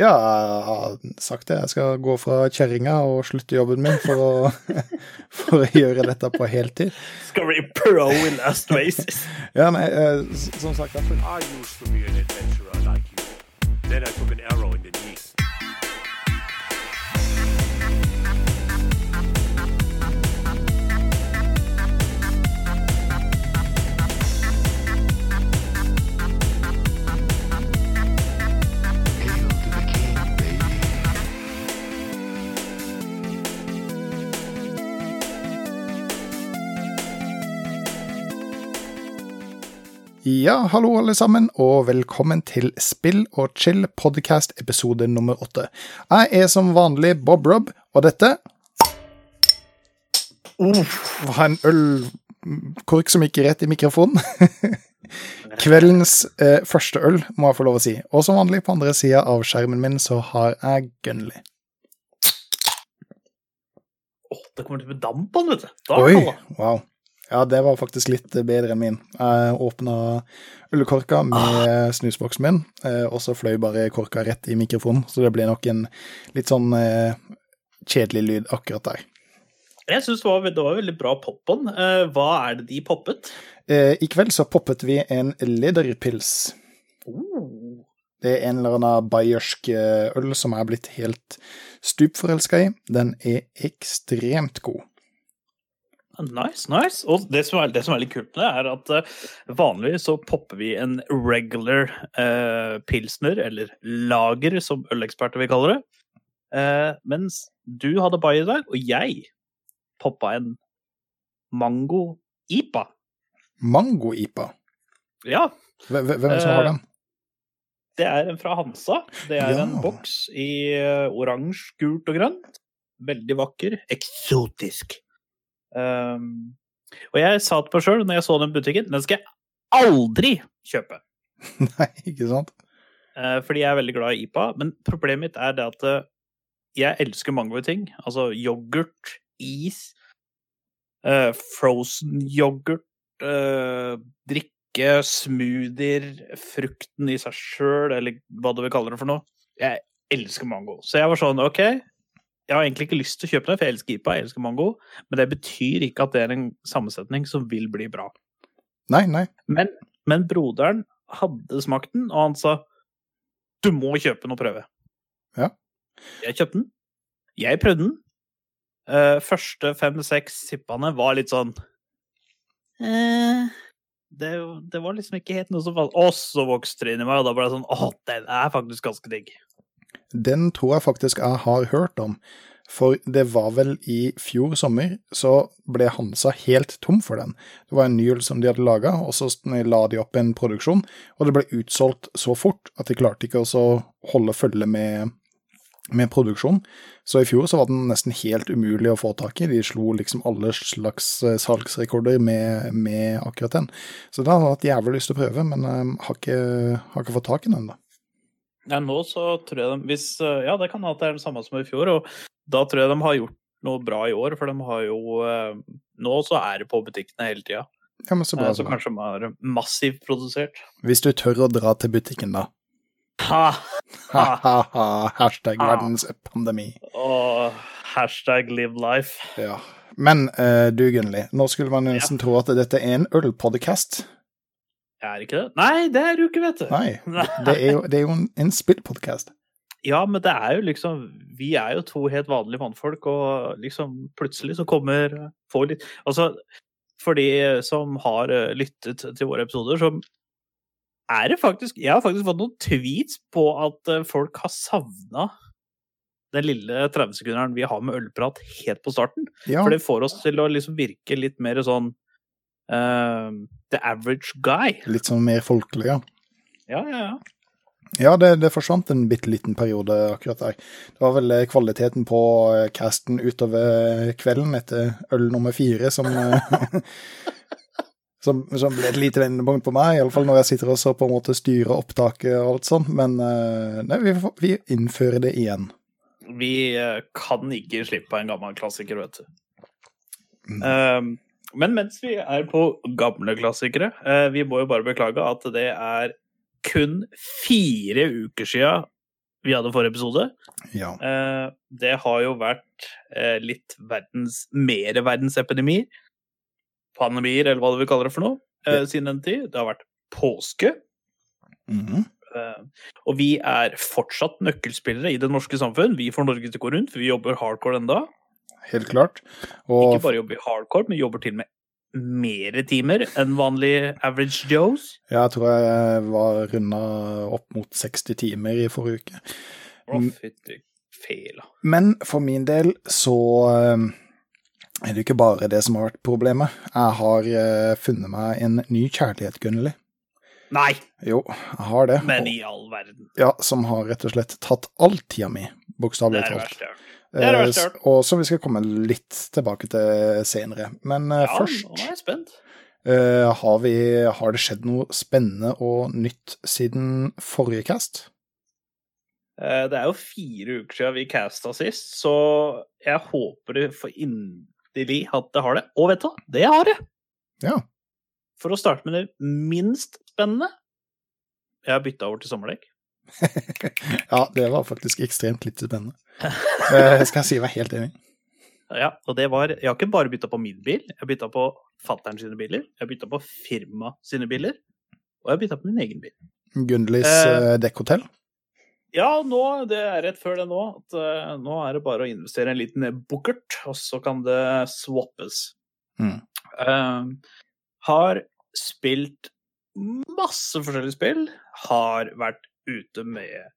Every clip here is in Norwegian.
Ja, jeg har sagt det. Jeg skal gå fra kjerringa og slutte jobben min for å, for å gjøre dette på heltid. Skal bli pro i Last Races. Ja, nei, eh, som sagt jeg føl- Ja, hallo alle sammen, og velkommen til Spill og chill podcast episode nummer åtte. Jeg er som vanlig Bob Rob, og dette var en ølkork som gikk rett i mikrofonen. Kveldens eh, første øl, må jeg få lov å si. Og som vanlig, på andre sida av skjermen min, så har jeg Gunley. Åh, det kommer til å bli damp på den, vet du. Da, Oi, wow. Ja, det var faktisk litt bedre enn min. Jeg åpna ølkorka med snusboksen min, eh, og så fløy bare korka rett i mikrofonen, så det ble nok en litt sånn eh, kjedelig lyd akkurat der. Jeg syns det, var- det var veldig bra pop-on. Eh, hva er det de poppet? Eh, I kveld så poppet vi en lederpils. Oh. Det er en eller annen bayersk eh, øl som jeg er blitt helt stupforelska i. Den er ekstremt god. Nice, nice. Og det som er, det som er litt kult med det, er at uh, vanligvis så popper vi en regular uh, pilsner, eller lager, som øleksperter vil kalle det. Uh, mens du hadde bai i dag, og jeg poppa en mango-ipa. Mango-ipa. Ja, Hvem hvem er det som har den? det er en fra Hansa. Det er Ja. en boks i oransje, gult og grønt. Veldig vakker. Eksotisk. Um, og jeg sa til meg sjøl når jeg så den butikken, den skal jeg aldri kjøpe. Nei, ikke sant? Uh, fordi jeg er veldig glad i IPA. Men problemet mitt er det at uh, jeg elsker mange ting. Altså yoghurt, is, uh, frozen yoghurt, drikke, smoothier, frukten i seg sjøl, eller hva du vil kalle det for noe. Jeg elsker mango. Så jeg var sånn, OK. Jeg har egentlig ikke lyst til å kjøpe det, for jeg elsker IPA, jeg elsker mango. Men det betyr ikke at det er en sammensetning som vil bli bra. Nei, nei. Men, men broderen hadde smakt den, og han sa du må kjøpe den og prøve. Ja. Jeg kjøpte den. Jeg prøvde den. Uh, første fem-seks sippene var litt sånn uh, det, det var liksom ikke helt noe som falt. Og så vokste det inn i meg, og da ble det sånn Å, den er faktisk ganske digg. Den tror jeg faktisk jeg har hørt om. For det var vel i fjor sommer, så ble Hansa helt tom for den. Det var en ny øl som de hadde laga, og så la de opp en produksjon, og det ble utsolgt så fort at de klarte ikke å holde følge med, med produksjon. Så i fjor så var den nesten helt umulig å få tak i. De slo liksom alle slags eh, salgsrekorder med, med akkurat den. Så da har jeg hatt jævlig lyst til å prøve, men eh, har, ikke, har ikke fått tak i den ennå. Ja, nå så tror jeg de hvis, eh, Ja, det kan hende det er det samme som i fjor, og da tror jeg de har gjort noe bra i år, for de har jo eh, Nå så er det på butikkene hele tida, Ja, men så bra. så så bra. kanskje de har massivt produsert. Hvis du tør å dra til butikken, da. Ha! Ha-ha-ha, hashtag ha. verdens pandemi. Og hashtag live life. Ja. Men uh, du, Gunnli, nå skulle man nesten nesten tro at dette er en ølpodcast. Er ikke det? Nei, det er du jo ikke, vet du. Nei, det er jo, det er jo en, en spillpodkast. Ja, men det er jo liksom Vi er jo to helt vanlige mannfolk, og liksom plutselig så kommer Får litt Altså, for de som har eh, lyttet til våre episoder, så er det faktisk Jeg har faktisk fått noen tweets på at eh, folk har savna den lille 30-sekunderen vi har med ølprat helt på starten. Ja, For det får oss til å liksom virke litt mer sånn eh, the average guy. litt sånn mer folkelig, ja. Ja, ja, ja. Ja, det, det forsvant en bitte liten periode akkurat der. Det var vel eh, kvaliteten på eh, casten utover kvelden etter øl nummer fire som eh, som, som ble et lite vendepunkt på meg, iallfall når jeg sitter og så på en måte styrer opptaket og alt sånt. Men eh, nei, vi, vi innfører det igjen. Vi eh, kan ikke slippe en gammel klassiker, vet du. Mm. Um, men mens vi er på gamle klassikere, eh, vi må jo bare beklage at det er kun fire uker sia vi hadde forrige episode. Ja. Eh, det har jo vært eh, litt verdens Mere verdensepidemier. Pandemier, eller hva du vil kalle det for noe, siden den tid. Det har vært påske. Mm -hmm. og vi er fortsatt nøkkelspillere i det norske samfunn. Vi får Norge til å gå rundt, for vi jobber hardcore enda. Helt klart. Og Ikke bare jobber hardcore, men jobber til og med mere timer enn vanlig average joes. jeg tror jeg var runda opp mot 60 timer i forrige uke. Å, fytti fela. Men for min del så eh, er det ikke bare det som har vært problemet. Jeg har eh, funnet meg en ny kjærlighet, Gunnli. Nei, Jo, jeg har det. men i all verden. Ja, som har rett og slett tatt all tida mi, Det bokstavelig er det verste jeg har hørt. Det er det Eh, verste jeg har s- Og som vi skal komme litt tilbake til senere. Men eh, Ja, nå er først, jeg spent. Uh, har, vi, har det skjedd noe spennende og nytt siden forrige cast? Uh, Det er jo fire uker siden vi casta sist, så jeg håper det for inderlig at det har det. Og vet du hva? Det har det! Ja. For å starte med det minst spennende. Jeg har bytta over til sommerdekk. Ja, det var faktisk ekstremt litt spennende. Det skal jeg si meg helt enig. Ja, og det var Jeg har ikke bare bytta på min bil, jeg har bytta på fattern sine biler, jeg har bytta på firma sine biler, og jeg har bytta på min egen bil. Gundlis Eh, eh, dekkhotell. Ja, nå, det er rett før det nå. At, uh, nå er det bare å investere en liten bukkert, og så kan det swappes. Mm. Uh, har spilt masse forskjellige spill. Har vært ute med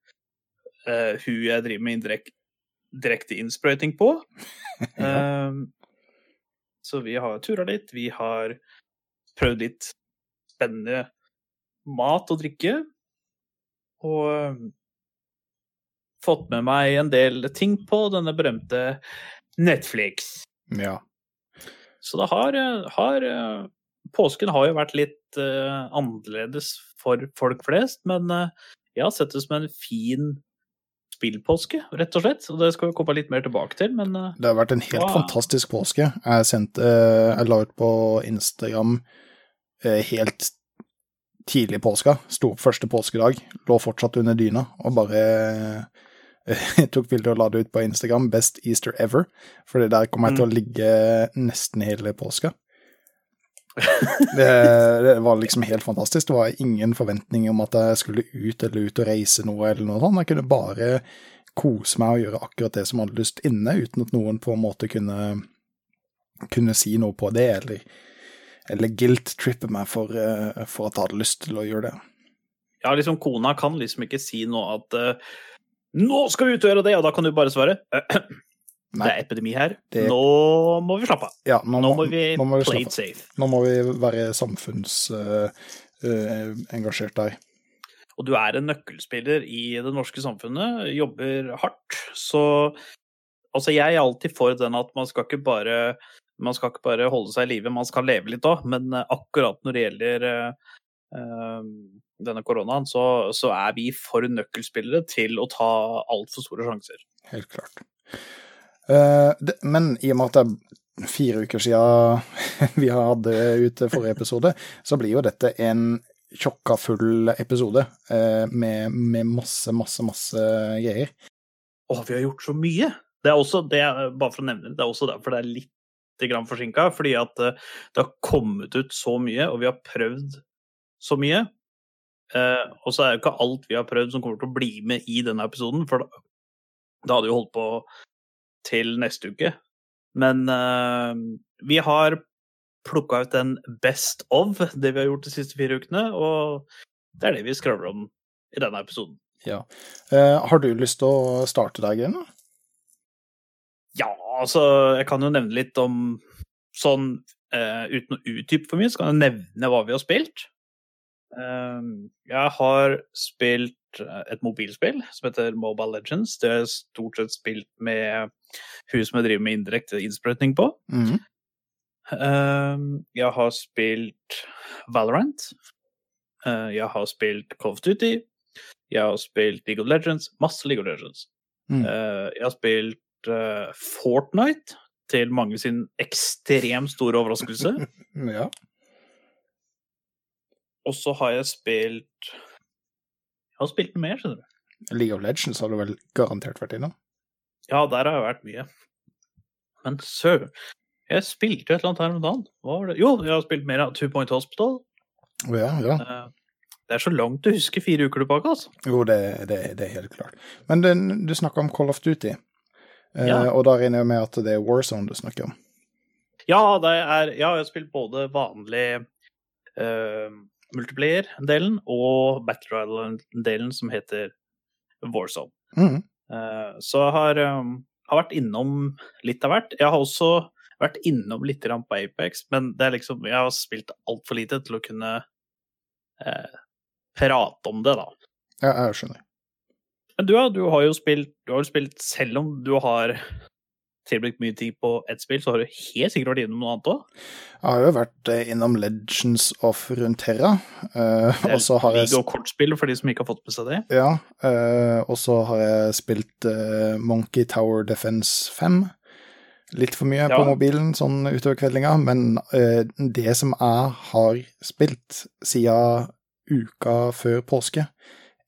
uh, hun jeg driver med indirekt, direkte innsprøyting på. Eh, så vi har tura litt. Vi har prøvd litt spennende mat og drikke. Og fått med meg en del ting på denne berømte Netflix. Ja. Så det har, har eh, Påsken har jo vært litt uh, annerledes for folk flest, men eh, jeg har sett det som en fin spillpåske, rett og slett. Og det skal vi komme litt mer tilbake til, men eh, Det har vært en helt Wow. fantastisk påske. Jeg sendte eh, Jeg la ut på Instagram eh, helt tidlig i påska. Sto opp første påskedag, lå fortsatt under dyna og bare jeg tok bilde og la det ut på Instagram. Best Easter ever. for der kommer jeg til å ligge nesten hele påska. Det, det var liksom helt fantastisk. Det var ingen forventning om at jeg skulle ut eller ut og reise noe eller noe sånt. Jeg kunne bare kose meg og gjøre akkurat det som jeg hadde lyst inne, uten at noen på en måte kunne, kunne si noe på det, eller, eller guilt-trippe meg for, eh, for at jeg hadde lyst til å gjøre det. ja, liksom kona kan liksom ikke si noe at uh, nå skal vi ut og gjøre det, og da kan du bare svare «Øh, det er epidemi her. Det- Nå må vi slappe av. Ja, nå, Nå må vi nå må vi play it safe. Nå må vi være samfunnsengasjert der. og du er en nøkkelspiller i det norske samfunnet, jobber hardt, så Altså, jeg er alltid for den at man skal ikke bare man skal ikke bare holde seg i live, man skal leve litt òg. Men eh, akkurat når det gjelder eh, eh, denne koronaen, så, så er vi for nøkkelspillere til å ta altfor store sjanser. Helt klart. Eh, men i og med at det er fire uker siden vi hadde ute forrige episode, så blir jo dette en tjokka full episode eh, med, med masse, masse, masse greier. Å, vi har gjort så mye! Det er også, det bare for å nevne det, det er også derfor det er litt grann forsinka. Fordi at eh, det har kommet ut så mye, og vi har prøvd så mye. Og så er det ikke alt vi har prøvd som kommer til å bli med i denne episoden, for da, da hadde vi holdt på til neste uke. Men uh, vi har plukka ut en best of, det vi har gjort de siste fire ukene, og det er det vi skravler om i denne episoden. Ja. Uh, har du lyst til å starte deg igjen? Ja, altså, jeg kan jo nevne litt om sånn uh, Uten å utdype for mye, så kan jeg nevne hva vi har spilt. Jeg har spilt eh, et mobilspill som heter Mobile Legends. Det jeg stort sett spilt med hun som jeg driver med indirekte innsprøytning på. Eh, jeg har spilt Valorant. Eh, jeg har spilt Call of Duty. Jeg har spilt League of Legends. Masse League of Legends. Mm. Eh, jeg har spilt Fortnite, til mange sin ekstremt store overraskelse. Ja. Og så har jeg spilt Jeg har spilt mer, skjønner du. League of Legends har du vel garantert vært innom? Ja, der har jeg vært mye. Men søren Jeg spilte et eller annet her om dagen. Hva var det? Jo, jeg har spilt mer av Two Point Hospital. Ja, ja. Eh, Det er så langt du husker fire uker tilbake, altså. Jo, det, det, det er helt klart. Men det, du snakker om Call of Duty, eh, Ja. og da regner jeg med at det er Warzone du snakker om. Ja, det er, ja, jeg har spilt både vanlig uh, multiplayer-delen og Battle Royale-delen som heter Warzone. Mhm. Eh, så jeg har, um, har vært innom litt av hvert. Jeg har også vært innom litt på Apex, men det liksom, jeg har spilt altfor lite til å kunne eh, prate om det, da. Ja, jeg skjønner. Men du, ja, du har jo spilt, du har spilt Selv om du har tilbrakt mye tid på ett spill, så har du helt sikkert vært innom noe annet òg. Jeg har jo vært eh, innom Legends of Runeterra, eh, og så har jeg og kortspill, for de som ikke har fått med seg det. Ja, eh, og så har jeg spilt Monkey Tower Defense 5. Litt for mye Ja. på mobilen sånn utover kveldinga, men det som jeg har spilt siden uka før påske,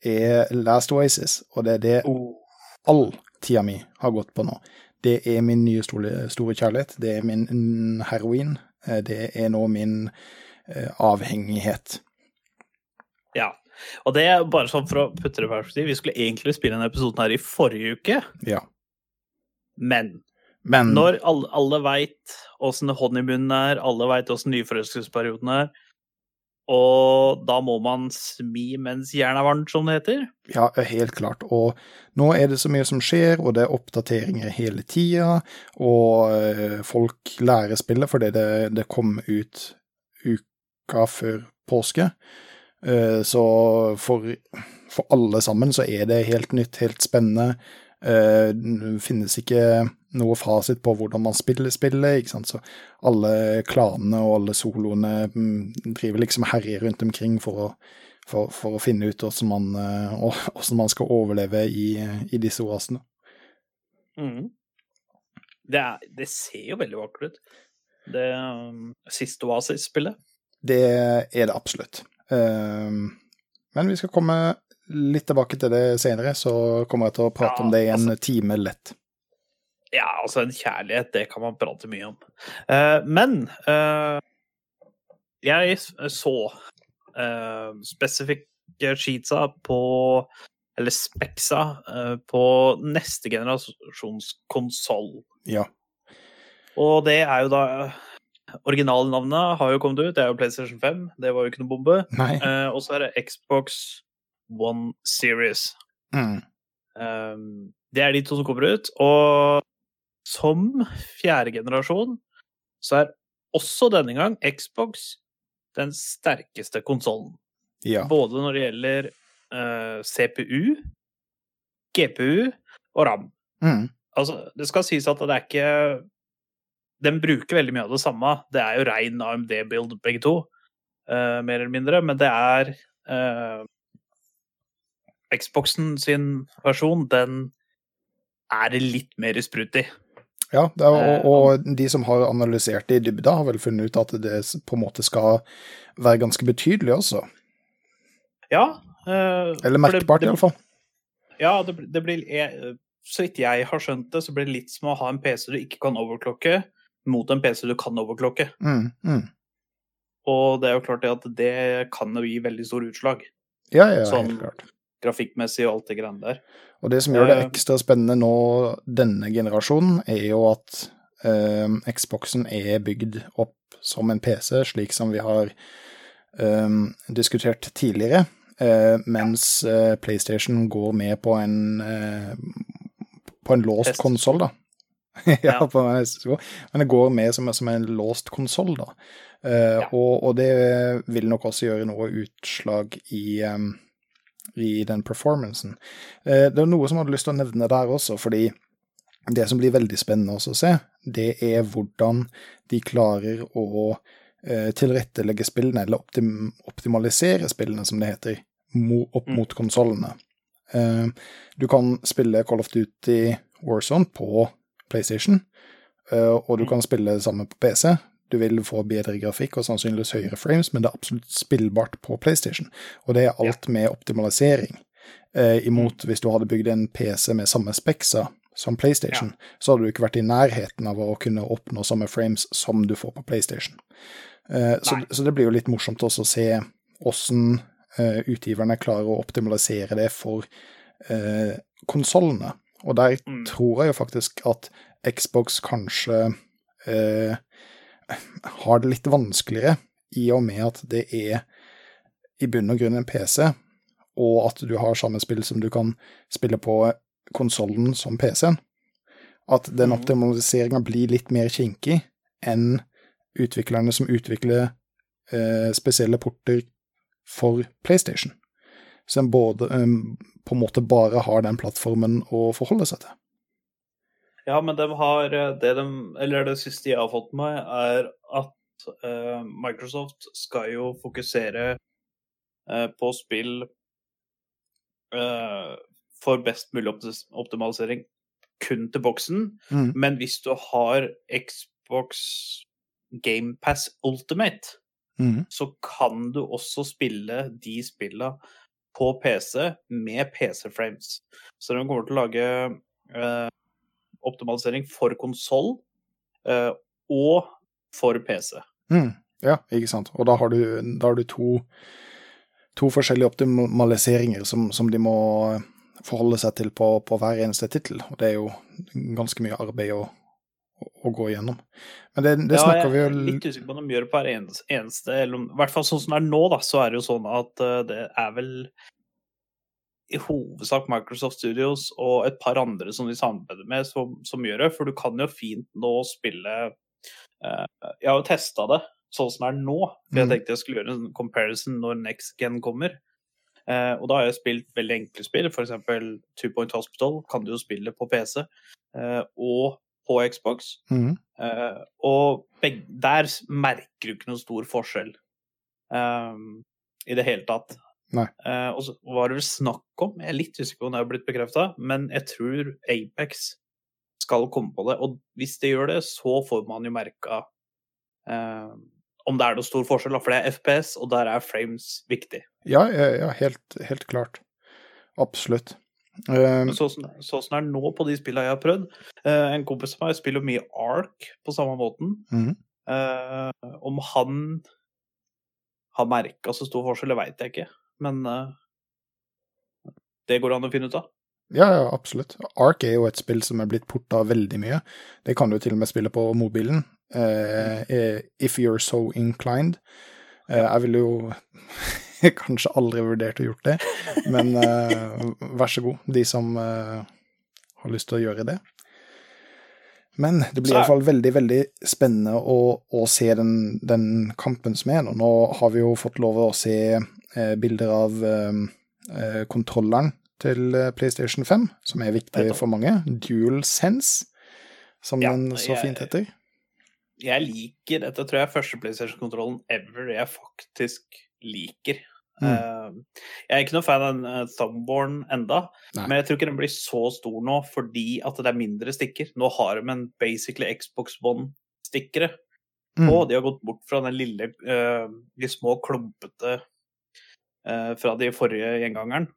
er Last Oasis, og det er det all tida mi har gått på nå. Det er min nye store, store kjærlighet, det er min mm, heroin, eh, det er nå min eh, avhengighet. Ja. Og det er bare sånn for å putte det i perspektiv, vi skulle egentlig spille denne episoden her i forrige uke, Ja. men Men når alle, alle veit åssen honeymunnen er, alle veit åssen nyforelskelsesperioden er, og da må man smi mens jernet er varmt, som det heter. Ja, helt klart. Og nå er det så mye som skjer, og det er oppdateringer hele tida. Og eh, folk lærer spillet fordi det, det kom ut uka før påske. Eh, så for, for alle sammen så er det helt nytt, helt spennende. Eh, det finnes ikke noe fasit på hvordan man spiller spillet, ikke sant. Så alle klanene og alle soloene mm, driver liksom og herjer rundt omkring for å for, for å finne ut hvordan man, eh, hvordan man skal overleve i, i disse oasene. Det, er, det ser jo veldig vakkert ut. Det um, siste Oasis-spillet. Det er det absolutt. Um, men vi skal komme litt tilbake til det senere, så kommer jeg til å prate Ja, om det i en altså- time lett. Ja, altså en kjærlighet, det kan man prate mye om. Uh, men uh, jeg så uh, spesifikke sheetsa på Eller speksa på neste generasjons konsoll. Ja. Og det er jo da Originalnavnet har jo kommet ut, det er jo PlayStation 5. Det var jo ikke noe bombe. Nei. Eh, og så er det Xbox One Series. Mm. Um, det er de to som kommer ut. Og som fjerde generasjon så er også denne gang Xbox den sterkeste konsollen. Ja. Både når det gjelder uh, CPU, GPU og RAM. Mm. Altså, det skal sies at det er ikke Den bruker veldig mye av det samme. Det er jo rein AMD-build, begge to, uh, mer eller mindre. Men det er eh, Xboxen sin versjon, den er det litt mer sprut i. Ja, det er, Eh, og, og de som har analysert det i dybda, har vel funnet ut at det på en måte skal være ganske betydelig også. Ja. eh, Eller merkbart, iallfall. Ja, det, det blir jeg, Så vidt jeg har skjønt det, så blir det litt som å ha en PC du ikke kan overklokke, mot en PC du kan overklokke. Mm, mm. Og det er jo klart at det kan jo gi veldig store utslag. Ja, ja, Sånn- helt klart. Grafikkmessig og alt det greiene der. Og det som gjør det Eh, ekstra spennende nå denne generasjonen, er jo at eh, Xboxen er bygd opp som en PC, slik som vi har eh, diskutert tidligere, eh, mens eh, PlayStation går med på en eh, på en låst konsoll, da. ja, på en. Men det går med som, som en låst konsoll, da. Eh, Ja. og, og det vil nok også gjøre noe utslag i eh, i den performancen. Eh, Det er noe som jeg hadde lyst til å nevne der også, fordi det som blir veldig spennende også å se, det er hvordan de klarer å eh, tilrettelegge spillene, eller optim optimalisere spillene, som det heter, opp Mm. mot konsollene. Eh, Du kan spille Call of Duty Warzone på PlayStation, og du Mm. kan spille det samme på PC. Du vil få bedre grafikk og sannsynligvis høyere frames, men det er absolutt spillbart på PlayStation. Og det er alt med optimalisering. Eh, imot hvis du hadde bygd en PC med samme spekser som PlayStation, så hadde du ikke vært i nærheten av å kunne oppnå samme frames som du får på PlayStation. Eh, så, så det blir jo litt morsomt også å se åssen eh, utgiverne klarer å optimalisere det for eh, konsollene. Og der Mm. tror jeg jo faktisk at Xbox kanskje eh, har det litt vanskeligere, i og med at det er i bunn og grunn en PC, og at du har samme spill som du kan spille på konsollen som PC-en. At den Mhm. optimaliseringa blir litt mer kinkig enn utviklerne som utvikler eh, spesielle porter for PlayStation. Så en både eh, på en måte bare har den plattformen å forholde seg til. Ja, men de har eh, det de Eller det siste jeg har fått med meg, er at eh, Microsoft skal jo fokusere eh, på spill eh, for best mulig optimalisering kun til boksen. Mm. Men hvis du har Xbox GamePass Ultimate, mm. så kan du også spille de spilla på PC med PC-frames. Så de kommer til å lage eh, optimalisering for konsoll eh, og for PC. Mm. Ja, ikke sant. Og da har du, da har du to, to forskjellige optimaliseringer som, som de må forholde seg til på, på hver eneste tittel. Og det er jo ganske mye arbeid å, å, å gå igjennom. Men det, det Ja, snakker vi jeg er litt usikker på om de gjør det på hver eneste, eneste eller om, I hvert fall sånn som det er nå, da, så er det jo sånn at eh, det er vel i hovedsak Microsoft Studios og et par andre som de samarbeider med, som, som gjør det. For du kan jo fint nå spille uh, Jeg har jo testa det sånn som det er nå, for jeg Mhm. tenkte jeg skulle gjøre en comparison når next gen kommer. Uh, og da har jeg spilt veldig enkle spill, f.eks. Two Point Hospital kan du jo spille på PC Uh, og på Xbox. Mm. Eh, og begge, der merker du ikke noen stor forskjell i det hele tatt. Eh, og så var det vel snakk om, jeg er litt usikker på om det har blitt bekrefta, men jeg tror Apex skal komme på det. Og hvis det gjør det, så får man jo merka eh, om det er noe stor forskjell, for det er FPS, og der er frames viktig. Ja, ja, ja helt, helt klart. Absolutt. Um, Sånn som sånn det er nå på de spillene jeg har prøvd Uh, En kompis av meg spiller mye Ark på samme måten. Mhm. Uh, om han har merka så stor forskjell, det veit jeg ikke. Men uh, det går an å finne ut av. Ja, ja, absolutt. Ark er jo et spill som er blitt porta veldig mye. Det kan du til og med spille på mobilen. Eh, if you're so inclined. Uh, jeg ville jo kanskje aldri vurdert å gjort det, men vær så god, de som har lyst til å gjøre det. Men det blir iallfall veldig, veldig spennende å, å se den, den kampen som er nå. Nå har vi jo fått lov å se eh, bilder av eh, eh, kontrolleren til eh, PlayStation 5, som er viktig for mange. Dual Sense, som Ja, den så fint heter. Jeg liker Dette tror jeg er første PlayStation-kontrollen ever jeg faktisk liker. Mm. Eh, jeg er ikke noe fan av den uh, Thumbborn enda, Nei. men jeg tror ikke den blir så stor nå fordi at det er mindre stikker. Nå har de en basically Xbox One-stikkere på. Mm. De har gått bort fra den lille, eh, de små klumpete eh, fra de forrige gjengangeren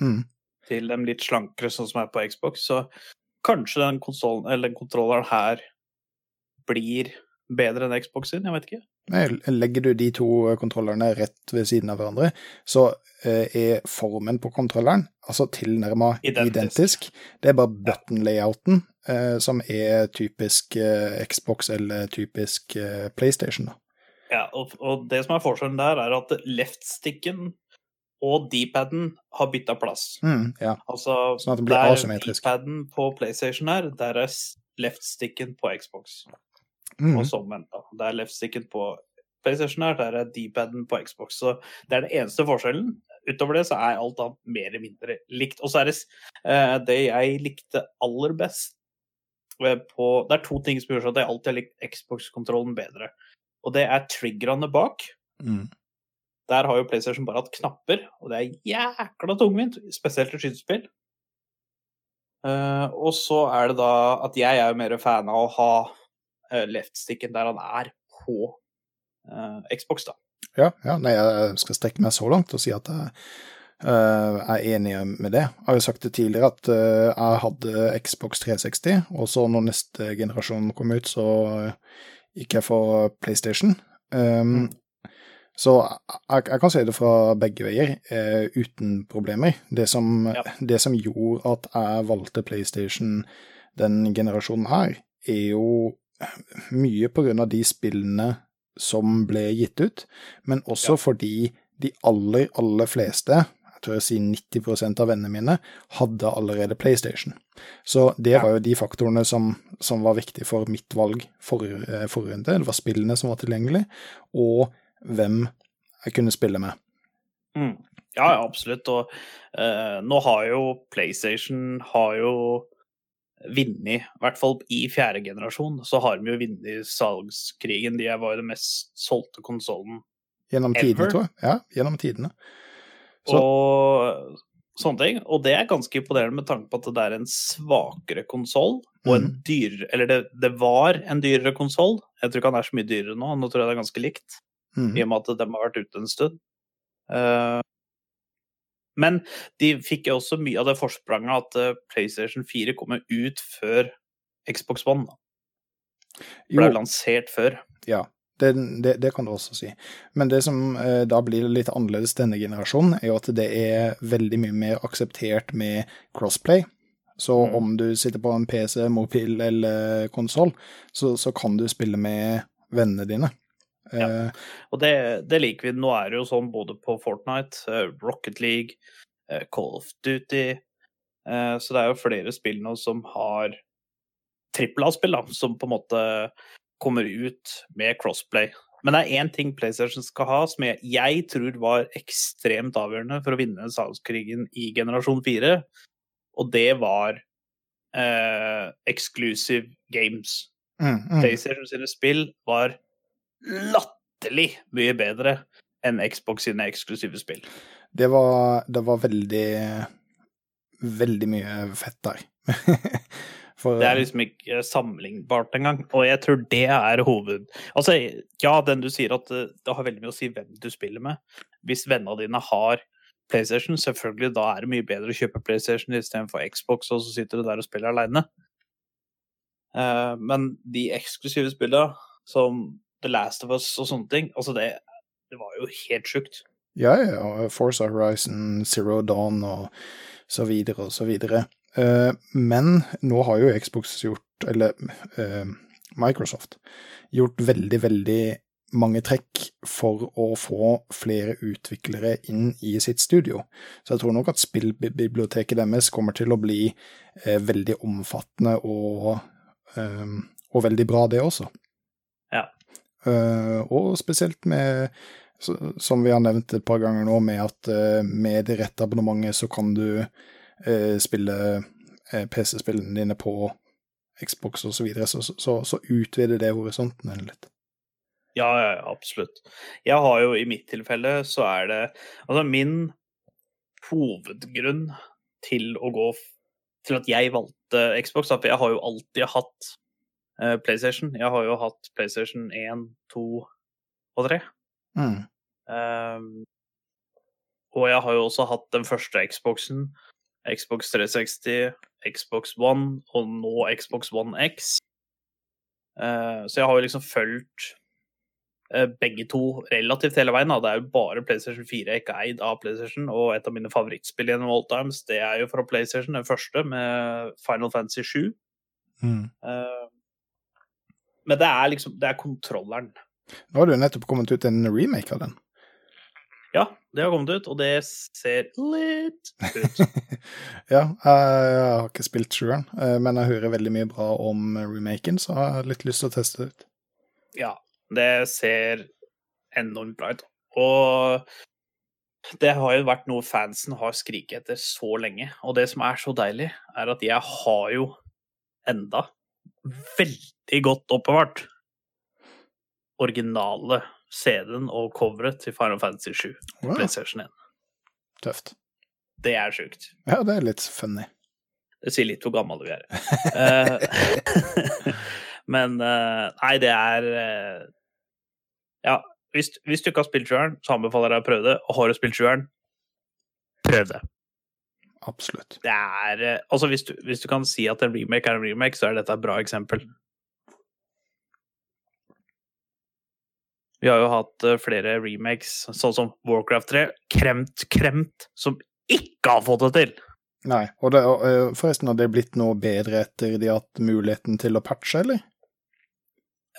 Mm. til dem litt slankere, sånn som er på Xbox. Så kanskje den, konsolen, eller den kontrolleren her blir bedre enn Xbox sin, jeg vet ikke. Legger du de to kontrollerne rett ved siden av hverandre, så eh, er formen på kontrolleren altså tilnærma Identisk. identisk. Det er bare button-layouten eh, som er typisk eh, Xbox eller typisk eh, PlayStation. Da. Ja, og, og det som er forskjellen der, er at left-sticken og D-paden har bytta plass. Mm, ja. Altså, Sånn at det blir der. D-paden på PlayStation er, der er left-sticken på Xbox. Mm, og som venta. Det er left-sticken på PlayStation her, der er D-paden på Xbox. Så det er den eneste forskjellen. Utover det så er alt annet mer eller mindre likt. Og så er det eh, det jeg likte aller best eh, på Det er to ting som gjør at jeg alltid har likt Xbox-kontrollen bedre. Og det er triggerne bak. mm. Der har jo PlayStation bare hatt knapper, og det er jækla tungvint, spesielt i skytespill. Uh, og så er det da at jeg er jo mer fan av å ha leftsticken der han er på eh, Xbox, da. Ja, ja, nei, jeg skal strekke meg så langt og si at jeg uh, er enig med det. Jeg har jo sagt det tidligere at uh, jeg hadde Xbox 360, og så når neste generasjon kom ut, så gikk jeg for PlayStation. Um, Så jeg, jeg kan si det fra begge veier, eh, uten problemer. Det som, Ja. det som gjorde at jeg valgte PlayStation den generasjonen her, er jo mye på grunn av de spillene som ble gitt ut, men også Ja. fordi de aller, aller fleste, jeg tror jeg sier 90% av vennene mine, hadde allerede PlayStation. Så det var jo de faktorene som, som var viktige for mitt valg for, eh, forrige runde. Det var spillene som var tilgjengelig, og hvem jeg kunne spille med. Mm. Ja, ja, absolutt. Og eh, nå har jo PlayStation har jo vunnet, i hvert fall i fjerde generasjon, så har de jo vunnet salgskrigen. De var jo den mest solgte konsollen. Gjennom tidene, tror jeg. Ja, gjennom tidene. Så- Og sånne ting. Og det er ganske imponerende med tanke på at det er en svakere konsoll. Og en Mhm. dyrere Eller det, det var en dyrere konsoll. Jeg tror ikke han er så mye dyrere nå. Nå tror jeg det er ganske likt. Mm. i og med at de har vært ute en stund. Eh, men de fikk jo også mye av det forspranget at eh, PlayStation 4 kommer ut før Xbox One. Ble lansert før. ja, det, det, det kan du også si. Men det som eh, da blir litt annerledes denne generasjonen, er jo at det er veldig mye mer akseptert med crossplay. Så Mm. om du sitter på en PC, mobil eller konsoll, så, så kan du spille med vennene dine. Ja. Eh, Og det, det liker vi. Nå er det jo sånn både på Fortnite, eh, Rocket League, eh, Call of Duty Så det er jo flere spill nå som har trippel A-spill, som på en måte kommer ut med crossplay. Men det er én ting PlayStation skal ha, som jeg, jeg tror var ekstremt avgjørende for å vinne salgskrigen i generasjon 4, og det var eh, exclusive games. mm, mm. PlayStation sine spill var latterlig mye bedre enn Xbox sine eksklusive spill. Det var, det var veldig Veldig mye fett der. For, Det er liksom ikke sammenlignbart engang. Og jeg tror det er hoved... Altså, ja, den du sier at eh, det har veldig mye å si hvem du spiller med. Hvis vennene dine har PlayStation, selvfølgelig da er det mye bedre å kjøpe PlayStation istedenfor Xbox, og så sitter du der og spiller aleine. men de eksklusive spillene, som The Last of Us og sånne ting, altså det, det var jo helt sjukt. Ja, ja, Forza Horizon, Zero Dawn og så videre og så videre. Eh, men nå har jo Xbox gjort, eller eh, Microsoft, gjort veldig, veldig mange trekk for å få flere utviklere inn i sitt studio. Så jeg tror nok at spillbiblioteket deres kommer til å bli eh, veldig omfattende og, og veldig bra, det også. Eh, og spesielt med som vi har nevnt et par ganger nå, med at eh, med det rette abonnementet så kan du eh, spille PC-spillene dine på Xbox og så videre, så, så, så utvider det horisonten litt. Ja, ja, absolutt. Jeg har jo i mitt tilfelle så er det Altså min hovedgrunn til å gå til at jeg valgte Xbox, for jeg har jo alltid hatt eh, PlayStation. Jeg har jo hatt PlayStation 1, 2 og 3. Mm. Um, og jeg har jo også hatt den første Xboxen, Xbox 360, Xbox One og nå Xbox One X. Uh, så jeg har jo liksom fulgt uh, begge to relativt hele veien. Da. Det er jo bare PlayStation 4 jeg ikke er eid av PlayStation, og et av mine favorittspill gjennom all times, det er jo fra PlayStation, den første, med Final Fantasy 7. Mm. Men det er liksom Det er kontrolleren. Nå har det jo nettopp kommet ut en remake av den. Ja, det har kommet ut, og det ser litt ut. ja, jeg har ikke spilt sjueren, eh, men jeg hører veldig mye bra om remaken, så jeg har litt lyst til å teste det ut. Ja, det ser enormt bra ut. Og det har jo vært noe fansen har skriket etter så lenge. Og det som er så deilig, er at jeg har jo enda veldig godt oppbevart originale CD-en og coveret til Final Fantasy 7 på Wow, PlayStation 1. tøft. Det er sjukt. Ja, det er litt funny. Det sier litt hvor gammel vi er. Eh, Men eh, nei, det er eh, Ja, hvis, hvis du ikke har spilt sjueren, så anbefaler jeg deg å prøve det. Og har du spilt sjueren, prøv det. Absolutt. Det er Altså, hvis du, hvis du kan si at en remake er en remake, så er dette et bra eksempel. Vi har jo hatt eh, flere remakes, sånn som Warcraft 3. Kremt, kremt, som ikke har fått det til! Nei, og det, og, eh, forresten, har det blitt noe bedre etter de har hatt muligheten til å patche, eller?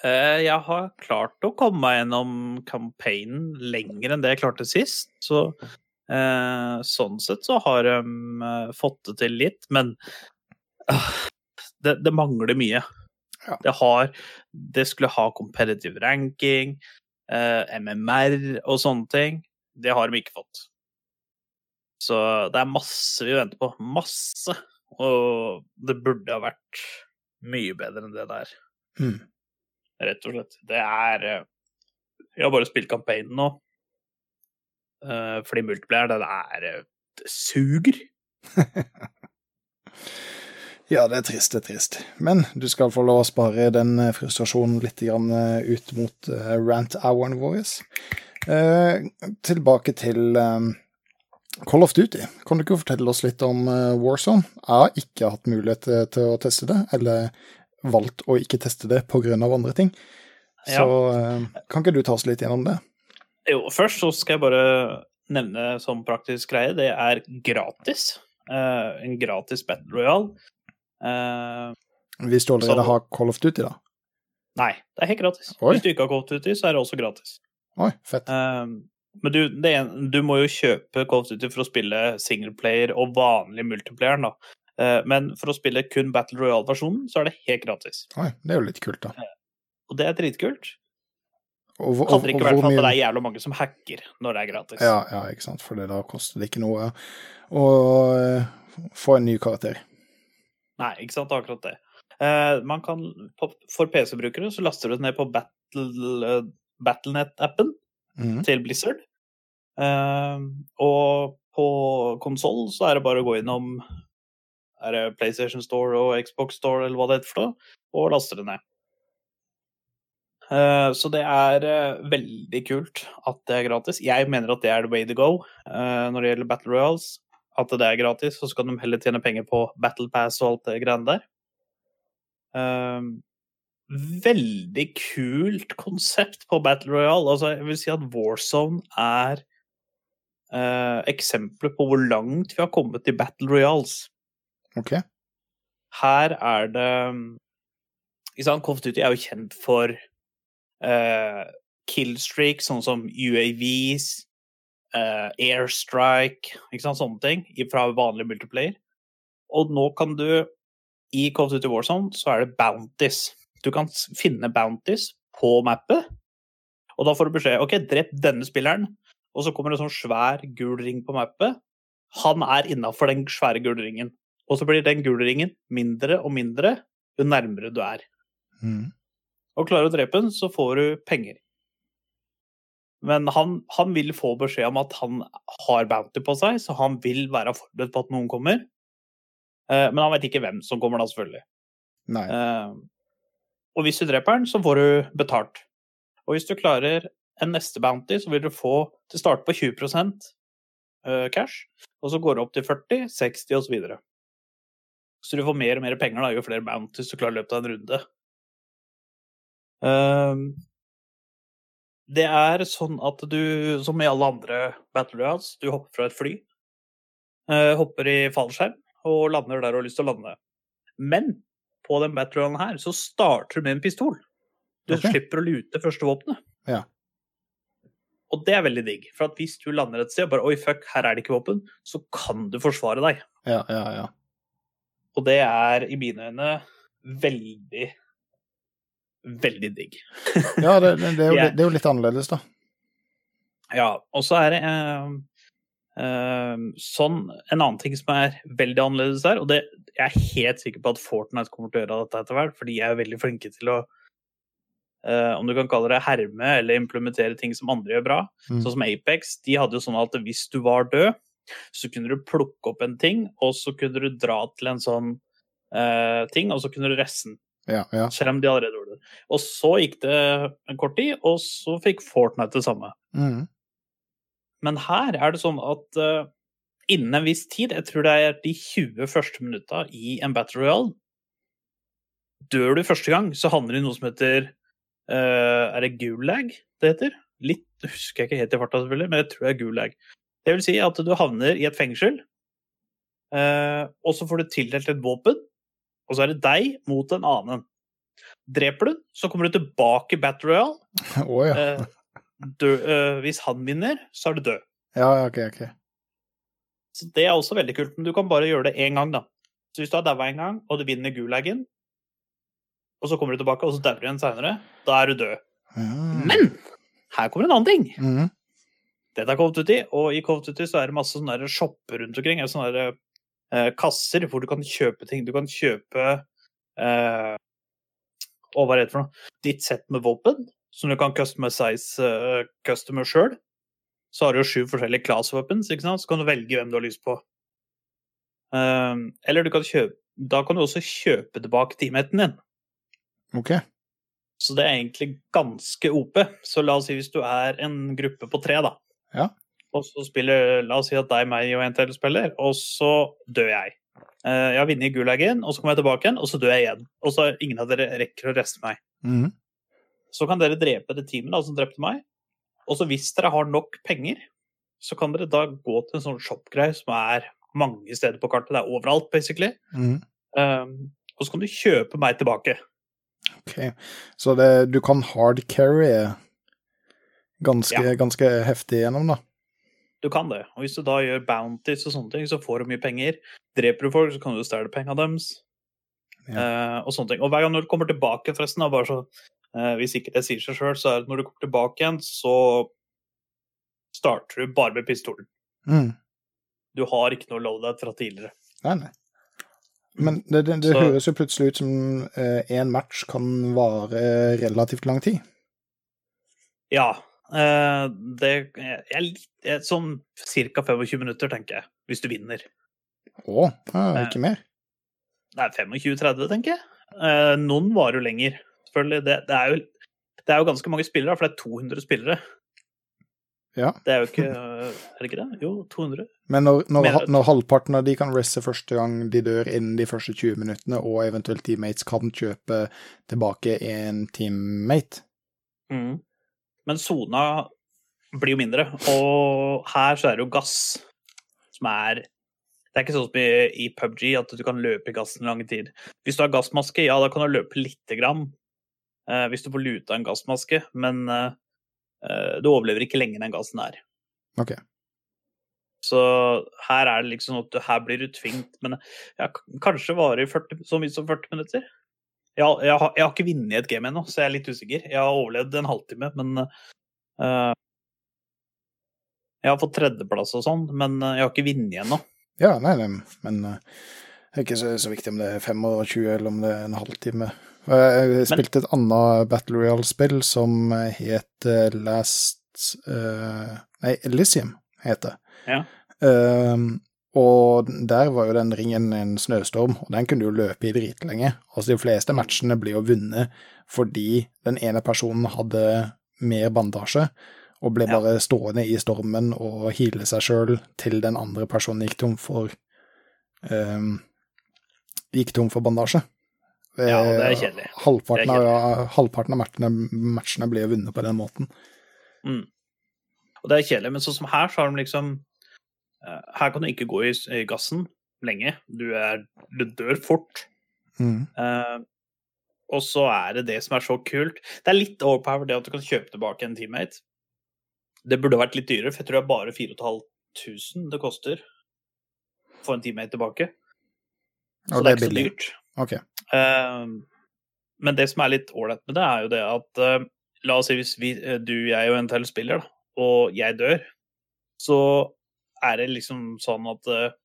Eh, Jeg har klart å komme meg gjennom campaignen lenger enn det jeg klarte sist, så eh, sånn sett så har de eh, fått det til litt, men ah, det, det mangler mye. Ja. Det har Det skulle ha competitive ranking, MMR og sånne ting. Det har de ikke fått. Så det er masse vi venter på. Masse. Og det burde ha vært mye bedre enn det der Mm. rett og slett. Det er Vi Jeg har bare spilt campaignen nå. Eh, Fordi multiplayer, det er eh, Det suger. Ja, det er trist, det er trist. Men du skal få lov å spare den eh, frustrasjonen litt grann eh, ut mot uh, rant-houren vår. Eh, tilbake til eh, Call of Duty. Kan du ikke fortelle oss litt om eh, Warzone? Jeg har ikke hatt mulighet til, til å teste det, eller valgt å ikke teste det pga. andre ting. Så ja. kan ikke du ta oss litt gjennom det? Jo, først så skal jeg bare nevne som praktisk greie, det er gratis. Uh, en gratis Battle Royale. Eh, Hvis du allerede Så- har Call of Duty, da? nei, det er helt gratis. Oi. Hvis du ikke har Call of Duty, så er det også gratis. Oi, fett. Uh, men du, det er, du må jo kjøpe Call of Duty for å spille singleplayer og vanlig multiplayer, da. Uh, men for å spille kun Battle Royale-versjonen, så er det helt gratis. Oi, det er jo litt kult, da. Og det er dritkult. Og, og, Hadde det ikke vært hvor at det er jævla mange som hacker når det er gratis. Ja, ja, ikke sant, for da koster det ikke noe å få en ny karakter. Nei, ikke sant, det er akkurat det. Eh, man kan, for PC-brukere så laster du det ned på Battle, eh, Battlenet-appen mm. til Blizzard. Eh, og på konsoll så er det bare å gå innom er det PlayStation Store og Xbox Store eller hva det heter for noe, og laste det ned. Eh, Så det er eh, veldig kult at det er gratis. Jeg mener at det er the way to go eh, når det gjelder Battle Royals. At det er gratis, så skal de heller tjene penger på Battle Pass og alt det greiene der. Um, Veldig kult konsept på Battle Royale. Altså, jeg vil si at Warzone er uh, eksempler på hvor langt vi har kommet i Battle Royals Ok. her er det ikke sant, Call Duty er jo kjent for uh, killstreak, sånn som UAVs, eh, airstrike, ikke sant, sånne ting, fra vanlig multiplayer. Og nå kan du I of Duty Warzone så er det bounties. Du kan finne bounties på mappet, og da får du beskjed OK, drep denne spilleren, og så kommer det en sånn svær gul ring på mappet. Han er innafor den svære gule ringen. Og så blir den gule ringen mindre og mindre jo nærmere du er. Mm. Og klarer du å drepe den, så får du penger. Men han, han vil få beskjed om at han har bounty på seg, så han vil være forberedt på at noen kommer. Eh, men han vet ikke hvem som kommer da, selvfølgelig. Eh, og hvis du dreper den, så får du betalt. Og hvis du klarer en neste bounty, så vil du få til start på 20 eh, cash, og så går det opp til 40, 60 osv. Så, videre. så du får mer og mer penger da, jo flere bounties du klarer i løpet av en runde. Ehm, det er sånn at du, som i alle andre Battle Royals, du hopper fra et fly, eh, hopper i fallskjerm og lander der du har lyst til å lande. Men på den Battle Royalen her så starter du med en pistol. Du okay. slipper å lute første våpenet. Ja. Og det er veldig digg, for at hvis du lander et sted og bare oi, fuck, her er det ikke våpen, så kan du forsvare deg. Ja, ja, ja. Og det er i mine øyne veldig, veldig digg. Ja, det, det, er jo, det er jo litt annerledes, da. Ja, og så er det eh, eh, sånn En annen ting som er veldig annerledes der, og det, jeg er helt sikker på at Fortnite kommer til å gjøre dette etter hvert, for de er veldig flinke til å eh, om du kan kalle det herme eller implementere ting som andre gjør bra. Mm. Sånn som Apex. De hadde jo sånn at hvis du var død, så kunne du plukke opp en ting, og så kunne du dra til en sånn eh, ting, og så kunne du reste den. Ja, ja. Om de allerede gjorde det. Og så gikk det en kort tid, og så fikk Fortnite det samme. Mm. Men her er det sånn at uh, innen en viss tid, jeg tror det er de 20 første minutta i en Battle Royale Dør du første gang, så handler det i noe som heter uh, Er det gulag det heter? Litt husker jeg ikke helt i farta, selvfølgelig, men jeg tror det er gulag. Det vil si at du havner i et fengsel, uh, og så får du tildelt et våpen, og så er det deg mot en annen. Dreper du, så kommer du tilbake i Battle Royale. Oh, ja. Eh, dø, eh, hvis han vinner, så er du død. Ja, ok, ok. Så det er også veldig kult, men du kan bare gjøre det én gang, da. Så hvis du har daua en gang, og du vinner gulagen, og så kommer du tilbake, og så dauer du igjen seinere, da er du død. Ja. Men her kommer en annen ting. Mhm. Dette er Cove Duty, og i Cove Duty så er det masse sånne shopper rundt omkring. Sånne eh, kasser hvor du kan kjøpe ting. Du kan kjøpe eh, Å, hva er det for noe? Ditt sett med våpen, som du kan customize uh, customer sjøl. Så har du jo sju forskjellige class weapons, ikke sant? så kan du velge hvem du har lyst på. Um, eller du kan kjøpe Da kan du også kjøpe tilbake teamheten din. Ok. Så det er egentlig ganske OP. Så la oss si hvis du er en gruppe på tre, da. Ja. Og så spiller La oss si at deg, meg og en til spiller, og så dør jeg. Eh, Jeg har vunnet Gulagen, og så kommer jeg tilbake igjen, og så dør jeg igjen. Og så ingen av dere rekker å reste meg. Mm. Så kan dere drepe det teamet da, som drepte meg. Og så hvis dere har nok penger, så kan dere da gå til en sånn shop-greie som er mange steder på kartet. Det er overalt, basically. Mm. Um, og så kan du kjøpe meg tilbake. Ok. Så det, du kan hardcarry ganske, Ja. ganske heftig gjennom, da. Du kan det. Og hvis du da gjør bounties og sånne ting, så får du mye penger. Dreper du folk, så kan du stjele penga deres. Eh, og sånne ting. Og hver gang når du kommer tilbake, forresten, da, bare så eh, Hvis ikke det sier seg sjøl, så er det når du kommer tilbake igjen, så starter du bare med pistolen. Mm. Du har ikke noe loadout fra tidligere. Nei, nei. Men det, det, det Så- høres jo plutselig ut som én match kan vare relativt lang tid. Ja. Eh, det er litt, Sånn ca. 25 minutter, tenker jeg. Hvis du vinner. Å, ikke mer? Nei, 25-30, tenker jeg. Eh, noen varer jo lenger, selvfølgelig. Det, det, er jo, det er jo ganske mange spillere, for det er 200 spillere. Ja. Det er jo ikke Er det ikke det? Jo, 200. Men når, når, når halvparten av de kan reste første gang de dør innen de første 20 minuttene, og eventuelt teammates kan kjøpe tilbake en teammate Mm. Men sona blir jo mindre, og her så er det jo gass som er Det er ikke sånn som i, i PubG at du kan løpe i gassen i lang tid. Hvis du har gassmaske, ja, da kan du løpe lite grann. eh, hvis du får luta en gassmaske, men eh, eh, du overlever ikke lenge den gassen er. Ok. Så her er det liksom at du, her blir du tvingt, men ja, kanskje varer så mye som 40 minutter. Jeg, har- jeg, har, jeg har ikke vunnet et game ennå, så jeg er litt usikker. Jeg har overlevd en halvtime, men uh, Jeg har fått tredjeplass og sånn, men eh, jeg har ikke vunnet ennå. Ja, nei, nei, men uh, det er ikke så, så viktig om det er 25 eller om det er en halvtime. Jeg spilte et annet Battle Royale-spill som het Last uh, Nei, Elysium heter det. Ja. Og der var jo den ringen en snøstorm, og den kunne du jo løpe i dritlenge. Altså de fleste matchene ble jo vunnet fordi den ene personen hadde mer bandasje, og ble Ja. bare stående i stormen og heale seg sjøl til den andre personen gikk tom for um, Gikk tom for bandasje. Ja, det er Eh, kjedelig. Halvparten, er av, halvparten av matchene, matchene ble vunnet på den måten. Mm. Og det er kjedelig, men sånn som her, så har de liksom Her kan du ikke gå i, gassen lenge. Du, er, du dør fort. Mm. Uh, og så er det det som er så kult. Det er litt overpower det at du kan kjøpe tilbake en teammate. Det burde vært litt dyrere, for jeg tror det er bare 4500 det koster å få en teammate tilbake. Så Og det det er ikke ikke så dyrt. Okay. Uh, men det som er litt ålreit med det, er jo det at uh, La oss si hvis vi, eh, du, jeg og en til spiller, da, og jeg dør, så er det liksom sånn at eh,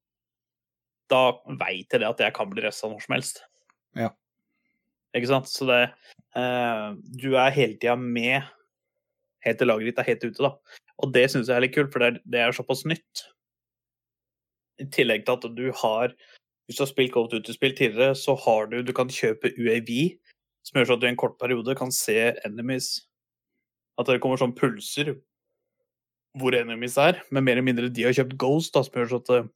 da veit jeg det at jeg kan bli resta når som helst. Ja. Ikke sant? Så det eh, Du er hele tida med helt til laget ditt er helt ute, da. Og det syns jeg er litt kult, for det er, det er såpass nytt. I tillegg til at du har Hvis du har spilt Call of Duty-spill tidligere, så har du Du kan kjøpe UAV, som gjør sånn at du i en kort periode kan se enemies At det kommer sånn pulser hvor enemies er, men mer eller mindre de har kjøpt Ghost, da, som gjør så at eh,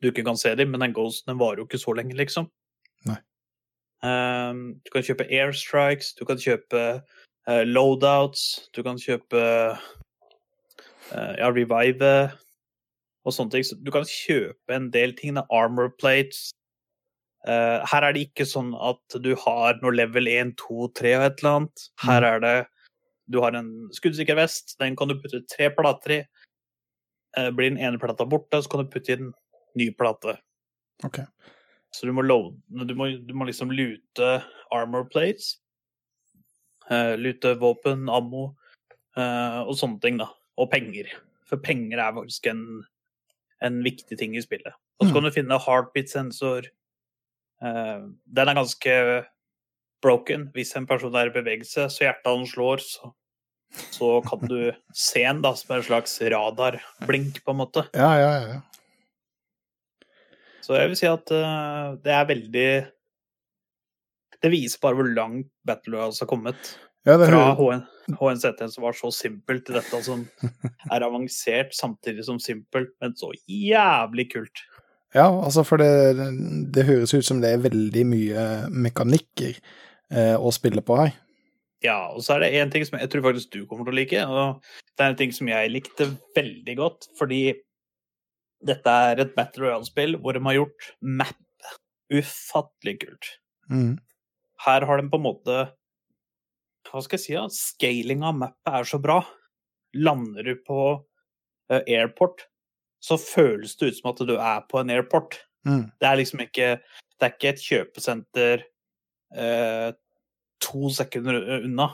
du ikke kan se dem, men den Ghosten den varer jo ikke så lenge, liksom. Nei. Um, du kan kjøpe airstrikes, du kan kjøpe uh, loadouts, du kan kjøpe uh, ja, revive og sånne ting. Så du kan kjøpe en del ting, da, armor plates. Uh, her er det ikke sånn at du har noe level 1, 2, 3 og et eller annet. Her er det Du har en skuddsikker vest, den kan du putte tre plater i. Eh, blir den ene plata borte, så kan du putte i en ny plate. Ok. Så du må, load, du må, du må liksom lute armor plates. eh, lute våpen, ammo eh, og sånne ting, da. Og penger. For penger er faktisk en, en viktig ting i spillet. Og så kan du finne heartbeat-sensor. Den er ganske broken. Hvis en person er i bevegelse, så hjertet hans slår, så, så kan du se en da, som en slags radarblink, på en måte. Ja, ja, ja. Så jeg vil si at uh, det er veldig Det viser bare hvor langt Battle Royals har kommet. ja det Fra HN, HNZT som var så simpelt, til dette som er avansert samtidig som simpelt, men så jævlig kult. ja, altså, for det, det høres ut som det er veldig mye mekanikker å spille på her. Ja, og så er det én ting som jeg tror faktisk du kommer til å like, og det er en ting som jeg likte veldig godt, fordi dette er et Battle Royale-spill hvor de har gjort map ufattelig kult. Mm. her har de på en måte Hva skal jeg si? da? Scaling av mappet er så bra. Lander du på eh, airport, så føles det ut som at du er på en airport. Mm. Det er liksom ikke Det er ikke et kjøpesenter eh, to sekunder unna.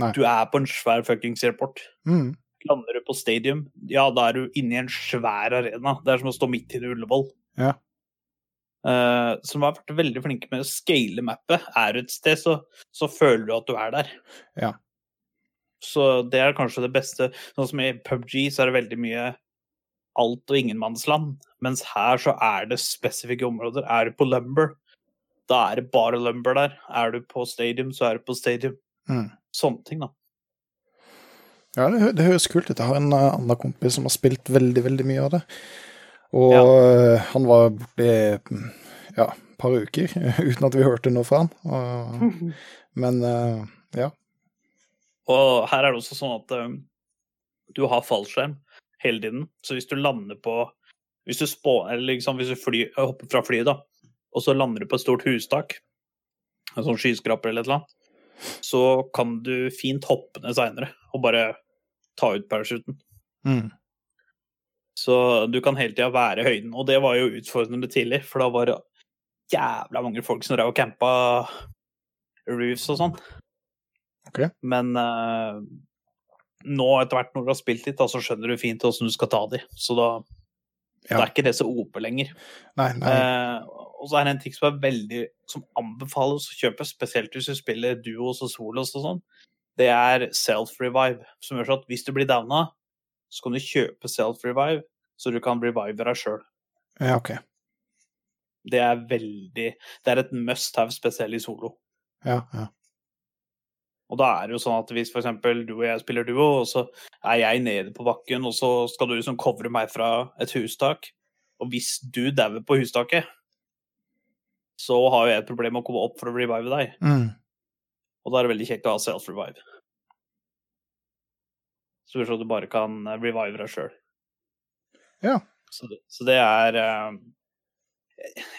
Nei. Du er på en svær fuckings airport. Mm. Lander du på stadium, ja, da er du inne i en svær arena. Det er som å stå midt inne i Ullevål. Ja. Uh, som har vært veldig flinke med å scale mappet. Er du et sted, så, så føler du at du er der. Ja. Så det er kanskje det beste. Sånn som i PubG så er det veldig mye alt og ingenmannsland. Mens her så er det spesifikke områder. Er du på Lumber, da er det bare Lumber der. Er du på Stadium, så er du på Stadium. Mm. Sånne ting, da. Ja, det, det høres kult ut. Jeg har en uh, annen kompis som har spilt veldig, veldig mye av det. Og Ja. uh, han var borte i mm, ja, et par uker uten at vi hørte noe fra han. Og, men uh, ja. Og her er det også sånn at um, du har fallskjerm hele tiden. Så hvis du lander på Hvis du, spå, eller liksom, hvis du fly, hopper fra flyet, da, og så lander du på et stort hustak, en sånn skyskraper eller et eller annet, så kan du fint hoppe ned seinere og bare ta ut parachuten. Mm. Så du kan hele tida være i høyden. Og det var jo utfordrende tidlig, for da var det jævla mange folk som drev og campa roofs og sånn. Okay. Men uh, nå etter hvert når du har spilt litt, da, så skjønner du fint åssen du skal ta de. Så da, Ja. det er ikke det så OP lenger. Nei, nei. Eh, og så er det en ting som er veldig som anbefales å kjøpe, spesielt hvis du spiller duos og solos og sånn. Det er self-revive, som gjør sånn at hvis du blir downa, så kan du kjøpe self-revive, så du kan revive deg sjøl. Ja, OK. Det er veldig Det er et must have, spesielt i solo. Ja, ja. Og da er det jo sånn at hvis f.eks. du og jeg spiller duo, og så er jeg nede på bakken, og så skal du liksom covre meg fra et hustak, og hvis du dauer på hustaket, så har jo jeg et problem med å komme opp for å revive deg. Mm. Og da er det veldig kjekt å ha self-revive. Så du du bare kan eh, revive deg sjøl. Ja. Så, så det er eh,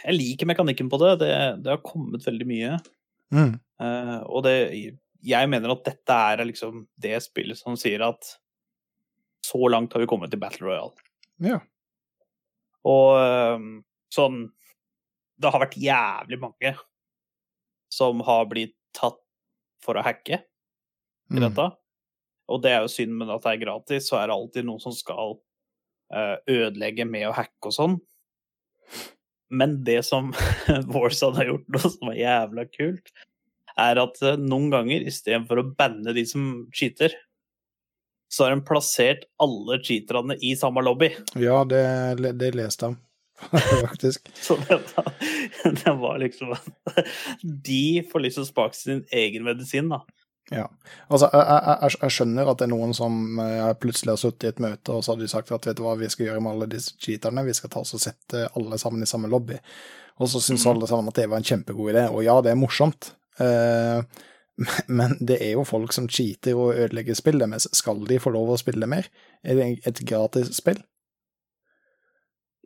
Jeg liker mekanikken på det. Det, det har kommet veldig mye. Mm. Uh, og det Jeg mener at dette er liksom det spillet som sier at så langt har vi kommet i Battle Royale. Ja. Og sånn Det har vært jævlig mange som har blitt tatt for å hacke i Mm. dette. Og det er jo synd, men at det er gratis, så er det alltid noen som skal eh, ødelegge med å hacke og sånn. Men det som Warzone har gjort noe som er jævla kult, er at eh, noen ganger istedenfor å banne de som cheater, så har de plassert alle cheaterne i samme lobby. Ja, det, det leste jeg faktisk. Så det var, det var liksom at de får liksom smake sin egen medisin, da. Ja. Altså, jeg, jeg, jeg- skjønner at det er noen som eh, plutselig har sittet i et møte, og så har de sagt at vet du hva vi skal gjøre med alle disse cheaterne, vi skal ta oss og sette alle sammen i samme lobby. Og så syns alle sammen at det var en kjempegod idé, og ja, det er morsomt. Eh, men det er jo folk som cheater og ødelegger spill deres. Skal de få lov å spille mer? Er det et gratis spill?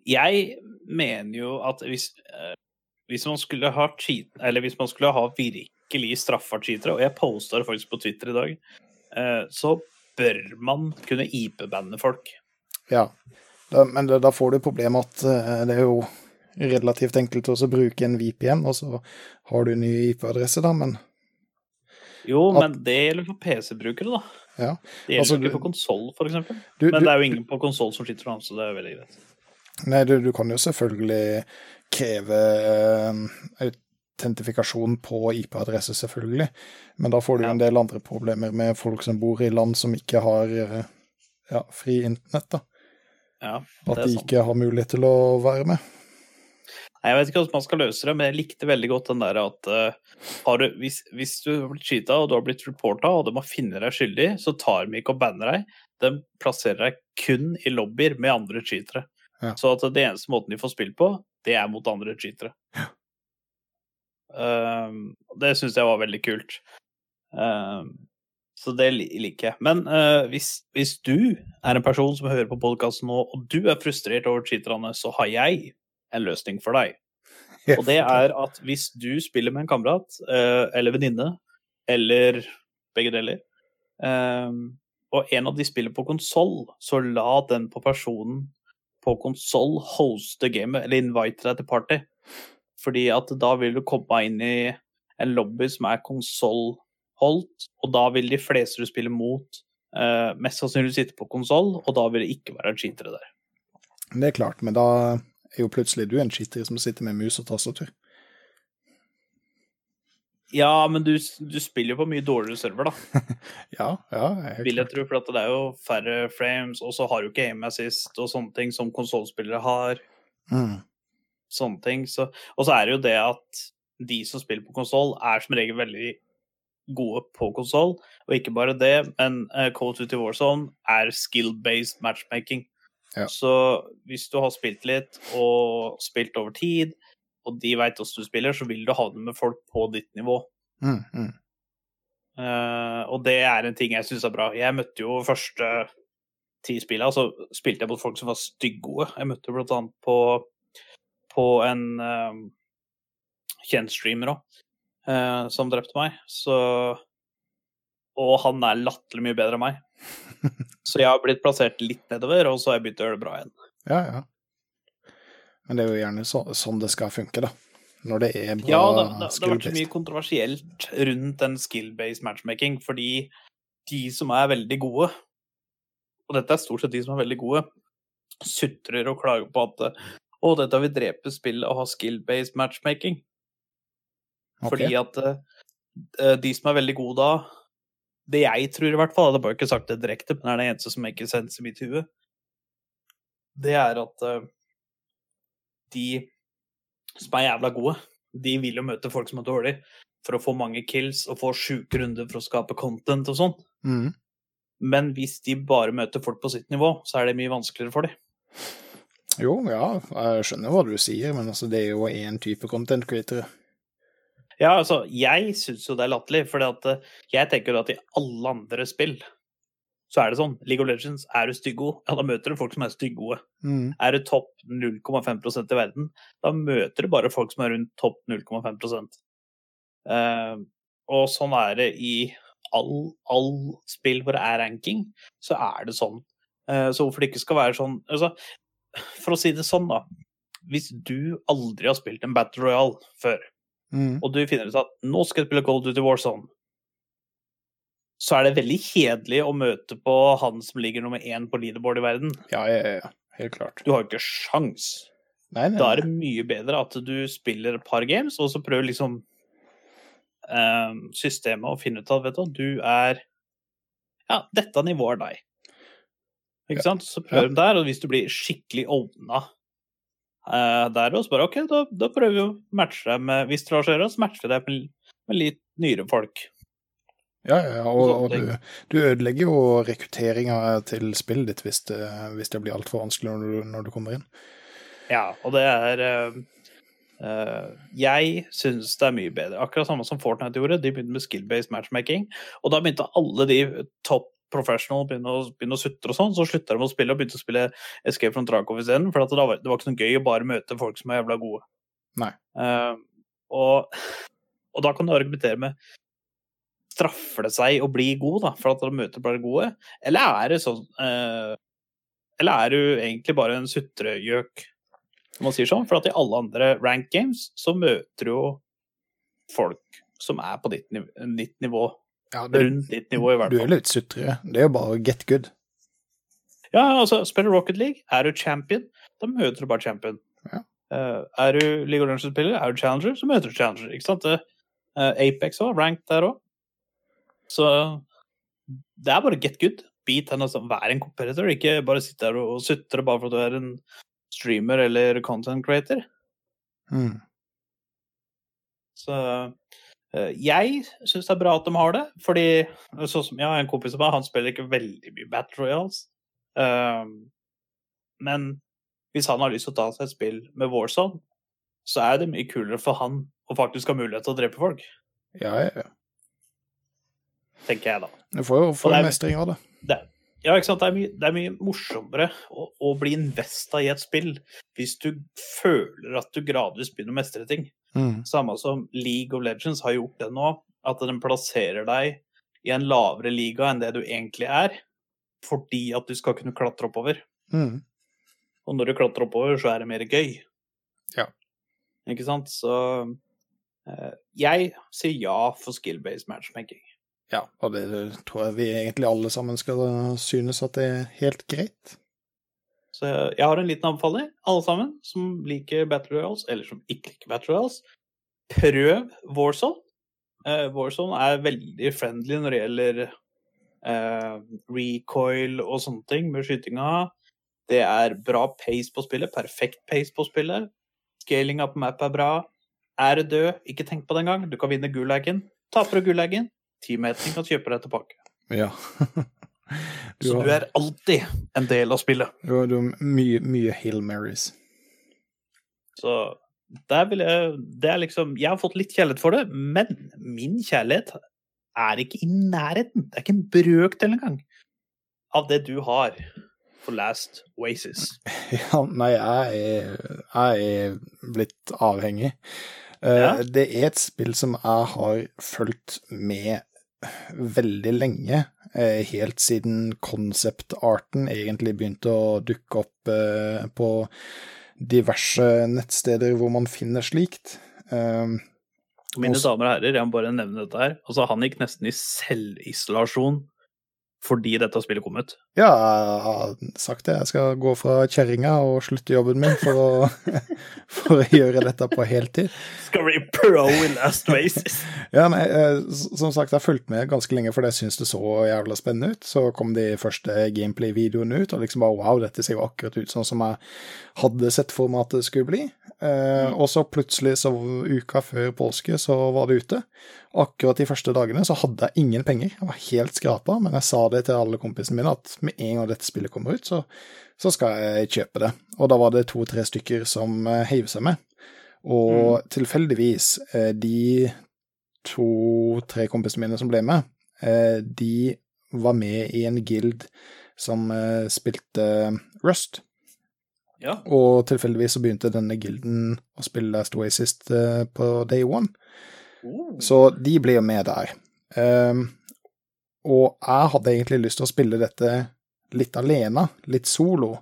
Jeg mener jo at hvis, eh, hvis man skulle ha cheat, eller hvis man skulle ha virkelig straffa cheatere, og jeg posta det faktisk på Twitter i dag, eh, så bør man kunne IP-banne folk. Ja, da, men da, får du problemet at eh, det er jo relativt enkelt å bruke en VPN, og så har du ny IP-adresse, da, men Jo, At- men det gjelder for PC-brukere, da. ja. Det gjelder Altså, ikke du- for konsoll, f.eks. Men du, det er jo ingen på konsoll som sitter da, så det er veldig greit. Nei, du, du kan jo selvfølgelig kreve eh, autentifikasjon på IP-adresse, selvfølgelig, men da får du jo en del andre problemer med folk som bor i land som ikke har eh, ja, fri internett, da. Ja, At de ikke har mulighet til å være med. Nei, Jeg vet ikke hvordan man skal løse det, men jeg likte veldig godt den der at uh, har du, hvis, hvis du har blitt cheata og du har blitt reporta og de har funnet deg skyldig, så tar de ikke og banner deg. De plasserer deg kun i lobbyer med andre cheatere. Ja. Så at det eneste måten de får spill på, det er mot andre cheatere. Um, det syns jeg var veldig kult. Um, så det liker jeg. Men uh, hvis, hvis du er en person som hører på podkasten nå, og du er frustrert over cheaterne, så har jeg en løsning for deg. Og det er at hvis du spiller med en kamerat uh, eller venninne, eller begge deler, um, og en av de spiller på konsoll, så la den på personen på konsoll hoste gamet, eller invite deg til party. Fordi at da vil du komme inn i en lobby som er konsollholdt, og da vil de fleste du spiller mot, uh, mest sannsynlig sitte på konsoll, og da vil det ikke være cheatere der. Det er klart, men da er jo plutselig du en cheater som sitter med mus og tastatur. Ja, men du, du spiller jo på mye dårligere server, da. Ja, ja, vil jeg tro, for det er jo færre frames, og så har du ikke aim assist og sånne ting som konsollspillere har. Mm. sånne ting. Så, og så er det jo det at de som spiller på konsoll, er som regel veldig gode på konsoll. Og ikke bare det, men uh, Call of Duty Warzone er skill-based matchmaking. Ja. Så hvis du har spilt litt og spilt over tid, og de veit hvordan du spiller, så vil du havne med folk på ditt nivå. Mm, mm. Uh, og det er en ting jeg syns er bra. Jeg møtte jo første ti spillene, så spilte jeg mot folk som var styggode. Jeg møtte blant annet på, på en uh, kjent streamer òg, som drepte meg. Så Og han er latterlig mye bedre enn meg. Så jeg har blitt plassert litt nedover, og så har jeg begynt å gjøre det bra igjen. Ja, ja. Men det er jo gjerne så, sånn det skal funke, da. Når det er bra Ja, det, det, det har vært så mye kontroversielt rundt en skill-based matchmaking, fordi de som er veldig gode, og dette er stort sett de som er veldig gode, sutrer og klager på at å, dette vil drepe spillet å ha skill-based matchmaking. Okay. Fordi at eh, de som er veldig gode da, det jeg tror i hvert fall, jeg hadde bare ikke sagt det direkte, men det er det eneste som ikke sense i mitt hue, det er at eh, de som er jævla gode, de vil jo møte folk som er dårlige, for å få mange kills og få sjuke runder for å skape content og sånn. Mm. Men hvis de bare møter folk på sitt nivå, så er det mye vanskeligere for dem. Jo, ja, jeg skjønner hva du sier, men altså, det er jo én type content creator. Ja, altså, jeg syns jo det er latterlig, for jeg tenker jo at i alle andre spill så er det sånn. League of Legends, er du styggod, ja, da møter du folk som er styggode. Mm. Er du topp 0,5% i verden, da møter du bare folk som er rundt topp 0,5% uh, Og sånn er det i all, all spill hvor det er ranking, så er det sånn. Uh, så hvorfor det ikke skal være sånn altså, For å si det sånn, da. Hvis du aldri har spilt en Battle Royale før, Mm. og du finner ut at nå skal jeg spille Cold Duty Warzone, så er det veldig kjedelig å møte på han som ligger nummer én på leaderboard i verden. Ja, ja, ja, helt klart. Du har jo ikke sjans. Nei, nei, Da er det mye bedre at du spiller et par games, og så prøver liksom eh, systemet å finne ut at vet du, du er Ja, dette nivået er deg. Ikke sant? Så prøv der, og hvis du blir skikkelig ovna eh, der, og så bare OK, da, da prøver vi å matche deg med Hvis du lar seg gjøre, så matcher vi deg med, med litt nyere folk. Ja, ja, og, Og og du, du ødelegger jo rekrutteringa til spillet ditt hvis det, hvis det blir altfor vanskelig når du, når du kommer inn. Ja, og det er Uh, eh, Jeg syns det er mye bedre. Akkurat samme som Fortnite gjorde. De begynte med skill-based matchmaking. Og da begynte alle de top professional begynne å, begynne å sutre og sånn. Så slutta de å spille og begynte å spille Escape from Tarkov isteden. For det, var, det var ikke noe gøy å bare møte folk som er jævla gode. Eh, og, og da kan du argumentere med Straffer det seg å bli god da, for at de møter bare gode, eller er det sånn eh, Eller er du egentlig bare en sutregjøk, om man sier sånn? For at i alle andre rank games så møter du jo folk som er på ditt, niv ditt nivå. Ja, det, Rundt ditt nivå, i hvert fall. du er litt sutre. Det er jo bare get good. Ja, altså, spiller Rocket League, er du champion, da møter du bare champion. Ja. Uh, er du League of Legends-spiller, er du challenger, så møter du challenger. ikke sant? Eh, Apex òg, ranked der òg. Så det er bare get good. Beat henne, altså. Vær en competitor, ikke bare sitte der og sutre bare for at du er en streamer eller content creator. Mm. Så eh, jeg syns det er bra at de har det, fordi sånn som jeg har en kompis av meg, han spiller ikke veldig mye Battle Royals. Um, men hvis han har lyst til å ta seg et spill med Warzone, så er det mye kulere for han å faktisk ha mulighet til å drepe folk, Ja, ja, ja. Tenker jeg da. Du får jo får er- mestring av det. Det, ja, ikke sant? Det, er mye, det er mye morsommere å, å bli investa i et spill hvis du føler at du gradvis begynner å mestre ting. Mm. Samme som League of Legends har gjort det nå, at den plasserer deg i en lavere liga enn det du egentlig er, fordi at du skal kunne klatre oppover. Mm. Og når du klatrer oppover, så er det mer gøy. Ja. Ikke sant? Så eh, jeg sier ja for skill-based matchmaking. Ja, og det tror jeg vi egentlig alle sammen skal synes at det er helt greit. Så jeg har en liten anbefaling, alle sammen som liker Battle Royals, eller som ikke liker Battle Royals. Prøv Warzone. Uh, Warzone er veldig friendly når det gjelder uh, recoil og sånne ting med skytinga. Det er bra pace på spillet, perfekt pace på spillet. Scalinga på map er bra. Er du død, ikke tenk på det engang. Du kan vinne gulagen. Taper du gulagen, teammaten kan kjøpe deg tilbake. Ja. Du Så du er alltid en del av spillet. du har, du har mye, mye Hail Marys. Så der vil jeg Det er liksom Jeg har fått litt kjærlighet for det, men min kjærlighet er ikke i nærheten. Det er ikke en brøkdel engang av det du har for Last Oasis. Ja, nei, jeg er, jeg er blitt avhengig. Eh, Ja. Det er et spill som jeg har fulgt med veldig lenge, eh, helt siden concept-arten egentlig begynte å dukke opp eh, på diverse nettsteder hvor man finner slikt. Eh, Mine damer og herrer, jeg må bare nevne dette her. Altså, han gikk nesten i selvisolasjon fordi dette spillet kom ut. Ja, jeg har sagt det. Jeg skal gå fra kjerringa og slutte jobben min for å, for å gjøre dette på heltid. Skal bli pro i Last Oasis. Ja, nei, eh, som sagt, jeg har fulgt med ganske lenge fordi jeg syns det så jævla spennende ut. Så kom de første gameplay-videoene ut, og liksom bare wow, dette ser jo akkurat ut sånn som jeg hadde sett for meg at det skulle bli. Mm. og så plutselig, så uka før påske, så var det ute. Akkurat de første dagene så hadde jeg ingen penger. Jeg var helt skrapa, men jeg sa det til alle kompisene mine at med en gang dette spillet kommer ut, så, så skal jeg kjøpe det. Og da var det to-tre stykker som eh, heiv seg med. Og tilfeldigvis, eh, de to-tre kompisene mine som ble med, eh, de var med i en guild som spilte Rust. Ja. Og tilfeldigvis så begynte denne gilden å spille Last Oasis sist på day one. Oh. Så de blir med der. Um, og jeg hadde egentlig lyst til å spille dette litt alene, litt solo.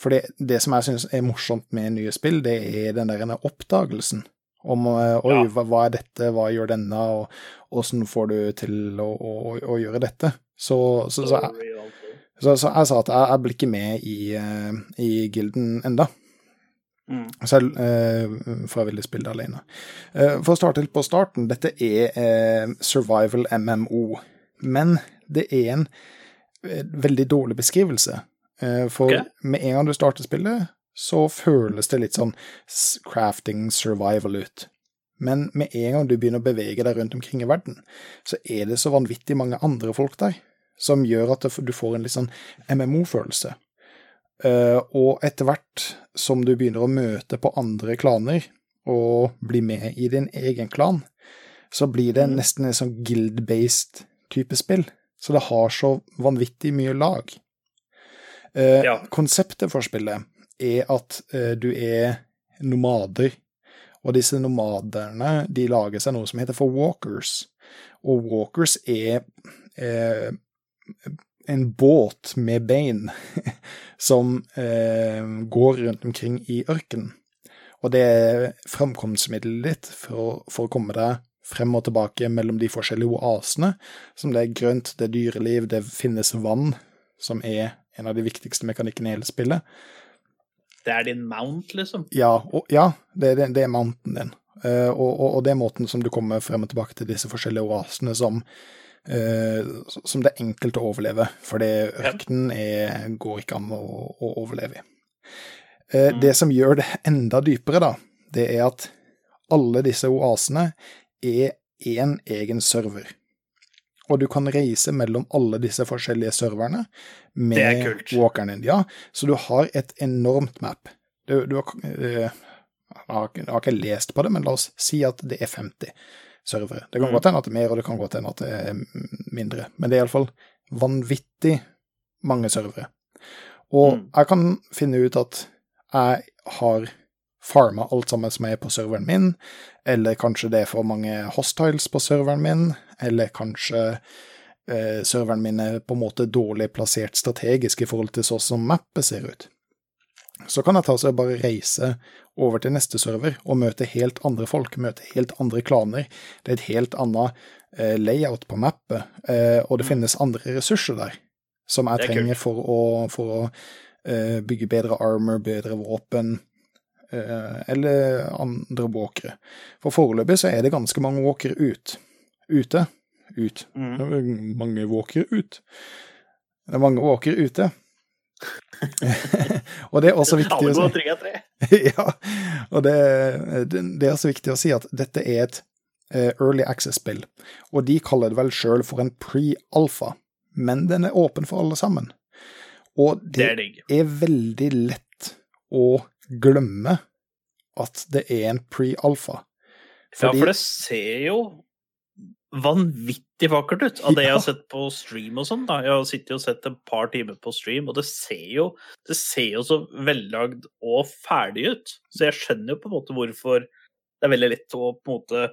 For det, det som jeg syns er morsomt med nye spill, det er den der oppdagelsen. Om eh, oi, Ja. hva, er dette, hva gjør denne, og åssen får du til å, å, å gjøre dette? Så, så, så, jeg, så, så jeg sa at jeg, jeg blir ikke med i, eh, i gilden enda. Mm. Selv, eh, for ville spille alene. Eh, for å starte litt på starten, dette er eh, survival MMO, men det er en eh, veldig dårlig beskrivelse. Eh, for okay. med en gang du starter spillet, så føles det litt sånn crafting survival ut. Men med en gang du begynner å bevege deg rundt omkring i verden, så er det så vanvittig mange andre folk der, som gjør at du får en litt sånn MMO-følelse. Eh, og etter hvert som du begynner å møte på andre klaner, og bli med i din egen klan, så blir det Mhm. nesten en sånn guild-based type spill. Så det har så vanvittig mye lag. Eh, Ja. Konseptet for spillet er at eh, du er nomader, og disse nomaderne de lager seg noe som heter for walkers. Og walkers er eh, en båt med bein som eh, går rundt omkring i ørkenen. Og det er framkomstmiddelet ditt for, for å komme deg frem og tilbake mellom de forskjellige oasene, som det er grønt, det er dyreliv, det finnes vann, som er en av de viktigste mekanikkene i hele spillet. Det er din mount, liksom. Ja, og, ja det, det, det er mounten din. Uh, og, og, og det er måten som du kommer frem og tilbake til disse forskjellige oasene som, som det er enkelt å overleve, fordi det ørkenen er, går ikke an å, å overleve i. Eh, Mm. Det som gjør det enda dypere, da, det er at alle disse oasene er én egen server. Og du kan reise mellom alle disse forskjellige serverne med er walkeren din. Ja, så du har et enormt map. Du, du har, eh, jeg har, jeg har ikke lest på det, men la oss si at det er 50 servere. Det kan Mm. godt hende at det er mer, og det kan godt hende at det er mindre. Men det er iallfall vanvittig mange servere. Og Mm. jeg kan finne ut at jeg har farma alt sammen som er på serveren min, eller kanskje det er for mange hostiles på serveren min, eller kanskje eh, serveren min er på en måte dårlig plassert strategisk i forhold til sånn som mappet ser ut. Så kan jeg ta så bare reise over til neste server og møte helt andre folk, møte helt andre klaner. Det er et helt annet eh, layout på mappet, eh, og det finnes andre ressurser der som jeg er trenger for å, for å eh, bygge bedre armor, bedre våpen, eh, eller andre walkere. For foreløpig så er det ganske mange walkere ut. Ute. Ut. Mm. Mange walkere ut. Det er mange walkere ute. og det er også viktig å si ja, og det, det, er også viktig å si at dette er et eh, early access-spill, og de kaller det vel sjøl for en pre-alfa, men den er åpen for alle sammen. Og Det det er er veldig lett å glemme at det er en pre-alfa. Ja, for det ser jo vanvittig vakkert ut av det jeg har sett på stream og sånn. Jeg har sittet og sett et par timer på stream, og det ser jo, det ser jo så vellagd og ferdig ut. Så jeg skjønner jo på en måte hvorfor det er veldig lett å på en måte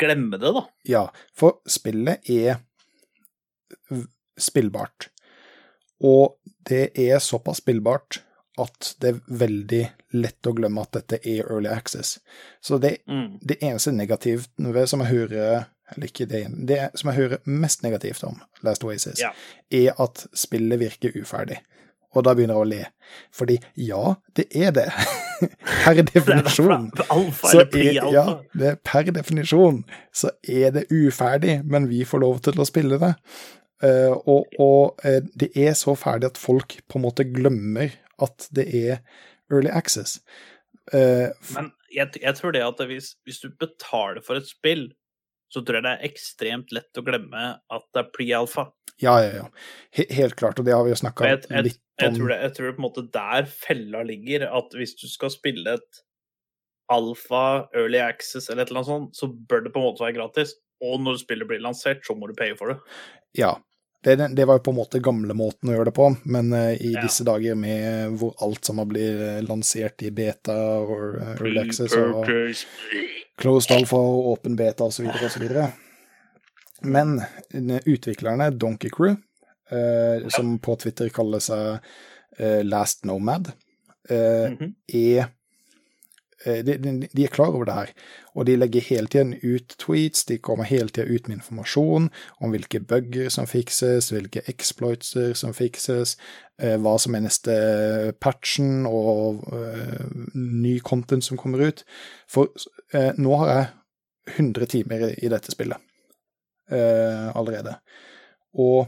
glemme det, da. Ja, for spillet er spillbart. Og det er såpass spillbart at det er veldig lett å glemme at dette er early access. Så det, Mm. det eneste negativt som jeg hører eller ikke det, det som jeg hører mest negativt om Last Oasis, Ja. er at spillet virker uferdig. Og da begynner jeg å le. Fordi ja, det er det. Per definisjon. Så er, ja, det er per definisjon så er det uferdig, men vi får lov til å spille det. Uh, og og uh, det er så ferdig at folk på en måte glemmer at det er early access. Uh, Men jeg, jeg tror det at hvis, hvis du betaler for et spill, så tror jeg det er ekstremt lett å glemme at det er pre-alfa. ja, ja, ja. Helt klart, og det har vi jo snakka litt om. jeg, tror det, jeg tror det på en måte der fella ligger, at hvis du skal spille et alfa, early access eller et eller annet sånt, så bør det på en måte være gratis. Og når spillet blir lansert, så må du paye for det. Ja. Det, det var jo på en måte gamlemåten å gjøre det på, men uh, i Ja. disse dager med hvor alt har blitt lansert i beta og uh, access og closed alpha og åpen beta osv. osv. Men eh, utviklerne, Donkey Crew, uh, som på Twitter kaller seg eh, Last Nomad, mm -hmm. er eh, de, de, de er klar over det her, og de legger hele tiden ut tweets, de kommer hele tiden ut med informasjon om hvilke bugger som fikses, hvilke exploitser som fikses, eh, hva som er neste patchen og eh, ny content som kommer ut. For eh, nå har jeg 100 timer i, dette spillet eh, allerede. Og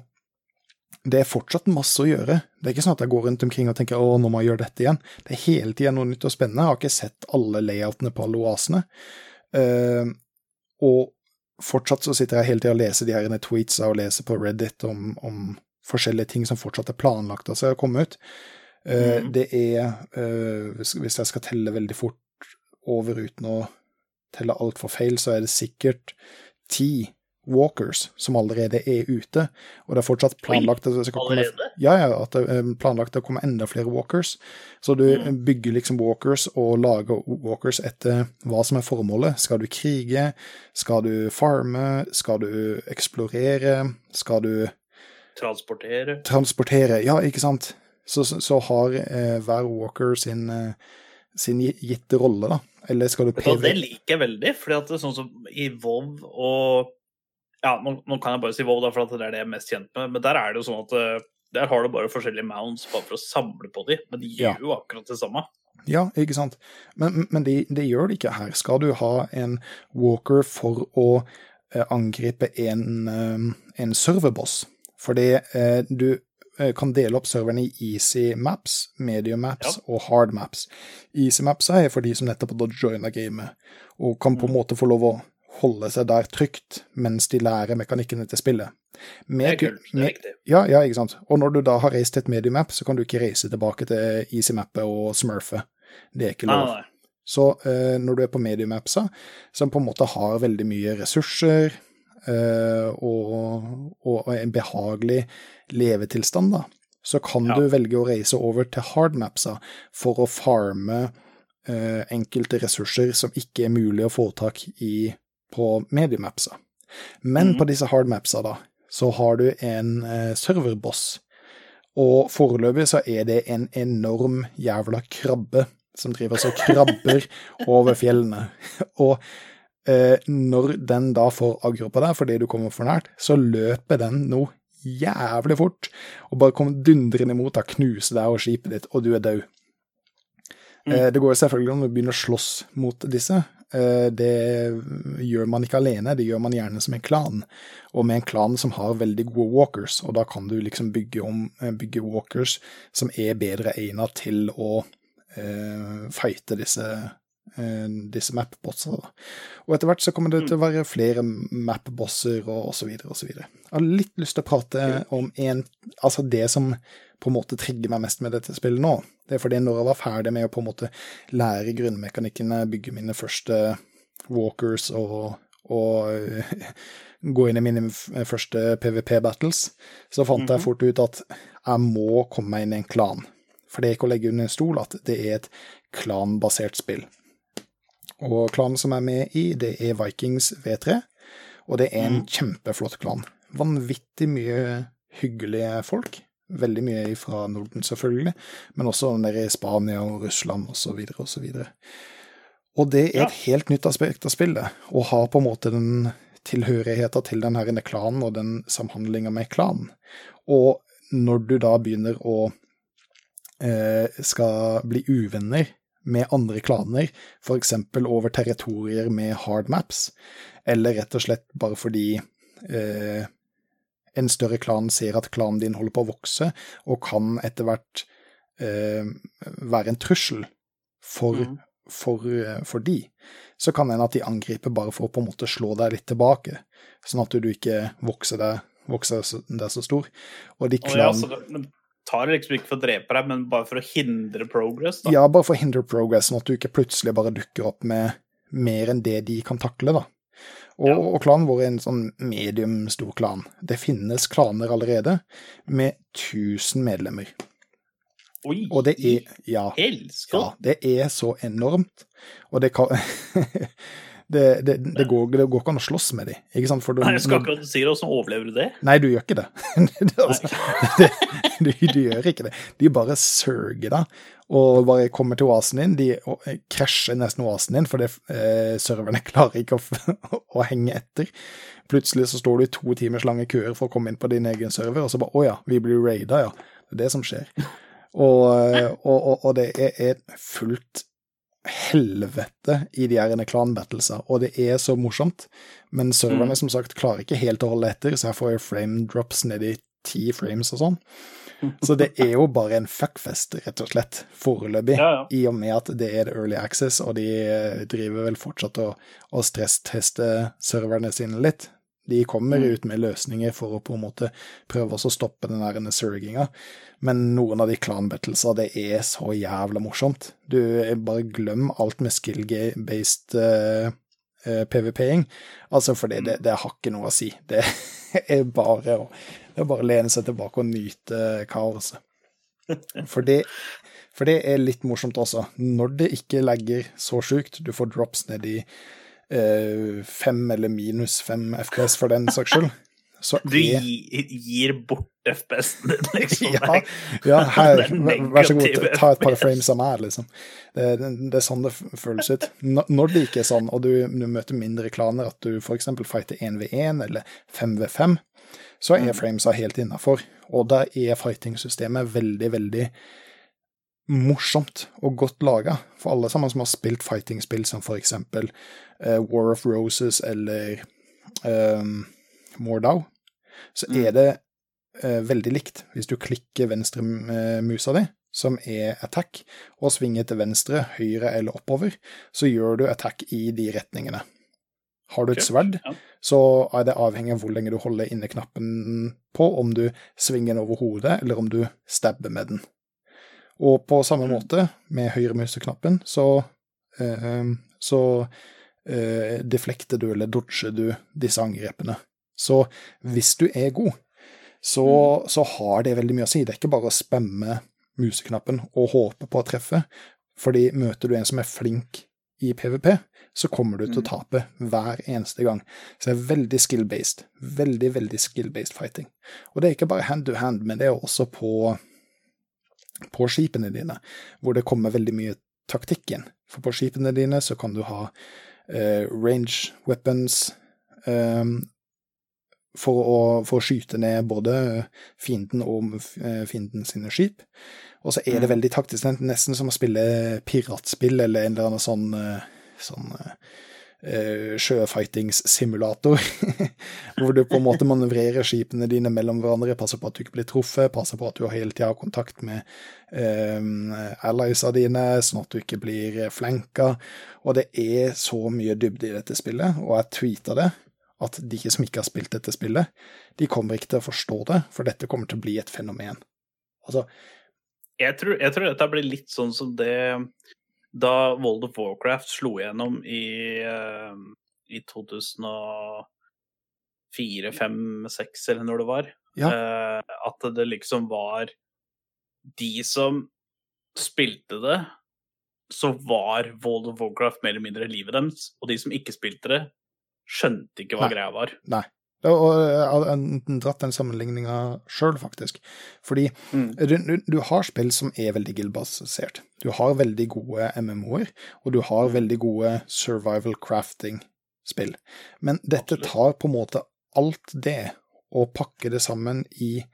det er fortsatt masse å gjøre. Det er ikke sånn at jeg går rundt omkring og tenker å, nå må jeg gjøre dette igjen. Det er hele tiden noe nytt og spennende. Jeg har ikke sett alle layoutene på alle oasene. Uh, og fortsatt så sitter jeg hele tida og leser de her tweetsa og leser på Reddit om, om forskjellige ting som fortsatt er planlagt altså, å komme ut. Uh, mm. Det er, uh, hvis jeg skal telle veldig fort over uten å telle altfor feil, så er det sikkert ti walkers som allerede er ute, og det er fortsatt planlagt at det skal komme ja, ja, at det er planlagt å komme enda flere walkers. Så du Mm. bygger liksom walkers og lager walkers etter hva som er formålet. Skal du krige? Skal du farme? Skal du eksplorere? Skal du Transportere. transportere? Ja, ikke sant? Så, så, har eh, hver walker sin, eh, sin gitte rolle, da. Eller skal du PV... det liker jeg veldig, for sånn som i Vov og Ja, nå, nå kan jeg bare si WoW, da, for det er det jeg er mest kjent med, men der er det jo sånn at eh, der har du bare forskjellige mounts bare for å samle på de, men de Ja. gjør jo akkurat det samme. Ja, ikke sant. Men, men det de gjør det ikke her. Skal du ha en walker for å eh, angripe en, eh, en serverboss? Fordi eh, du eh, kan dele opp serverne i easy maps, medium maps og hard maps. Easy maps er for de som nettopp har joina gamet, og kan på en måte få lov å holde seg der trygt mens de lærer mekanikkene til spillet. Det er kult. Det er riktig. ja, ja, ikke sant. Og når du da har reist til et medium map, så kan du ikke reise tilbake til easy mappet og smurfe. Det er ikke lov. nei. Så uh, når du er på medium appsa, som på en måte har veldig mye ressurser uh, og, og en behagelig levetilstand, da, så kan Ja. du velge å reise over til hard mapsa for å farme uh, enkelte ressurser som ikke er mulig å få tak i på medium appsa. Men Mhm. på disse hard mapsa, da, så har du en eh, serverboss. Og foreløpig så er det en enorm jævla krabbe som driver og krabber over fjellene. Og eh, når den da får aggro på deg fordi du kommer for nært, så løper den nå jævlig fort og bare kommer dundrende imot deg, knuser deg og skipet ditt, og du er død. Mm. Eh, det går selvfølgelig an å begynne å slåss mot disse. Eh, det gjør man ikke alene, det gjør man gjerne som en klan. Og med en klan som har veldig gode walkers, og da kan du liksom bygge, om, eh, bygge walkers som er bedre egnet til å eh, fighte disse, eh, disse map-bossene. Og etter hvert så kommer det til å være flere map-bosser og osv. osv. Jeg har litt lyst til å prate om en, altså det som på en måte trigger meg mest med dette spillet nå. Det er fordi når jeg var ferdig med å på en måte lære grunnmekanikkene, bygge mine første walkers og, og eh, gå inn i mine første PVP-battles, så fant jeg fort ut at jeg må komme meg inn i en klan. For det er ikke å legge under en stol at det er et klanbasert spill. Og klanen som jeg er med i, det er Vikings V3, og det er en kjempeflott klan. Vanvittig mye hyggelige folk. Veldig mye fra Norden, selvfølgelig, men også nede i Spania og Russland osv. osv. Og og det er et helt nytt aspekt av spillet, å ha på en måte den tilhørigheten til den her klanen og den samhandlinga med klanen. Og når du da begynner å eh, skal bli uvenner med andre klaner, f.eks. over territorier med hard maps, eller rett og slett bare fordi eh, en større klan ser at klanen din holder på å vokse, og kan etter hvert eh, være en trussel for, mm. for, eh, for de, så kan en at de angriper bare for å på en måte slå deg litt tilbake, sånn at du ikke vokser deg, vokser deg så stor. Og de ja, det, tar liksom ikke for å drepe deg, men bare for å hindre progress. Da. Ja, bare for å hindre progress, sånn at du ikke plutselig bare dukker opp med mer enn det de kan takle, da. Og, Ja. og klanen vår er en sånn medium stor klan. Det finnes klaner allerede med 1000 medlemmer. Oi, Og det er Ja. Ja, det er så enormt. Og det kan det, det, det, går, det går ikke an å slåss med dem, ikke sant? For du, Nei, jeg skal akkurat si det, åssen overlever du det? Nei, du gjør ikke det. det, altså, du, du gjør ikke det. De bare surger deg og bare kommer til oasen din. De og, krasjer nesten oasen din fordi eh, serverne klarer ikke å, å henge etter. Plutselig så står du i to timers lange køer for å komme inn på din egen server, og så bare Å ja, vi blir raida, ja. Det er det som skjer. Og, eh, og, og, det er fullt helvete i de her klan-battlesa, og det er så morsomt. Men serverne som sagt klarer ikke helt å holde etter, så jeg får frame drops ned i ti frames og sånn. Så det er jo bare en fuckfest, rett og slett, foreløpig, Ja, ja. i og med at det er early access, og de eh, driver vel fortsatt og, og stresstester serverne sine litt. De kommer Mm. ut med løsninger for å på en måte prøve å stoppe den der surginga, men noen av de clan-battlesa, det er så jævla morsomt. Du eh, bare glem alt med skill-based uh, PVP-ing, altså for det, det har ikke noe å si. Det er bare å, det er bare å lene seg tilbake og nyte kaoset. For det, for det er litt morsomt også. Når det ikke legger så sjukt, du får drops ned i eh, fem eller minus fem FPS for den saks skyld, så Du er gir bort FPS-en din, liksom. ja, ja, her, er vær så god, ta et par frames av meg, liksom. Det, det, det er sånn det føles ut. Når det ikke er sånn, og du, du møter mindre klaner, at du f.eks. fighter 1v1 eller 5v5, så er framesa helt innafor. Og da er fighting-systemet veldig, veldig morsomt og godt laga. For alle sammen som har spilt fighting-spill som for eksempel War of Roses eller um, Mordau, så er det uh, veldig likt. Hvis du klikker venstre eh, musa di, som er attack, og svinger til venstre, høyre eller oppover, så gjør du attack i de retningene. Har du et sverd, så er det avhengig av hvor lenge du holder inne knappen på, om du svinger den over hodet, eller om du stabber med den. Og på samme måte, med høyre museknappen, så, eh, så eh, deflekter du eller dodger du disse angrepene. Så hvis du er god, så, så har det veldig mye å si. Det er ikke bare å spamme museknappen og håpe på å treffe, fordi møter du en som er flink i PVP, så kommer du til å tape hver eneste gang. Så det er veldig skill-based. Veldig, veldig skill-based fighting. Og det er ikke bare hand to hand, men det er også på, på skipene dine, hvor det kommer veldig mye taktikk inn. For på skipene dine så kan du ha range weapons eh, for, å, for å skyte ned både fienden og eh, fienden sine skip. Og så er det veldig taktisk, nesten som å spille piratspill eller en eller annen sånn, eh, sånn eh, sjøfightingssimulator, hvor du på en måte manøvrerer skipene dine mellom hverandre, passer på at du ikke blir truffet, passer på at du hele tida har kontakt med eh, alliesa dine, sånn at du ikke blir flanka. Og det er så mye dybde i dette spillet, og jeg tweeta det, at de som ikke har spilt dette spillet, de kommer ikke til å forstå det, for dette kommer til å bli et fenomen. Altså, Jeg tror, jeg tror dette blir litt sånn som det da World of Warcraft slo igjennom i, uh, i 2004, 5, 6 eller når det var. Ja. uh, at det liksom var de som spilte det, så var World of Warcraft mer eller mindre livet deres. Og de som ikke spilte det, skjønte ikke hva Nei. greia var. Nei. Og jeg har dratt den sammenligninga sjøl, faktisk. Fordi Mm. du, du, har spill som er veldig guild-basert. Du har veldig gode MMO-er, og du har veldig gode survival crafting-spill. Men dette tar på en måte alt det og pakker det sammen i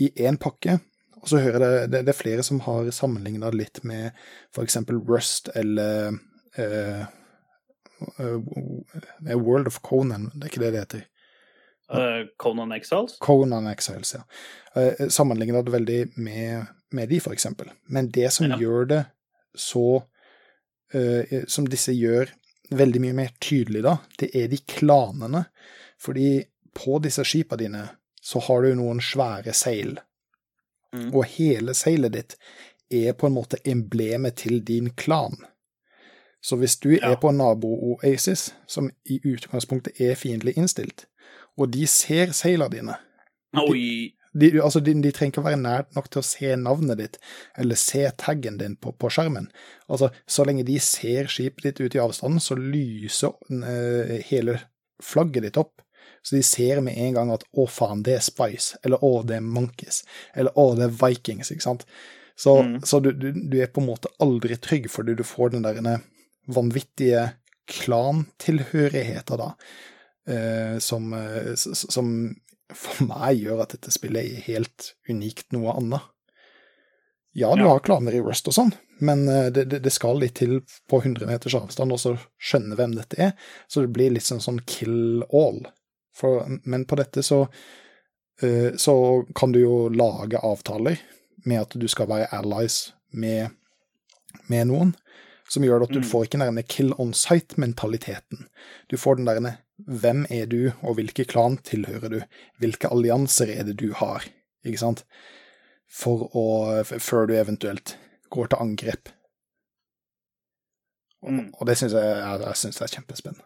én pakke. Og så hører jeg det, det, det er flere som har sammenligna litt med f.eks. Rust eller uh, eh, World of Conan, det er ikke det det heter. Eh, Conan Exiles? Conan Exiles, ja. Uh, Sammenligna det veldig med, med de, for eksempel. Men det som Ja. gjør det så eh, Som disse gjør veldig mye mer tydelig, da, det er de klanene. Fordi på disse skipa dine så har du noen svære seil. Mm. Og hele seilet ditt er på en måte emblemet til din klan. Så hvis du Ja. er på nabo-Oasis, som i utgangspunktet er fiendtlig innstilt, og de ser seilene dine Oi! de, altså, de, de trenger ikke være nært nok til å se navnet ditt, eller se taggen din på, på skjermen. Altså, så lenge de ser skipet ditt ute i avstanden, så lyser uh, hele flagget ditt opp. Så de ser med en gang at 'å, faen, det er Spice', eller 'å, det er Monkeys', eller 'å, det er Vikings', ikke sant. Så, Mm. så du, du, du er på en måte aldri trygg, fordi du får den der vanvittige klantilhørigheten, da, som, eh, s- s- som for meg gjør at dette spillet er helt unikt noe annet. Ja, du Ja. har klaner i Rust og sånn, men eh, det, det, det skal litt til på 100 meters avstand også skjønne hvem dette er, så det blir litt sånn, sånn kill all. For, men på dette så eh, så kan du jo lage avtaler med at du skal være allies med, med noen, som gjør at du Mm. får ikke den kill on sight-mentaliteten. Du får den der hvem er du, og hvilke klan tilhører du? Hvilke allianser er det du har? Ikke sant? For å, før du eventuelt går til angrep. Og, Mm. og det syns jeg, jeg, jeg synes det er kjempespennende.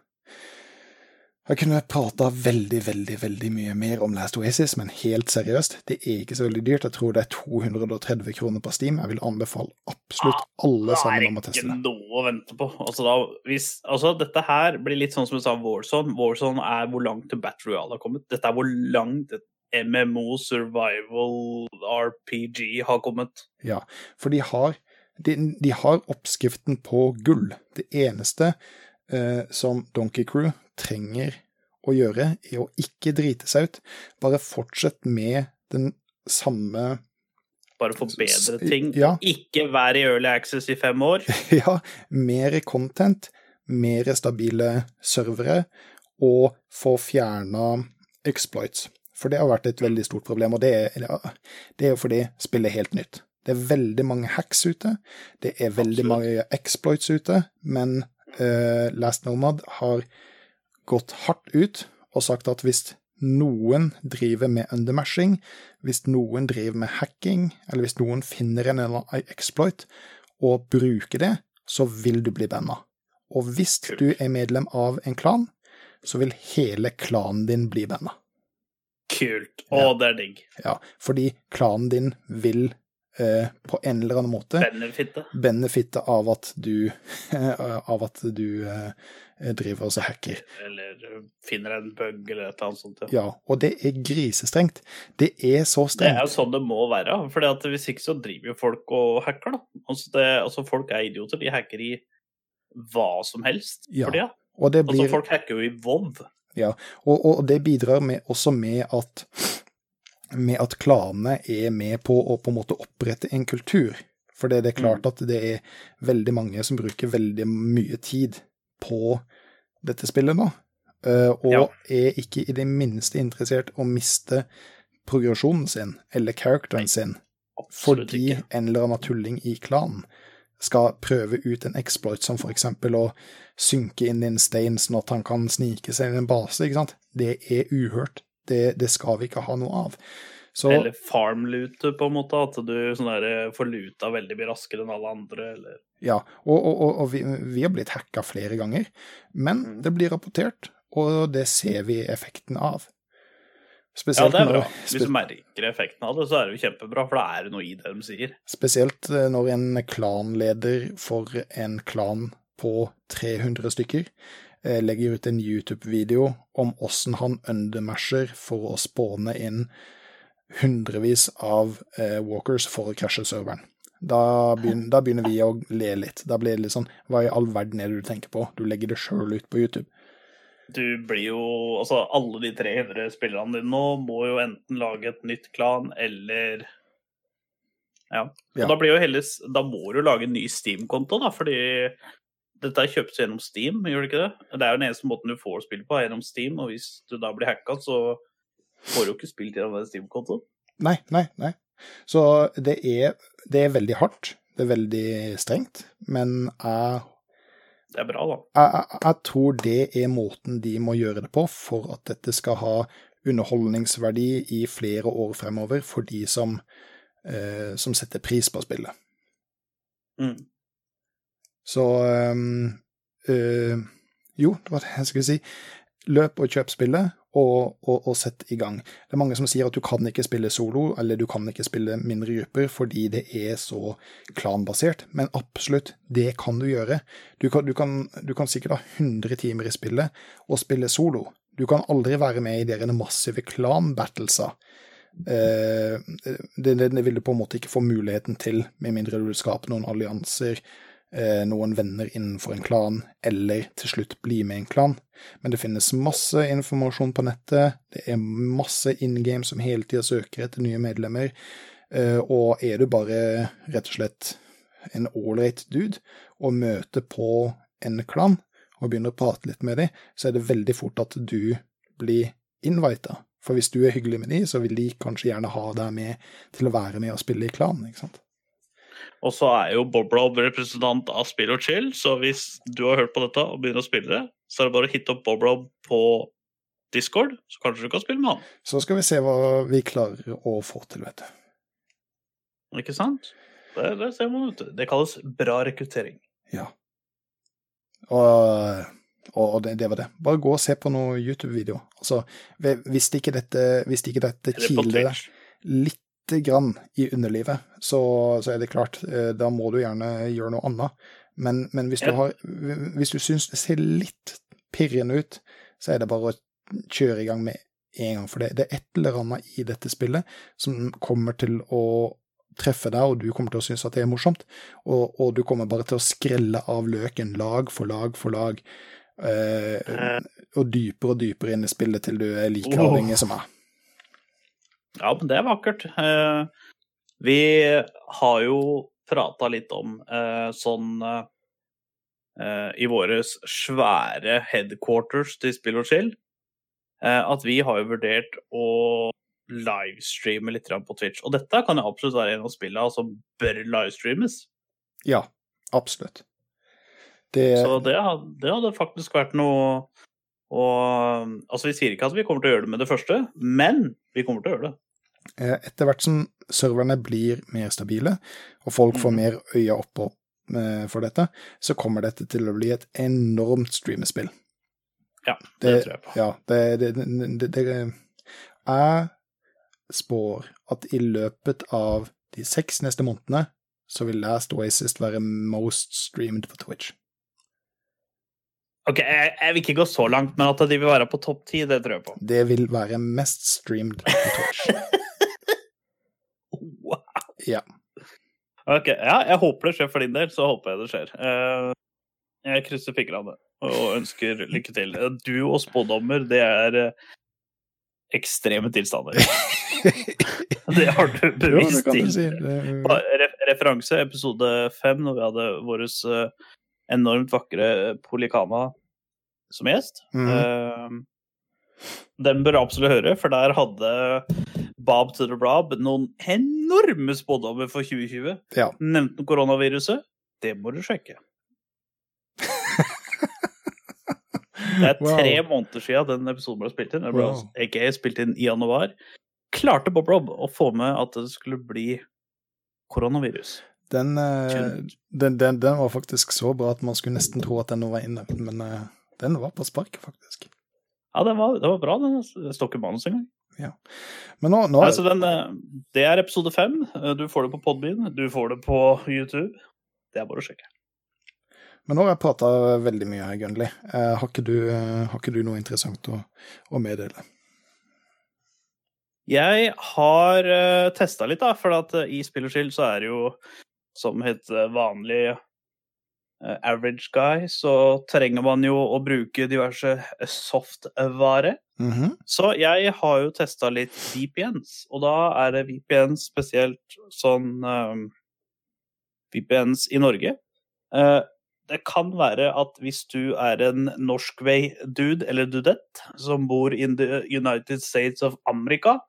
Jeg kunne prata veldig, veldig veldig mye mer om Last Oasis, men helt seriøst, det er ikke så veldig dyrt. Jeg tror det er 230 kroner på Steam. Jeg vil anbefale absolutt alle Da er sammen om å teste det. det. ikke noe å vente på. Altså, da, hvis, altså, dette her blir litt sånn som du sa Warzone. Warzone er hvor langt til Battle Royale har kommet. Dette er hvor langt MMO, survival, RPG har kommet. Ja, for de har, de, de har oppskriften på gull. Det eneste eh, som Donkey Crew trenger å gjøre, er å ikke drite seg ut. Bare fortsett med den samme Bare forbedre ting. ja. Ikke være i early access i fem år. Ja, mer content, mer stabile servere, og få fjerna exploits. For det har vært et veldig stort problem, og det er, det er jo fordi spillet er helt nytt. Det er veldig mange hacks ute, det er veldig Absolutt. mange exploits ute, men Last Nomad har gått hardt ut og sagt at hvis noen driver med undermashing, hvis noen driver med hacking, eller hvis noen finner en eller exploit og bruker det, så vil du bli banna. Og hvis du er medlem av en klan, så vil hele klanen din bli banna. Kult. Å, Ja. det er digg. Ja, fordi klanen din vil eh, på en eller annen måte Benefitte. benefitte av at du av at du eh, driver og hacker. Eller finner en bug eller et eller annet sånt. Ja. Ja, og det er grisestrengt. Det er så strengt. Det er jo sånn det må være. For hvis ikke så driver jo folk og hacker, da. Altså, det, altså folk er idioter. De hacker i hva som helst Ja, for tida. Og det Altså, folk hacker jo i WoW. Og, og det bidrar med, også med at med at klanene er med på å på en måte opprette en kultur. For det, er klart at det er veldig mange som bruker veldig mye tid på dette spillet nå, eh, og Ja. er ikke i det minste interessert å miste progresjonen sin, eller characteren sin, fordi en eller annen tulling i klanen skal prøve ut en exploit som for eksempel å synke inn i en stein sånn at han kan snike seg inn i en base, ikke sant. Det er uhørt. Det, det skal vi ikke ha noe av. Så Eller farmlute, på en måte. At du sånn der, får luta veldig mye raskere enn alle andre. Eller ja, og, og, og, og vi, vi har blitt hacka flere ganger, men Mm. det blir rapportert, og det ser vi effekten av. Ja, det er bra. Hvis du merker effekten av det, så er det jo kjempebra, for da er det noe i det de sier. spesielt eh, når en klanleder for en klan på 300 stykker eh, legger ut en YouTube-video om åssen han undermasher for å spåne inn hundrevis av eh, walkers for å krasje serveren. Da begynner, da begynner vi å le litt. Da blir det litt sånn Hva i all verden er det du tenker på? Du legger det sjøl ut på YouTube. Du blir jo Altså, alle de 300 spillerne dine nå må jo enten lage et nytt klan, eller Ja. Ja. da jo heller Da må du lage en ny Steam-konto, da, fordi dette er kjøpt gjennom Steam, gjør det ikke det? Det er jo den eneste måten du får spill på, er gjennom Steam, og hvis du da blir hacka, så får du ikke spilt gjennom den Steam-kontoen. Nei, nei, nei. Så det er, det er veldig hardt. Det er veldig strengt. Men jeg Det er bra, da. jeg, jeg, jeg tror det er måten de må gjøre det på for at dette skal ha underholdningsverdi i flere år fremover for de som, eh, som setter pris på spillet. Mm. Så um, uh, Jo, det var det jeg skulle si. Løp og kjøp spillet, og, og, og sett i gang. Det er mange som sier at du kan ikke spille solo, eller du kan ikke spille mindre grupper fordi det er så klanbasert, men absolutt, det kan du gjøre. Du kan, du kan, du kan sikkert ha 100 timer i spillet og spille solo. Du kan aldri være med i dere massive klan-battlesa. Eh, det, det, det vil du på en måte ikke få muligheten til, med mindre du vil skape noen allianser, noen venner innenfor en klan, eller til slutt bli med en klan. Men det finnes masse informasjon på nettet, det er masse in game som hele tida søker etter nye medlemmer, eh, og er du bare rett og slett en ålreit dude og møter på en klan og begynner å prate litt med dem, så er det veldig fort at du blir invita. For hvis du er hyggelig med dem, så vil de kanskje gjerne ha deg med til å være med og spille i klan, ikke sant. Og så er jo Boblob representant av Spill og chill, så hvis du har hørt på dette og begynner å spille det, så er det bare å hitte opp Boblob på Discord, så kanskje du kan spille med han. Så skal vi se hva vi klarer å få til, vet du. Ikke sant? Det, det ser man, vet du. Det kalles bra rekruttering. Ja. Og, og det, det var det. Bare gå og se på noen YouTube-videoer. Altså, hvis ikke dette, hvis ikke dette kiler deg Twitch. Grann i underlivet, så, så er det klart, eh, da må du gjerne gjøre noe annet. Men, men hvis, du har, hvis du syns det ser litt pirrende ut, så er det bare å kjøre i gang med en gang. For det, det er et eller annet i dette spillet som kommer til å treffe deg, og du kommer til å synes at det er morsomt. Og, og du kommer bare til å skrelle av løken lag for lag for lag. Eh, og dypere og dypere inn i spillet til du er like avhengig som meg. Ja, men det er vakkert. Eh, vi har jo prata litt om eh, sånn eh, i våre svære headquarters til Spill og Chill, eh, at vi har jo vurdert å livestreame litt på Twitch. Og dette kan jo absolutt være en av spillene som bør livestreames. Ja, absolutt. Det, Så det, det hadde faktisk vært noe og, altså Vi sier ikke at vi kommer til å gjøre det med det første, men vi kommer til å gjøre det. Eh, etter hvert som serverne blir mer stabile, og folk får Mhm. mer øya oppå eh, for dette, så kommer dette til å bli et enormt streamespill. Ja, det, tror jeg på. Ja, det, det, det, det, det Jeg spår at i løpet av de seks neste månedene så vil Last Oasis være most streamed på Twitch. Ok, jeg, jeg vil ikke gå så langt, men at de vil være på topp ti, det tror jeg på. Det vil være mest streamed på Twitch. Ja. Ok, ja, jeg håper det skjer for din del, så håper jeg det skjer. Eh, jeg krysser fingrene og ønsker lykke til. Eh, Du og spådommer, det er eh, ekstreme tilstander. Det har du kan til. si. Det, referanse, episode fem, når vi hadde vår enormt vakre Polikana som gjest. Mhm. Den bør absolutt høre, for der hadde Bob to the Blob noen enorme spådommer for 2020. Ja. Nevnte koronaviruset? Det må du sjekke. Det er tre Wow. måneder siden den episoden ble spilt inn. Den ble Wow. aka spilt inn i januar. Klarte Bob Rob å få med at det skulle bli koronavirus. Den, eh, den, den, den var faktisk så bra at man skulle nesten tro at den var inne, men eh, den var på sparket, faktisk. Ja, det var, det var bra. Den Det står ikke manus engang. Men nå, nå Altså, den, eh, det er episode fem. Eh, Du får det på Podbean, du får det på YouTube. Det er bare å sjekke. Men nå har jeg prata veldig mye her, Gunnli. Eh, har, ikke du, eh, har ikke du noe interessant å, å meddele? Jeg har uh, testa litt, da, for at eh, i Spillerskill så er det jo som eh, vanlig eh, average guy, så trenger man jo å bruke diverse eh, Mm -hmm. Så jeg har jo testa litt VPNs, og da er det VPNs spesielt sånn um, VPNs i Norge. Uh, det kan være at hvis du er en norskvei-dude eller dudette som bor in the United States of America,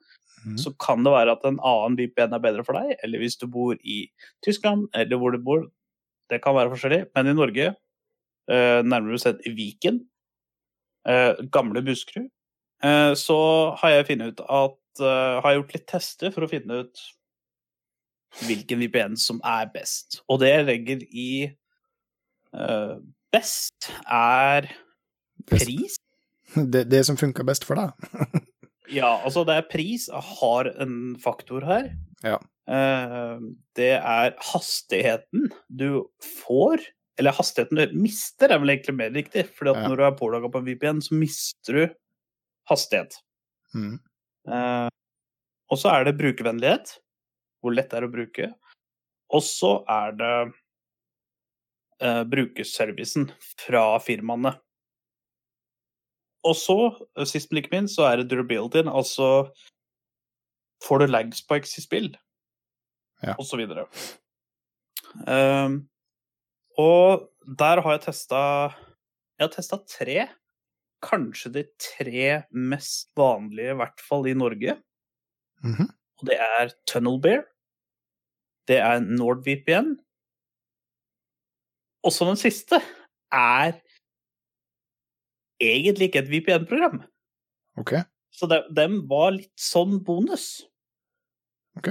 Mhm. så kan det være at en annen VPN er bedre for deg. Eller hvis du bor i Tyskland, eller hvor du bor. Det kan være forskjellig. Men i Norge, eh, nærmere bestemt i Viken, eh, gamle Buskerud, eh, så har jeg funnet ut at Har gjort litt tester for å finne ut hvilken VPN som er best. Og det jeg legger i best, er pris. Det, det som funker best for deg. Ja, altså det er pris har en faktor her. Ja. Eh, det er hastigheten du får, eller hastigheten du mister, er vel egentlig mer riktig. fordi at Ja. når du er pålaga på en VPN, så mister du hastighet. Mm. Eh, og så er det brukervennlighet. Hvor lett det er å bruke. Og så er det eh, brukerservicen fra firmaene. Og så, eh, sist men ikke minst, så er det durabilityen, altså Får du lags på i spill? Ja. Så videre. Ehm, og der har jeg testa Jeg har testa tre kanskje de tre mest vanlige, i hvert fall i Norge. Mhm. Og det er Tunnelbear, det er NordVPN, og så den siste er egentlig ikke et VPN-program. OK. Så de, dem var litt sånn bonus. Ok.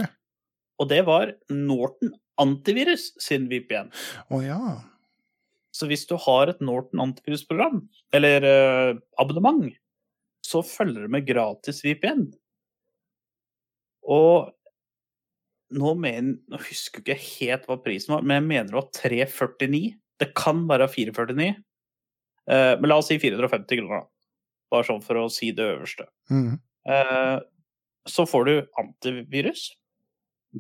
Og det var Norton Antivirus sin VPN. Å ja. Så hvis du har et Norton antivirusprogram, eller eh, abonnement, så følger det med gratis VPN. Og nå, mener, nå husker jeg ikke helt hva prisen var, men jeg mener det var 349. Det kan være 449. Eh, men la oss si 450 kroner, da. Bare sånn for å si det øverste. Mm. Eh, så får du antivirus.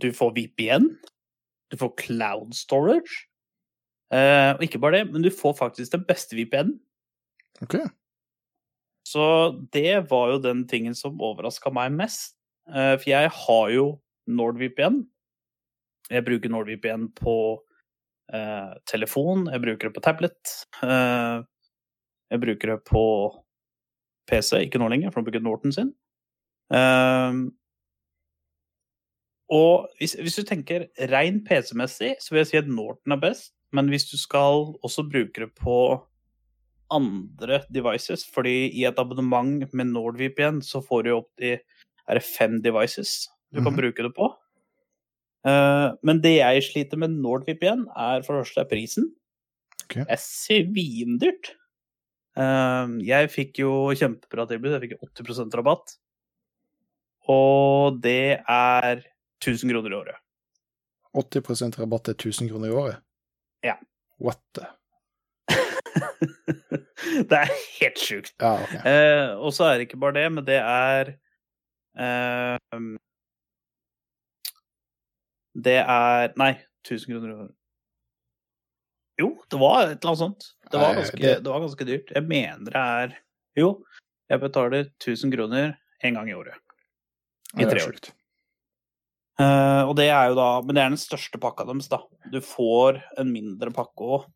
Du får VPN. Du får cloud storage. Eh, og ikke bare det, men du får faktisk den beste VPN. OK. Så det var jo den tingen som overraska meg mest. Eh, for jeg har jo NordVPN. Jeg bruker NordVPN på eh, telefon, jeg bruker det på tablet. Jeg bruker det på PC, ikke nå lenger, for nå bruker Norton sin. Og hvis, hvis du tenker rein PC-messig, så vil jeg si at Norton er best. Men hvis du skal også bruke det på andre devices, fordi i et abonnement med NordVPN så får du opp til er det fem devices du kan Mhm. bruke det på. Uh, men det jeg sliter med NordVPN, er for det første prisen. Okay. Det er svindyrt. Uh, jeg fikk jo kjempebra tilbud, jeg fikk 80% rabatt. Og det er 1000 kroner i året. 80% rabatt er 1000 kroner i året? Ja. What the? det er helt sjukt. Ja, okay. Eh, og så er det ikke bare det, men det er eh, Det er Nei, 1000 kroner i året. Jo, det var et eller annet sånt. Det var ganske, det- det var ganske dyrt. Jeg mener det er Jo, jeg betaler 1000 kroner en gang i året. I tre år. Eh, og det er jo da Men det er den største pakka deres, da. Du får en mindre pakke òg,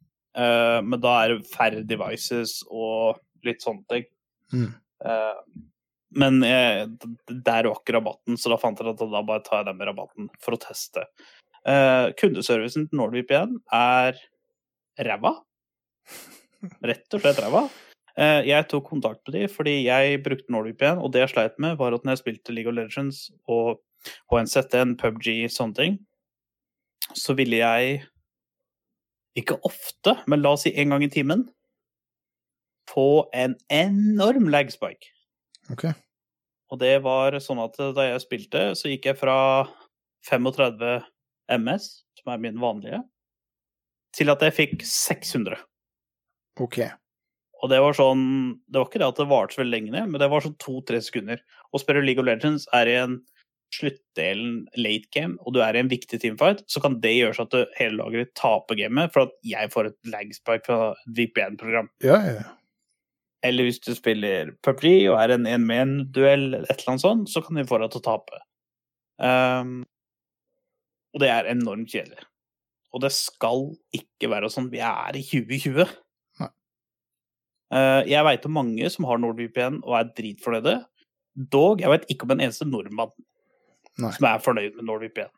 men da er det færre devices og litt sånne ting. Mm. Uh, men jeg, der var ikke rabatten, så da fant jeg at da bare tar jeg den med rabatten for å teste. Eh, kundeservicen til NordVPN er ræva. Rett og slett ræva. Eh, jeg tok kontakt med de fordi jeg brukte NordVPN, og det jeg sleit med, var at når jeg spilte League of Legends og HNZN, PubG, sånne ting, så ville jeg ikke ofte, men la oss si en gang i timen, få en enorm lag spike. Okay. Og det var sånn at da jeg spilte, så gikk jeg fra 35 MS, som er min vanlige, til at jeg fikk 600. OK. Og det var sånn Det var ikke det at det varte så veldig lenge, men det var sånn to-tre sekunder. Og spiller League of Legends er i en sluttdelen late game, og du er i en viktig teamfight, så kan det gjøre så at du hele laget taper gamet for at jeg får et lagspike fra et VPN-program. Ja, ja. Eller hvis du spiller PUBG og er en én-med-én-duell, eller et eller annet sånt, så kan du få deg til å tape. Um, og det er enormt kjedelig. Og det skal ikke være sånn. Vi er i 2020. Nei. Uh, jeg veit om mange som har NordVPN og er dritfornøyde. Dog, jeg veit ikke om en eneste nordmann Nei. som er fornøyd med NordVPN.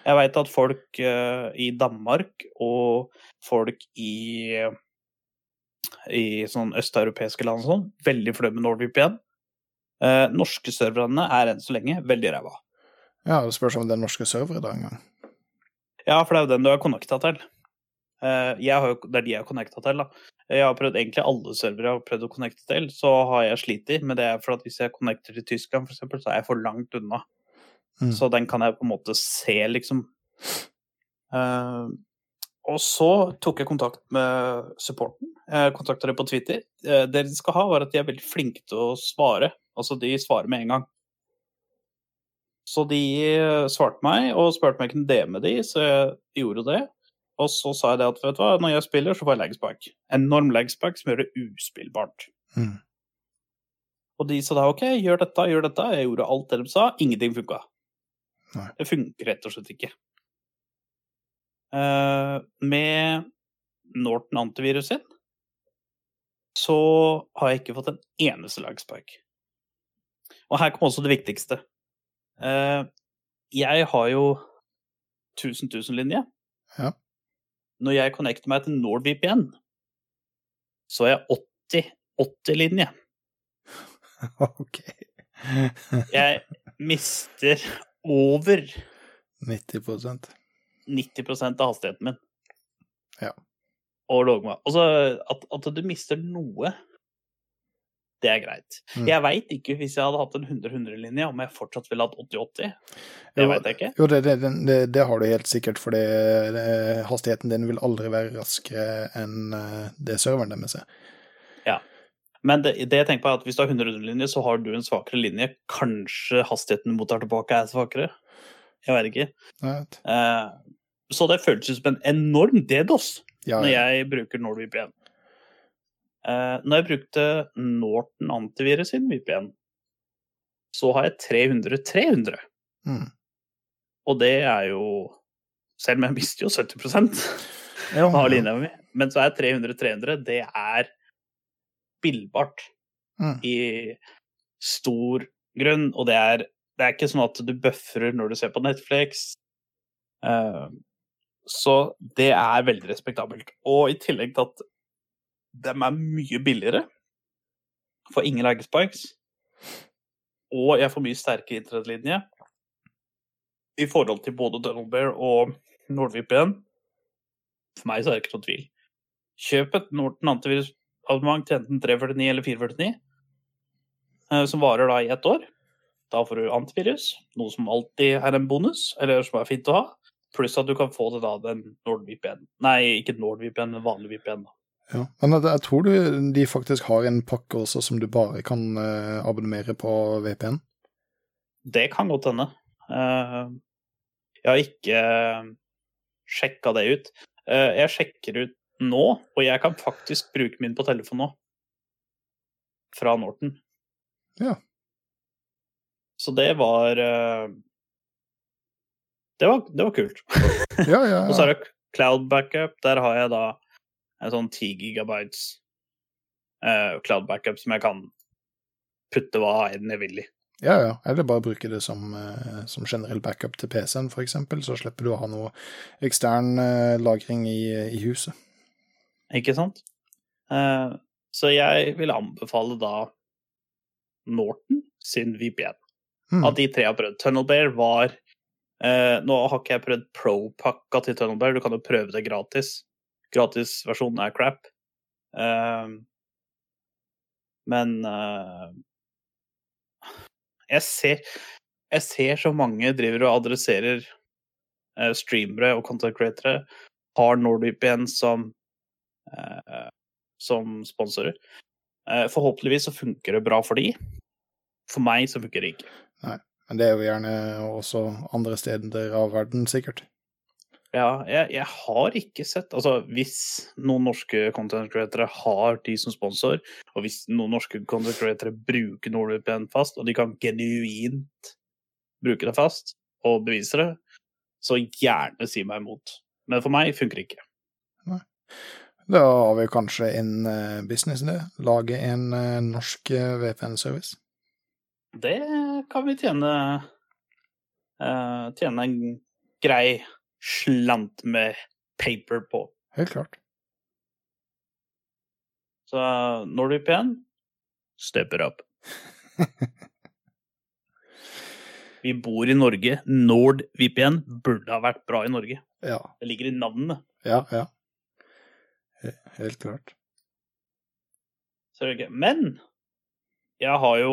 Jeg veit at folk uh, i Danmark og folk i i sånn østeuropeiske land og sånn, veldig fornøyd med NordVPN. Uh, norske serverne er enn så lenge veldig ræva. Ja, det spørs om det er norske servere da en gang. Ja, for det er jo den du er connecta til. Uh, jeg har det er de jeg har connecta til, da. Jeg har prøvd egentlig alle servere jeg har prøvd å connecte til, så har jeg slitt i, men det er for at hvis jeg connecter til Tyskland, eksempel, så er jeg for langt unna. Mm. Så den kan jeg på en måte se, liksom. Uh, og så tok jeg kontakt med supporten. Jeg kontakta dem på Twitter. Uh, det de skal ha, var at de er veldig flinke til å svare. Altså, de svarer med en gang. Så de eh, svarte meg og spurte om jeg kunne DM-e de, så jeg gjorde det. Og så sa jeg det at vet du hva, når jeg spiller, så får jeg lagspike. Enorm lagspike som gjør det uspillbart. Mm. Og de sa da OK, gjør dette, gjør dette. Jeg gjorde alt det de sa. Ingenting funka. Nei. Det funker rett og slett ikke. Uh, med Norton antivirus sin så har jeg ikke fått en eneste lagspark. Og her kommer også det viktigste. Uh, jeg har jo 1000 000-linje. Ja. Når jeg connecter meg til NordVPN, så er jeg 80-80-linje. OK. Jeg mister over 90% 90 av hastigheten min. Ja. Og logma. Altså, at, at du mister noe, det er greit. Mm. Jeg veit ikke, hvis jeg hadde hatt en 100-100-linje, om jeg fortsatt ville hatt 80-80. Det veit jeg ikke. Jo, det, det, det, det har du helt sikkert, for hastigheten din vil aldri være raskere enn eh, det serveren deres er. Men det, det jeg tenker på er at hvis du har 100-100-linje, så har du en svakere linje. Kanskje hastigheten mot deg tilbake er svakere. Jeg vet ikke. Right. vet. Eh, så det føles som en enorm DDoS Ja, når jeg bruker NordVPN. Uh, når jeg brukte Norton antivirus sin VPN, så har jeg 300-300. Mm. Og det er jo Selv om jeg mister jo 70% Ja, av linja mi, men så er 300-300 Det er spillbart Mm. i stor grunn. Og det er, det er ikke sånn at du bøfrer når du ser på Netflix. Uh, så det er veldig respektabelt. Og i tillegg til at de er mye billigere, får ingen leggespikes, og jeg får mye sterkere internettlinje i forhold til både Donald Bear og NordVPN. For meg så er det ikke noe tvil. Kjøp et Norton antivirusabonnement til enten 349 eller 449, eh, som varer da i ett år. Da får du antivirus, noe som alltid er en bonus, eller som er fint å ha. Pluss at du kan få det da den NordVPN. Nei, ikke NordVPN, men vanlig VPN. da. Ja. Men jeg, tror du de faktisk har en pakke også som du bare kan eh, abonnere på VPN. Det kan godt hende. Eh, jeg har ikke sjekka det ut. Jeg sjekker ut nå, og jeg kan faktisk bruke min på telefon nå. Fra Norton. Ja. Så det var eh, det var, det var kult. Ja, ja, Og så ja. er det cloud backup. Der har jeg da en sånn 10 gigabytes uh, cloud backup som jeg kan putte hva enn jeg vil i. ja, ja. Eller bare bruke det som, uh, som generell backup til PC-en, f.eks., så slipper du å ha noe ekstern uh, lagring i, i huset. Ikke sant? Eh, så jeg vil anbefale da Norton sin VPN. Mm. Av de tre jeg har prøvd. Tunnelbear var eh, Nå har ikke jeg prøvd pro-pakka til Tunnelbear, du kan jo prøve det gratis. Gratisversjonen er crap. Eh, men eh, jeg ser Jeg ser så mange driver og adresserer streamere og content createre har NordVPN som som sponsorer. Eh, forhåpentligvis så funker det bra for de. For meg så funker det ikke. Nei, Men det er jo gjerne også andre steder av verden, sikkert. Ja, jeg, jeg har ikke sett Altså, hvis noen norske content createre har de som sponsor, og hvis noen norske content createre bruker NordVPN fast, og de kan genuint bruke det fast og bevise det, så gjerne si meg imot. Men for meg funker det ikke. Da har vi kanskje en eh, business i. Lage en eh, norsk eh, VPN-service. Det kan vi tjene uh, Tjene en grei slant med paper på. Helt klart. Så NordVPN stepper up. Vi bor i Norge. NordVPN burde ha vært bra i Norge. Ja, Det ligger i navnet. ja, ja. He- Helt klart. Så er det ikke. Men jeg har jo,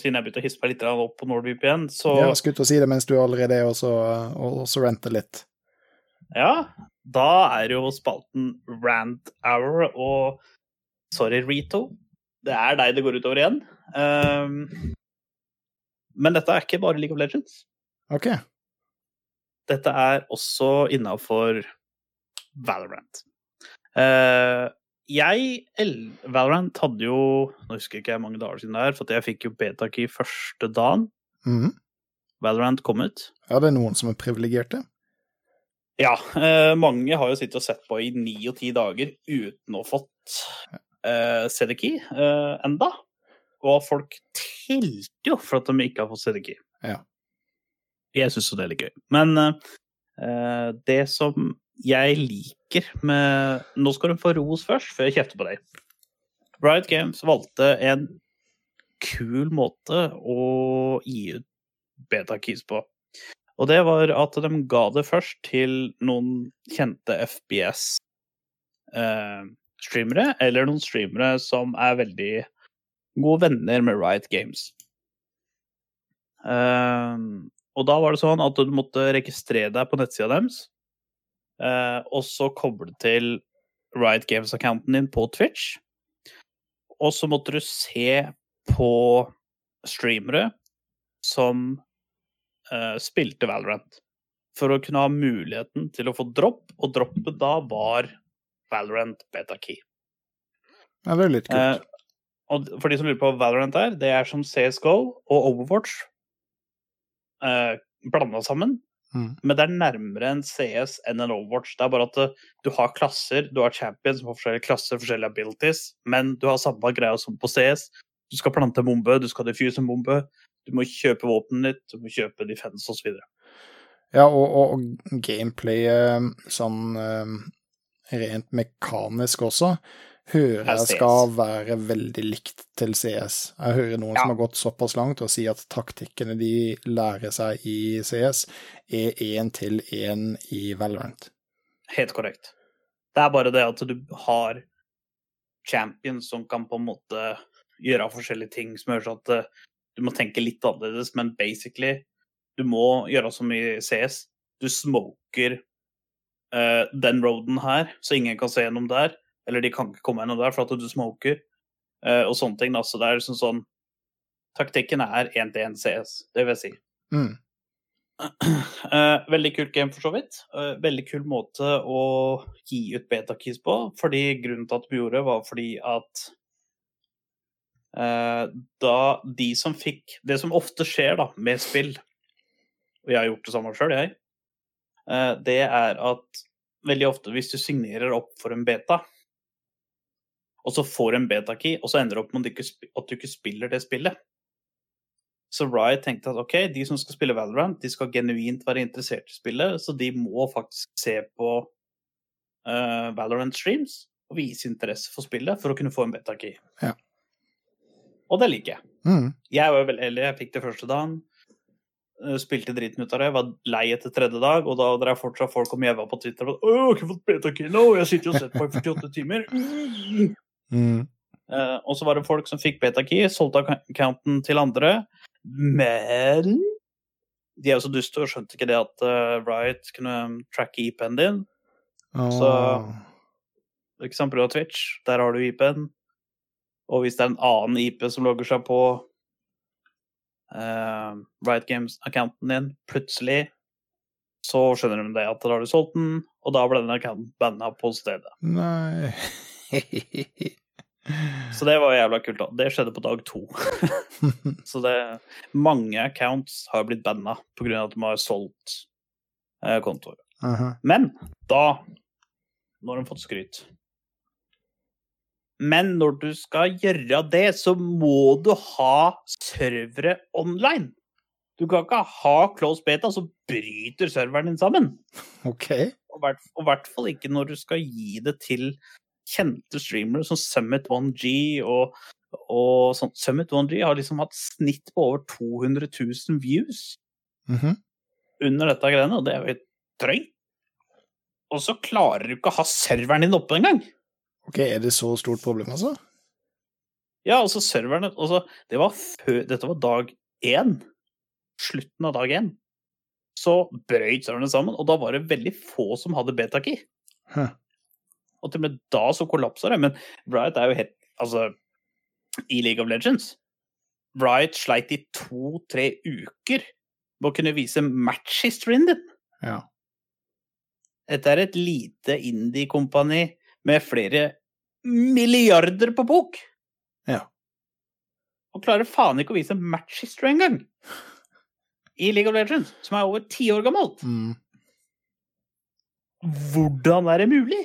siden jeg begynte å hisse meg litt opp på NordVPN, så Jeg skutt å si det mens du allerede er også, og også renter litt. ja, da er jo spalten Rant Hour og Sorry, Rito. Det er deg det går utover igjen. Um, men dette er ikke bare League of Legends. OK. Dette er også innafor Valorant. Eh, jeg Valorant hadde jo Nå husker jeg ikke mange dager siden det er, for jeg fikk jo betakey første dagen Mhm. Valorant kom ut. Ja, det er noen som er privilegerte. Ja, eh, mange har jo sittet og sett på i ni og ti dager uten å ha fått uh, CD-key eh, enda. Og folk telte jo for at de ikke har fått CD-key. Ja. Jeg syns jo det er litt gøy. Men eh, det som jeg liker med Nå skal du få ros først, før jeg kjefter på deg. Riot Games valgte en kul måte å gi ut beta-keys på. Og det var at de ga det først til noen kjente FPS-streamere, eller noen streamere som er veldig gode venner med Riot Games. Eh, og da var det sånn at du måtte registrere deg på nettsida deres, eh, og så koble til Riot Games-accounten din på Twitch. Og så måtte du se på streamere som uh, spilte Valorant. For å kunne ha muligheten til å få dropp, og droppet da var Valorant Beta Key. Ja, det er litt kult. Uh, og for de som lurer på hva Valorant er, det er som CSGO og Overwatch uh, blanda sammen. Mm. Men det er nærmere en CS enn en Overwatch. Det er bare at eh, du har klasser, du har champions som har forskjellige klasser, forskjellige abilities, men du har samme greia som på CS. Du skal plante en bombe, du skal defuse en bombe, du må kjøpe våpenet ditt, du må kjøpe defense osv. Ja, og, og, og gameplayet sånn eh, rent mekanisk også, hører Er jeg skal være veldig likt til CS. Jeg hører noen Ja. som har gått såpass langt og sier at taktikkene de lærer seg i CS, er én til én i Valorant. Helt korrekt. Det er bare det at du har champions som kan på en måte gjøre forskjellige ting som gjør at eh, du må tenke litt annerledes, men basically du må gjøre som i CS. Du smoker uh, den roaden her, så ingen kan se gjennom der. Eller de kan ikke komme gjennom der for at du smoker, uh, og sånne ting. Da. Så det er liksom sånn Taktikken er én-til-én CS, det vil jeg si. Mm. Uh, veldig kult game, for så vidt. Uh, veldig kul måte å gi ut betakeys på. Fordi grunnen til at vi gjorde det, var fordi at da de som fikk Det som ofte skjer da, med spill, og jeg har gjort det samme sjøl, jeg, det er at veldig ofte hvis du signerer opp for en beta, og så får en beta-key, og så ender det opp med at du ikke spiller det spillet. Så Riot tenkte at ok, de som skal spille Valorant, de skal genuint være interessert i spillet, så de må faktisk se på uh, Valorant streams og vise interesse for spillet for å kunne få en betakey. Ja. Og det liker jeg. Mm. Jeg var veldig heldig, jeg fikk det første dagen. eh, Spilte driten ut av det, var lei etter tredje dag, og da drev fortsatt folk og var på Twitter. og, 'Å, jeg har ikke fått betakey nå, jeg sitter jo og sett på i 48 timer'. Mm. Eh, og så var det folk som fikk betakey, solgte accounten til andre. Men de er jo så duste og skjønte ikke det at uh, Riot kunne tracke IP-en din. Så- for Ikke sant, har Twitch, der har du IP-en. Og hvis det er en annen IP som logger seg på uh, Riot Games-accounten din, plutselig, så skjønner de det at da har du solgt den, og da ble den accounten banna på stedet. Nei Så det var jævla kult. da. Det skjedde på dag to. Så det, mange accounts har blitt banna pga. at de har solgt eh, kontoer. Aha. Men da Nå har de fått skryt. Men når du skal gjøre det, så må du ha servere online. Du kan ikke ha close beta, så bryter serveren din sammen. OK. Og i hvert fall ikke når du skal gi det til kjente streamere som Summit 1G og, og sånn. Summit 1G har liksom hatt snitt på over 200 000 views Mhm. under dette greiene, og det er jo helt drøyt. Og så klarer du ikke å ha serveren din oppe engang! OK, er det så stort problem, altså? Ja, altså serverne altså, det var før, Dette var dag én. Slutten av dag én. Så brøyt serverne sammen, og da var det veldig få som hadde betakey. Huh. Og til og med da så kollapsa det. Men Riot er jo helt Altså, i League of Legends Riot sleit i to-tre uker med å kunne vise match-historien din. Ja. Dette er et lite indie-kompani med flere milliarder på bok. Ja. Og klarer faen ikke å vise match-history engang. I League of Legends, som er over ti år gammelt. Mm. Hvordan er det mulig?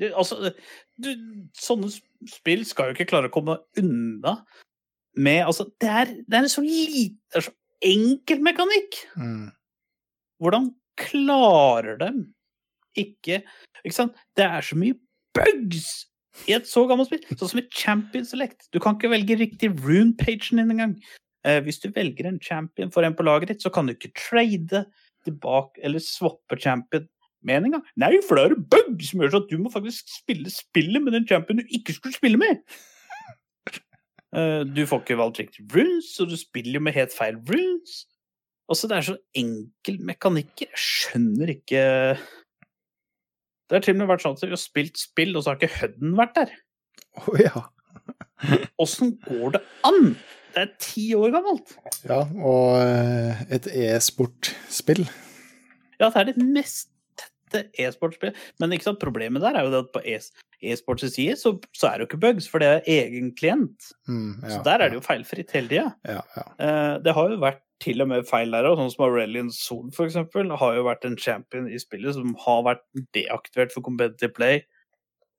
Du, altså, du, sånne spill skal jo ikke klare å komme unna med Altså, det er, det er en så lite det er så enkel mekanikk. Mm. Hvordan klarer dem ikke Ikke sant? Det er så mye bugs i et så gammelt spill. Sånn som i Champion Select. Du kan ikke velge riktig rune-pagen din engang. Eh, hvis du velger en champion for en på laget ditt, så kan du ikke trade tilbake eller swappe champion meninga. Nei, for det er bug som gjør så at du må faktisk spille spillet med den champion du ikke skulle spille med. Eh, Du får ikke valgt riktig runes, og du spiller jo med helt feil runes. Altså, det er så enkel mekanikker. Jeg skjønner ikke Det har til og med vært sånn at vi har spilt spill, og så har ikke Hudden vært der. Å ja. Åssen går det an? Det er ti år gammelt. Ja, og eh, et e-sportspill. Ja, det er det mest tette e-sportspill. Men ikke sant, problemet der er jo det at på e- e-sports side så, så er det jo ikke bugs, for det er egen klient. Mm, ja, Så der er det jo feilfritt hele tida. Ja, ja. Eh, det har jo vært til og med feil der òg, sånn som Aurelian Sol eksempel, har jo vært en champion i spillet som har vært deaktivert for competitive play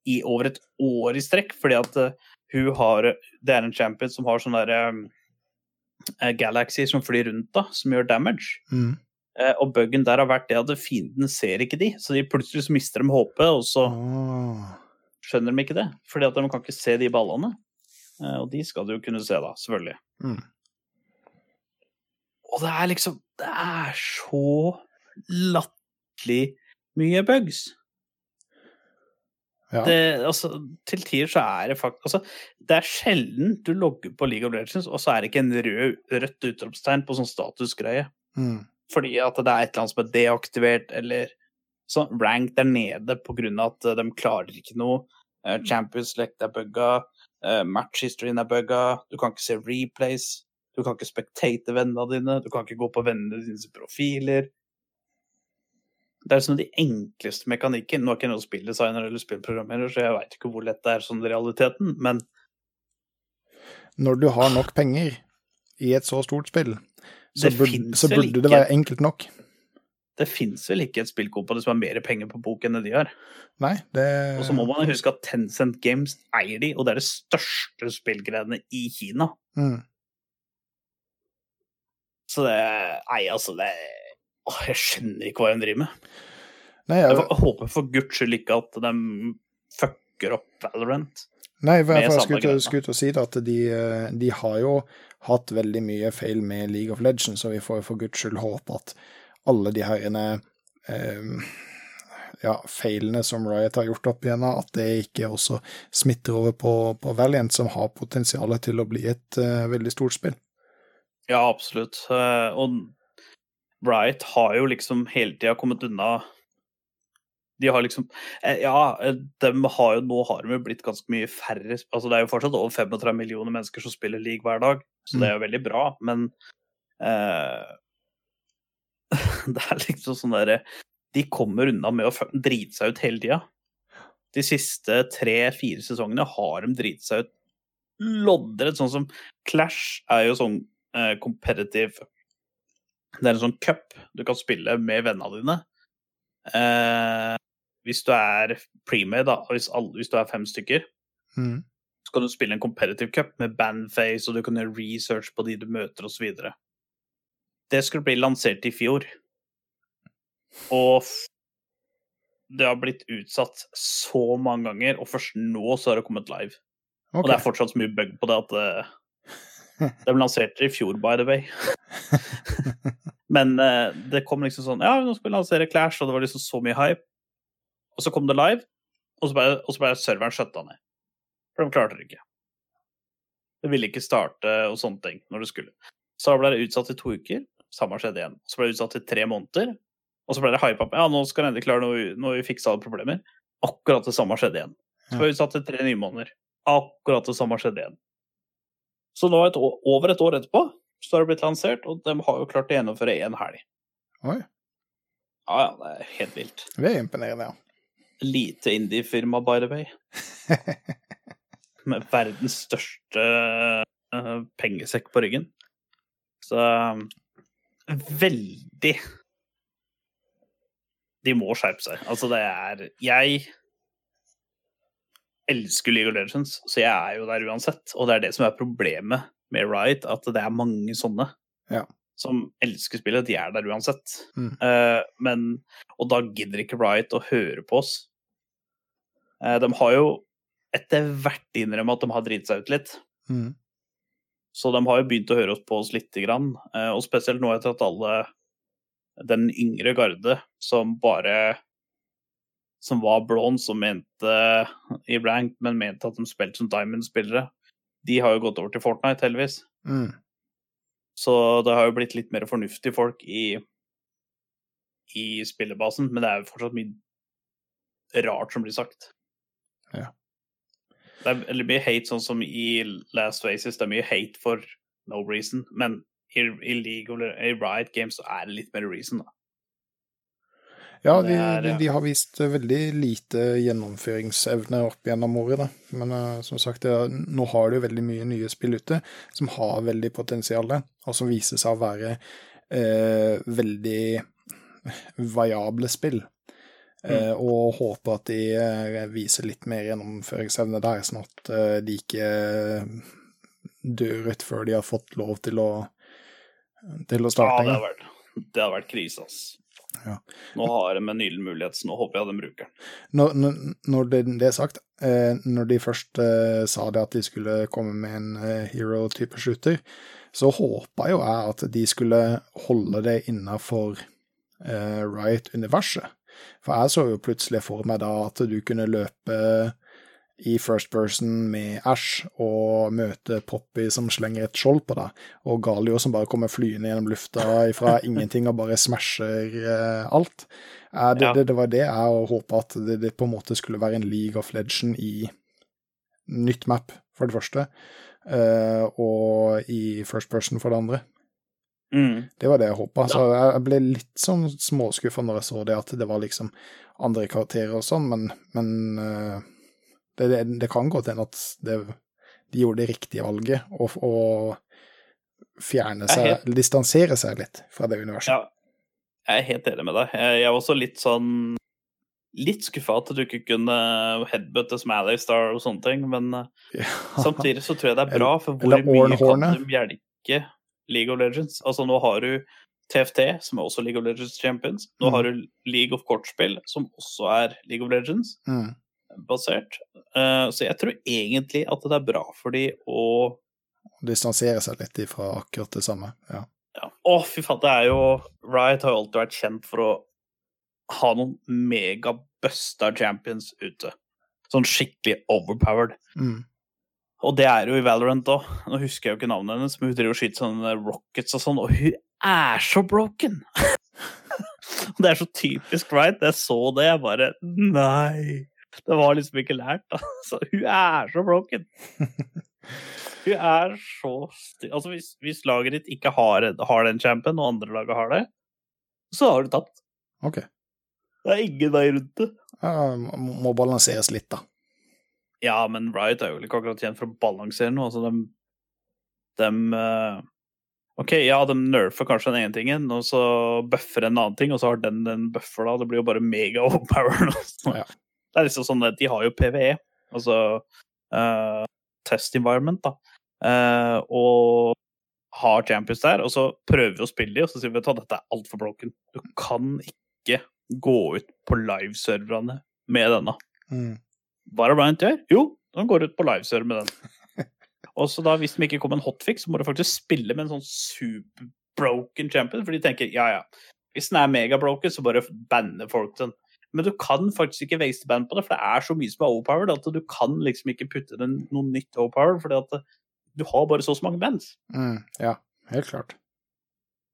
i over et år i strekk, fordi at eh, hun har Det er en champion som har sånne der, um, galaxies som flyr rundt, da, som gjør damage. Mm. Eh, og buggen der har vært det at fienden ser ikke de, så de plutselig mister de håpet, og så skjønner de ikke det. Fordi at de kan ikke se de ballene. Eh, og de skal du jo kunne se, da, selvfølgelig. Mm. Og det er liksom Det er så latterlig mye bugs. Ja. Det, altså, til tider så er det faktisk altså, Det er sjelden du logger på League of Legends, og så er det ikke en rød, rødt utropstegn på sånn statusgreie. Mm. Fordi at det er et eller annet som er deaktivert, eller sånn rank der nede av at de klarer ikke noe. Eh, Champions League er bugga, eh, match historyen er bugga, du kan ikke se replays, du kan ikke spectate vennene dine, du kan ikke gå på vennene dine profiler. Det er sånn de enkleste mekanikken. Nå er ikke jeg noen spilldesigner eller spillprogrammerer, så jeg veit ikke hvor lett det er sånn realiteten, men Når du har nok penger i et så stort spill, så, Det burde, så burde det være enkelt nok. det fins vel ikke et spillkompani som har mer penger på bok enn det de har. Nei, det Og så må man huske at Tencent Games eier de, og det er det største spillgreiene i Kina. mm. Så det Nei, altså, det Åh, Jeg skjønner ikke hva de driver med. Nei, Jeg jeg, håper for guds skyld ikke at de fucker opp Valorant. nei, for jeg skulle skulle til å si det at de, eh, de har jo hatt veldig mye feil med League of Legends, og vi får for guds skyld håpe at alle de herrene eh, ja, feilene som Riot har gjort opp igjennom, at det ikke også smitter over på, på Valiant, som har potensial til å bli et eh, veldig stort spill. Ja, absolutt. Eh, Og Riot har jo liksom hele tida kommet unna De har liksom eh, Ja, eh, de har jo, nå har de jo blitt ganske mye færre Altså, det er jo fortsatt over 35 millioner mennesker som spiller league hver dag, så det er jo veldig bra, men uh, Det er liksom sånn derre De kommer unna med å drite seg ut hele tida. De siste tre-fire sesongene har de driti seg ut loddrett, sånn som Clash er jo sånn uh, competitive Det er en sånn cup du kan spille med vennene dine. Hvis du er premade, da, hvis, alle, hvis du er fem stykker, Mm. så kan du spille en competitive cup med bandface, og du kan gjøre research på de du møter, osv. Det skulle bli lansert i fjor. Og det har blitt utsatt så mange ganger, og først nå så har det kommet live. Og det er fortsatt så mye bug på det at det, det ble lansert i fjor, by the way. Men eh, det kom liksom sånn Ja, nå skal vi lansere Clash, og det var liksom så mye hype. Og så kom det live, og så ble, og så ble serveren skjøtta ned. For de klarte det ikke. Det ville ikke starte og sånne ting når det skulle. Så ble det utsatt i to uker. Samme skjedde igjen. Så ble det utsatt i tre måneder. Og så ble det hypa opp. Ja, nå skal det endelig klare noe, nå har vi fiksa alle problemer. Akkurat det samme skjedde igjen. Så ble det utsatt i tre nye måneder. Akkurat det samme skjedde igjen. Så nå, et år, over et år etterpå, så har det blitt lansert, og de har jo klart å gjennomføre én helg. Oi, Ja, ja, det er helt vilt. det er imponerende, ja. Lite indie-firma, by the way. Med verdens største uh, pengesekk på ryggen. Så um, veldig De må skjerpe seg. Altså, det er Jeg elsker League of Legends, så jeg er jo der uansett. Og det er det som er problemet med Riot, at det er mange sånne Ja. Som elsker spillet. De er der uansett. Mm. Eh, men, og da gidder ikke Riot å høre på oss. Eh, de har jo etter hvert innrømmet at de har driti seg ut litt. Mm. Så de har jo begynt å høre oss på oss lite grann. eh, Og spesielt nå etter at alle den yngre garde som bare som var blond, som mente i blank, men mente at de spilte som Diamond-spillere, de har jo gått over til Fortnite, heldigvis. Mm. Så det har jo blitt litt mer fornuftige folk i, i spillebasen, men det er jo fortsatt mye rart som blir sagt. Ja. Det er veldig mye hate, sånn som i Last Faces. Det er mye hate for no reason, men i, i League of i Riot Games så er det litt mer reason, da. Ja, de, er, de, har vist veldig lite gjennomføringsevne opp gjennom året, da. Men uh, som sagt, er- nå har du veldig mye nye spill ute som har veldig potensial, og som viser seg å være uh, veldig variable spill. Eh, og håper at de eh, viser litt mer gjennomføringsevne der, sånn at eh, de ikke dør ut før de har fått lov til å, til å Ja, det har vært, det har vært krise, ass. Ja. Nå har de en gyllen mulighet, så nå håper jeg de bruker den. Når, når, det, det er sagt, eh, når de først eh, sa det at de skulle komme med en eh, hero-type shooter, så håpa jo jeg at de skulle holde det innafor eh, Riot-universet. For jeg så jo plutselig for meg da at du kunne løpe i first person med Ash og møte Poppy som slenger et skjold på deg, og Galio som bare kommer flyende gjennom lufta fra ingenting og bare smasher eh, alt. Eh, det, Ja. det, det var det jeg håpa at det, det på en måte skulle være en League of Legend i nytt map, for det første, eh, og i first person for det andre. Mm. Det var det jeg håpa. Så jeg jeg ble litt sånn småskuffa når jeg så det, at det var liksom andre karakterer og sånn, men, men eh, det, det, det kan godt hende at det, de gjorde det riktige valget, og, og fjerne er seg, helt... distansere seg litt fra det universet. Ja, jeg er helt enig med deg. Jeg, var også litt sånn Litt skuffa at du ikke kunne headbutte Smalley Star og sånne ting, men eh, Ja. samtidig så tror jeg det er bra, for hvor mye kan de hjelke League of Legends? Altså, nå har du TFT, som er også League of Legends Champions. Nå Mm. har du League of Kortspill, som også er League of Legends. Mm. Basert. Eh, Så jeg tror egentlig at det er bra for de å Distansere seg litt ifra akkurat det samme. Ja. ja. Å, fy faen, det er jo Riot har jo alltid vært kjent for å ha noen megabusta champions ute. Sånn skikkelig overpowered. Mm. Og det er jo i Valorant òg. Nå husker jeg jo ikke navnet hennes, men hun driver og skyter sånne rockets og sånn, og hun er så broken! Det er så typisk Riot. Jeg så det, jeg bare Nei! Det var liksom ikke lært, da. Så hun er så broken! Hun er så sti... Altså, hvis, hvis laget ditt ikke har, har den champen, og andre laget har det, så har du tapt. OK. Det er ingen vei rundt det. Uh, må balanseres litt, da. Ja, men Riot er jo ikke akkurat kjent for å balansere noe. Altså, de, de uh, OK, ja, de nerfer kanskje den ene tingen, og så buffer en annen ting, og så har den den buffer, da. Det blir jo bare mega overpower. Ja. Det er liksom sånn at de har jo PVE, altså uh, test environment, da. Uh, og har champions der, og så prøver vi å spille de, og så sier vi at dette er altfor broken. Du kan ikke gå ut på liveserverne med denne. Mm. Hva er det Bryant gjør? Jo, han går ut på liveserver med den. Og så da, hvis de ikke kommer en hotfix, så må du faktisk spille med en sånn super-broken champion, for de tenker ja, ja, hvis den er megabroken, så bare banner folk den. Men du kan faktisk ikke waste band på det, for det er så mye som er overpowered at du kan liksom ikke putte den noe nytt overpowered, fordi at du har bare så mange bands. Mm. Ja, helt klart.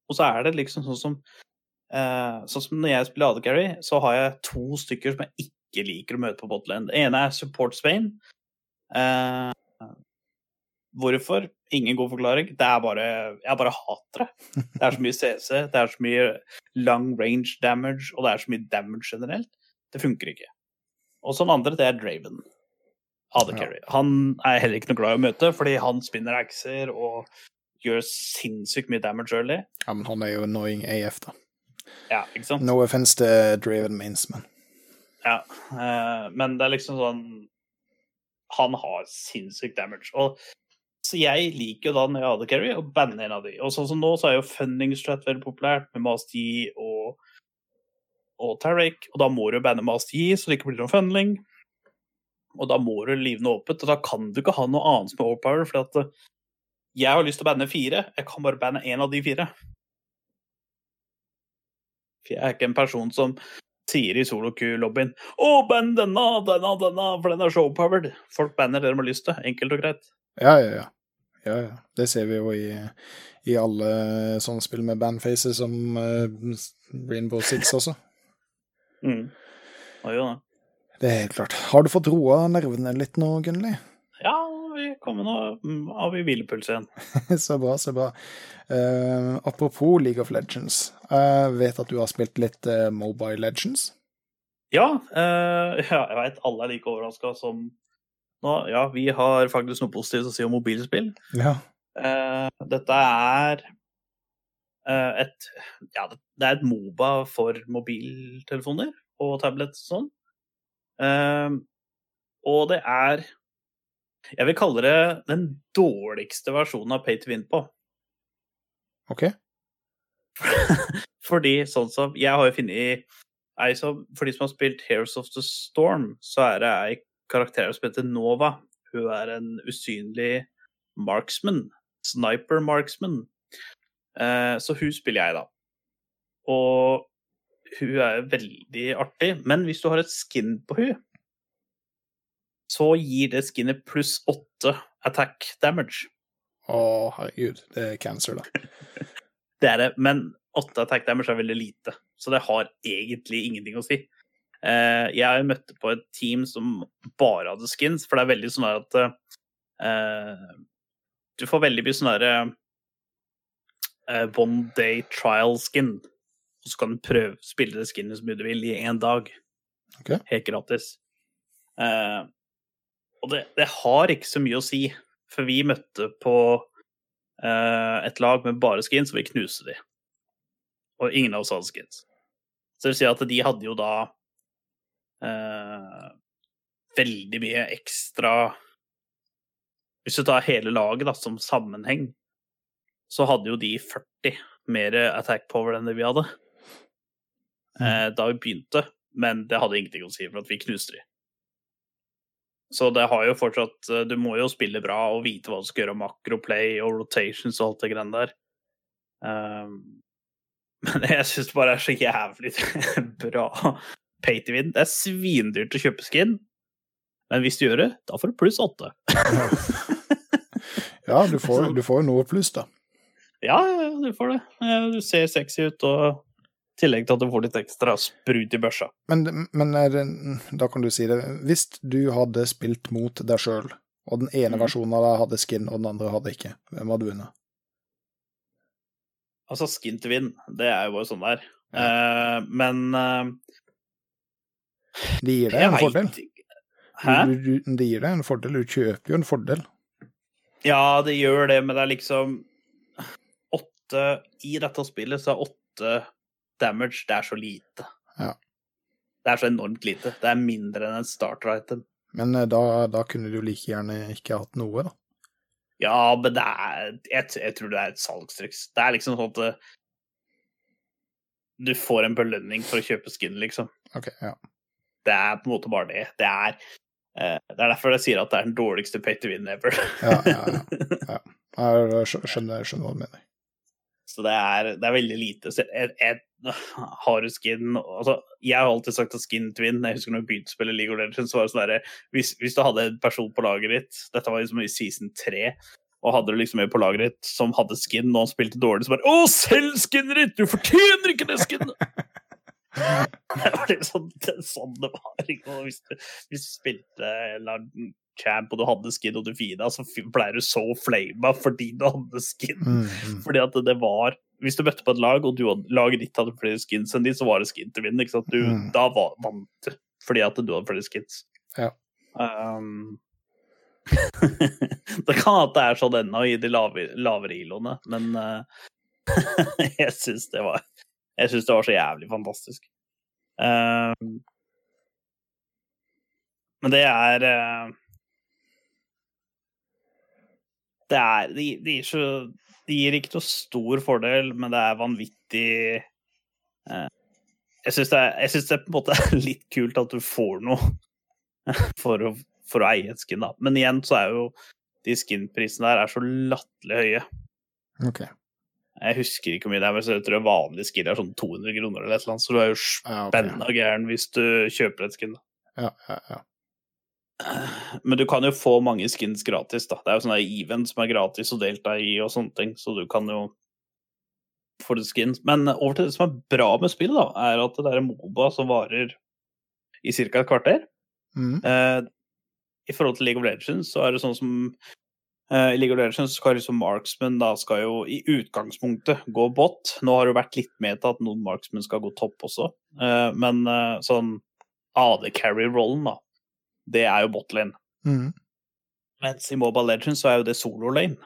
Og så er det liksom sånn som eh, Sånn som når jeg spiller AD Carry, så har jeg to stykker som jeg ikke liker å møte på botland. Det ene er Support Spain. Eh, hvorfor? Ingen god forklaring. Det er bare Jeg bare hater det. Det er så mye CC, det er så mye long range damage, og det er så mye damage generelt. Det funker ikke. Og så den andre, det er Draven. Ja. Han er heller ikke noe glad i å møte, fordi han spinner axer og gjør sinnssykt mye damage early. Ja, men han er jo annoying AF, da. Ja, ikke sant? No offense til Draven Mains, men Ja, eh, men det er liksom sånn han har sinnssykt damage. Og, så jeg liker jo da når jeg hadde carry, å banne en av de. Og sånn som nå, så er jo Funding Strat veldig populært med Master Yi og, og Tarek. Og da må du banne Master Yi, så det ikke blir noe funding. Og da må du live noe åpent, og da kan du ikke ha noe annet som er overpower. For at eh, jeg har lyst til å banne fire, jeg kan bare banne én av de fire. For jeg er ikke en person som sier i solo-Q-lobbyen 'Å, band denne, denne, denne, for den er så overpowered'. Folk banner det de har lyst til. Enkelt og greit. Ja, ja, ja. ja, ja. Det ser vi jo i, i alle sånne spill med bandfaces som uh, Rainbow Six også. Mm. Og jo, da. Det er helt klart. Har du fått roa nervene litt nå, Gunnli? Ja, vi kommer nå mm, av i hvilepuls igjen. så bra, så bra. Uh, apropos League of Legends. Jeg vet at du har spilt litt uh, Mobile Legends. Ja, uh, ja jeg veit alle er like overraska som nå. Ja, vi har faktisk noe positivt å si om mobilspill. Ja. Uh, dette er uh, et Ja, det er et Moba for mobiltelefoner og tablett og sånn. Uh, og det er Jeg vil kalle det den dårligste versjonen av Pay to Win på. OK. Fordi sånn som Jeg har jo funnet ei som For de som har spilt Heroes of the Storm, så er det ei karakter som heter Nova. Hun er en usynlig marksman. Sniper marksman. Eh, så hun spiller jeg, da. Og hun er veldig artig. Men hvis du har et skin på hun, så gir det skinnet pluss åtte attack damage. Å, herregud. Det er cancer, da. Det er det, men åtte attack damage er veldig lite, så det har egentlig ingenting å si. Eh, jeg møtte på et team som bare hadde skins, for det er veldig sånn at uh, Du får veldig mye sånn derre uh, one day trial skin, og så kan du prøve å spille det skinnet så mye du vil i én dag. Okay. Helt gratis. Uh, og det, det har ikke så mye å si, for vi møtte på et lag med bare skins, og vi knuste de. Og ingen av oss hadde skins. Så det vil si at de hadde jo da veldig mye ekstra Hvis du tar hele laget da, som sammenheng, så hadde jo de 40 mer attack power enn det vi hadde eh, da vi begynte, men det hadde ingenting å si for at vi knuste de. Så det har jo fortsatt eh, Du må jo spille bra og vite hva du skal gjøre, makroplay og rotations og alt det greiene der. Um, men jeg syns det bare er så jævlig bra pay to win. Det er svindyrt å kjøpe skin, men hvis du gjør det, da får du pluss åtte. Ja, du får, du får noe pluss, da. Ja, ja, ja, du får det. Du ser sexy ut, og i tillegg til at du får litt ekstra sprut i børsa. Men, men er da kan du si det. Hvis du hadde spilt mot deg sjøl, og den ene mm. versjonen av deg hadde skin, og den andre hadde ikke, hvem hadde vunnet? Altså, skin to win, det er jo bare sånn der. Eh, men eh, Det gir deg en fordel. Hæ? Det gir deg en fordel. Du kjøper jo en fordel. Ja, det gjør det, men det er liksom Åtte I dette spillet så er åtte damage Det er så lite. Ja. Det er så enormt lite. Det er mindre enn en starter item. Men eh, da, da kunne du like gjerne ikke hatt noe, da. Ja, men det er Jeg, jeg tror det er et salgstriks. Det er liksom sånn at eh, du får en belønning for å kjøpe skin, liksom. Ok, ja. Det er på en måte bare det. Det er eh, Det er derfor jeg sier at det er den dårligste pay to win ever. Ja, ja, ja. Jeg skjønner, skjønner hva du mener. Så det er, det er veldig lite. Så jeg, jeg, har skin altså, Jeg har alltid sagt at skin twin Jeg husker når jeg begynte å spille League of Legends, var det sånn derre hvis, hvis du hadde en person på laget ditt Dette var liksom i season 3, og hadde du liksom en på laget ditt som hadde skin, og han spilte dårlig, så bare Å, selg skinnet ditt! Du fortjener ikke det skinnet! det var liksom det, er sånn det var. Hvis du, hvis du spilte eller champ, og du hadde skin, og du fina, så pleier du så flama fordi du hadde skin. Mm, mm. Fordi at det var Hvis du møtte på et lag, og du laget ditt hadde flere skins enn de, så var det skin til vinn. Du, Mm. Da var, vant du, fordi at du hadde flere skins. Ja. Um, det kan at det er sånn ennå i de lave, lavere iloene, men uh, jeg syns det var Jeg syns det var så jævlig fantastisk. Uh, men det er uh, det er de, de, gir så, Det gir ikke noe stor fordel, men det er vanvittig uh, Jeg syns det, det på en måte er litt kult at du får noe for å, for å eie et skin, da. Men igjen så er jo de skin-prisene der er så latterlig høye. Ok. Jeg husker ikke hvor mye det er, men jeg tror det vanlige skin er sånn 200 kroner eller et eller annet, så du er jo spenna gæren hvis du kjøper et skin. da. Ja, ja, ja. Men du kan jo få mange skins gratis, da. Det er jo sånn event som er gratis å delta i og sånne ting, så du kan jo få det skins. Men over til det som er bra med spillet, da, er at det der Moba som varer i ca. et kvarter. Mm. Eh, I forhold til League of Legends så er det sånn som I League of Legends skal liksom marksmen da skal jo i utgangspunktet gå bot. Nå har det jo vært litt med til at noen marksmen skal gå topp også, eh, men eh, sånn AD carry-rollen, da, det er jo botlane. Mm. Mens i Mobile Legends så er jo det solo lane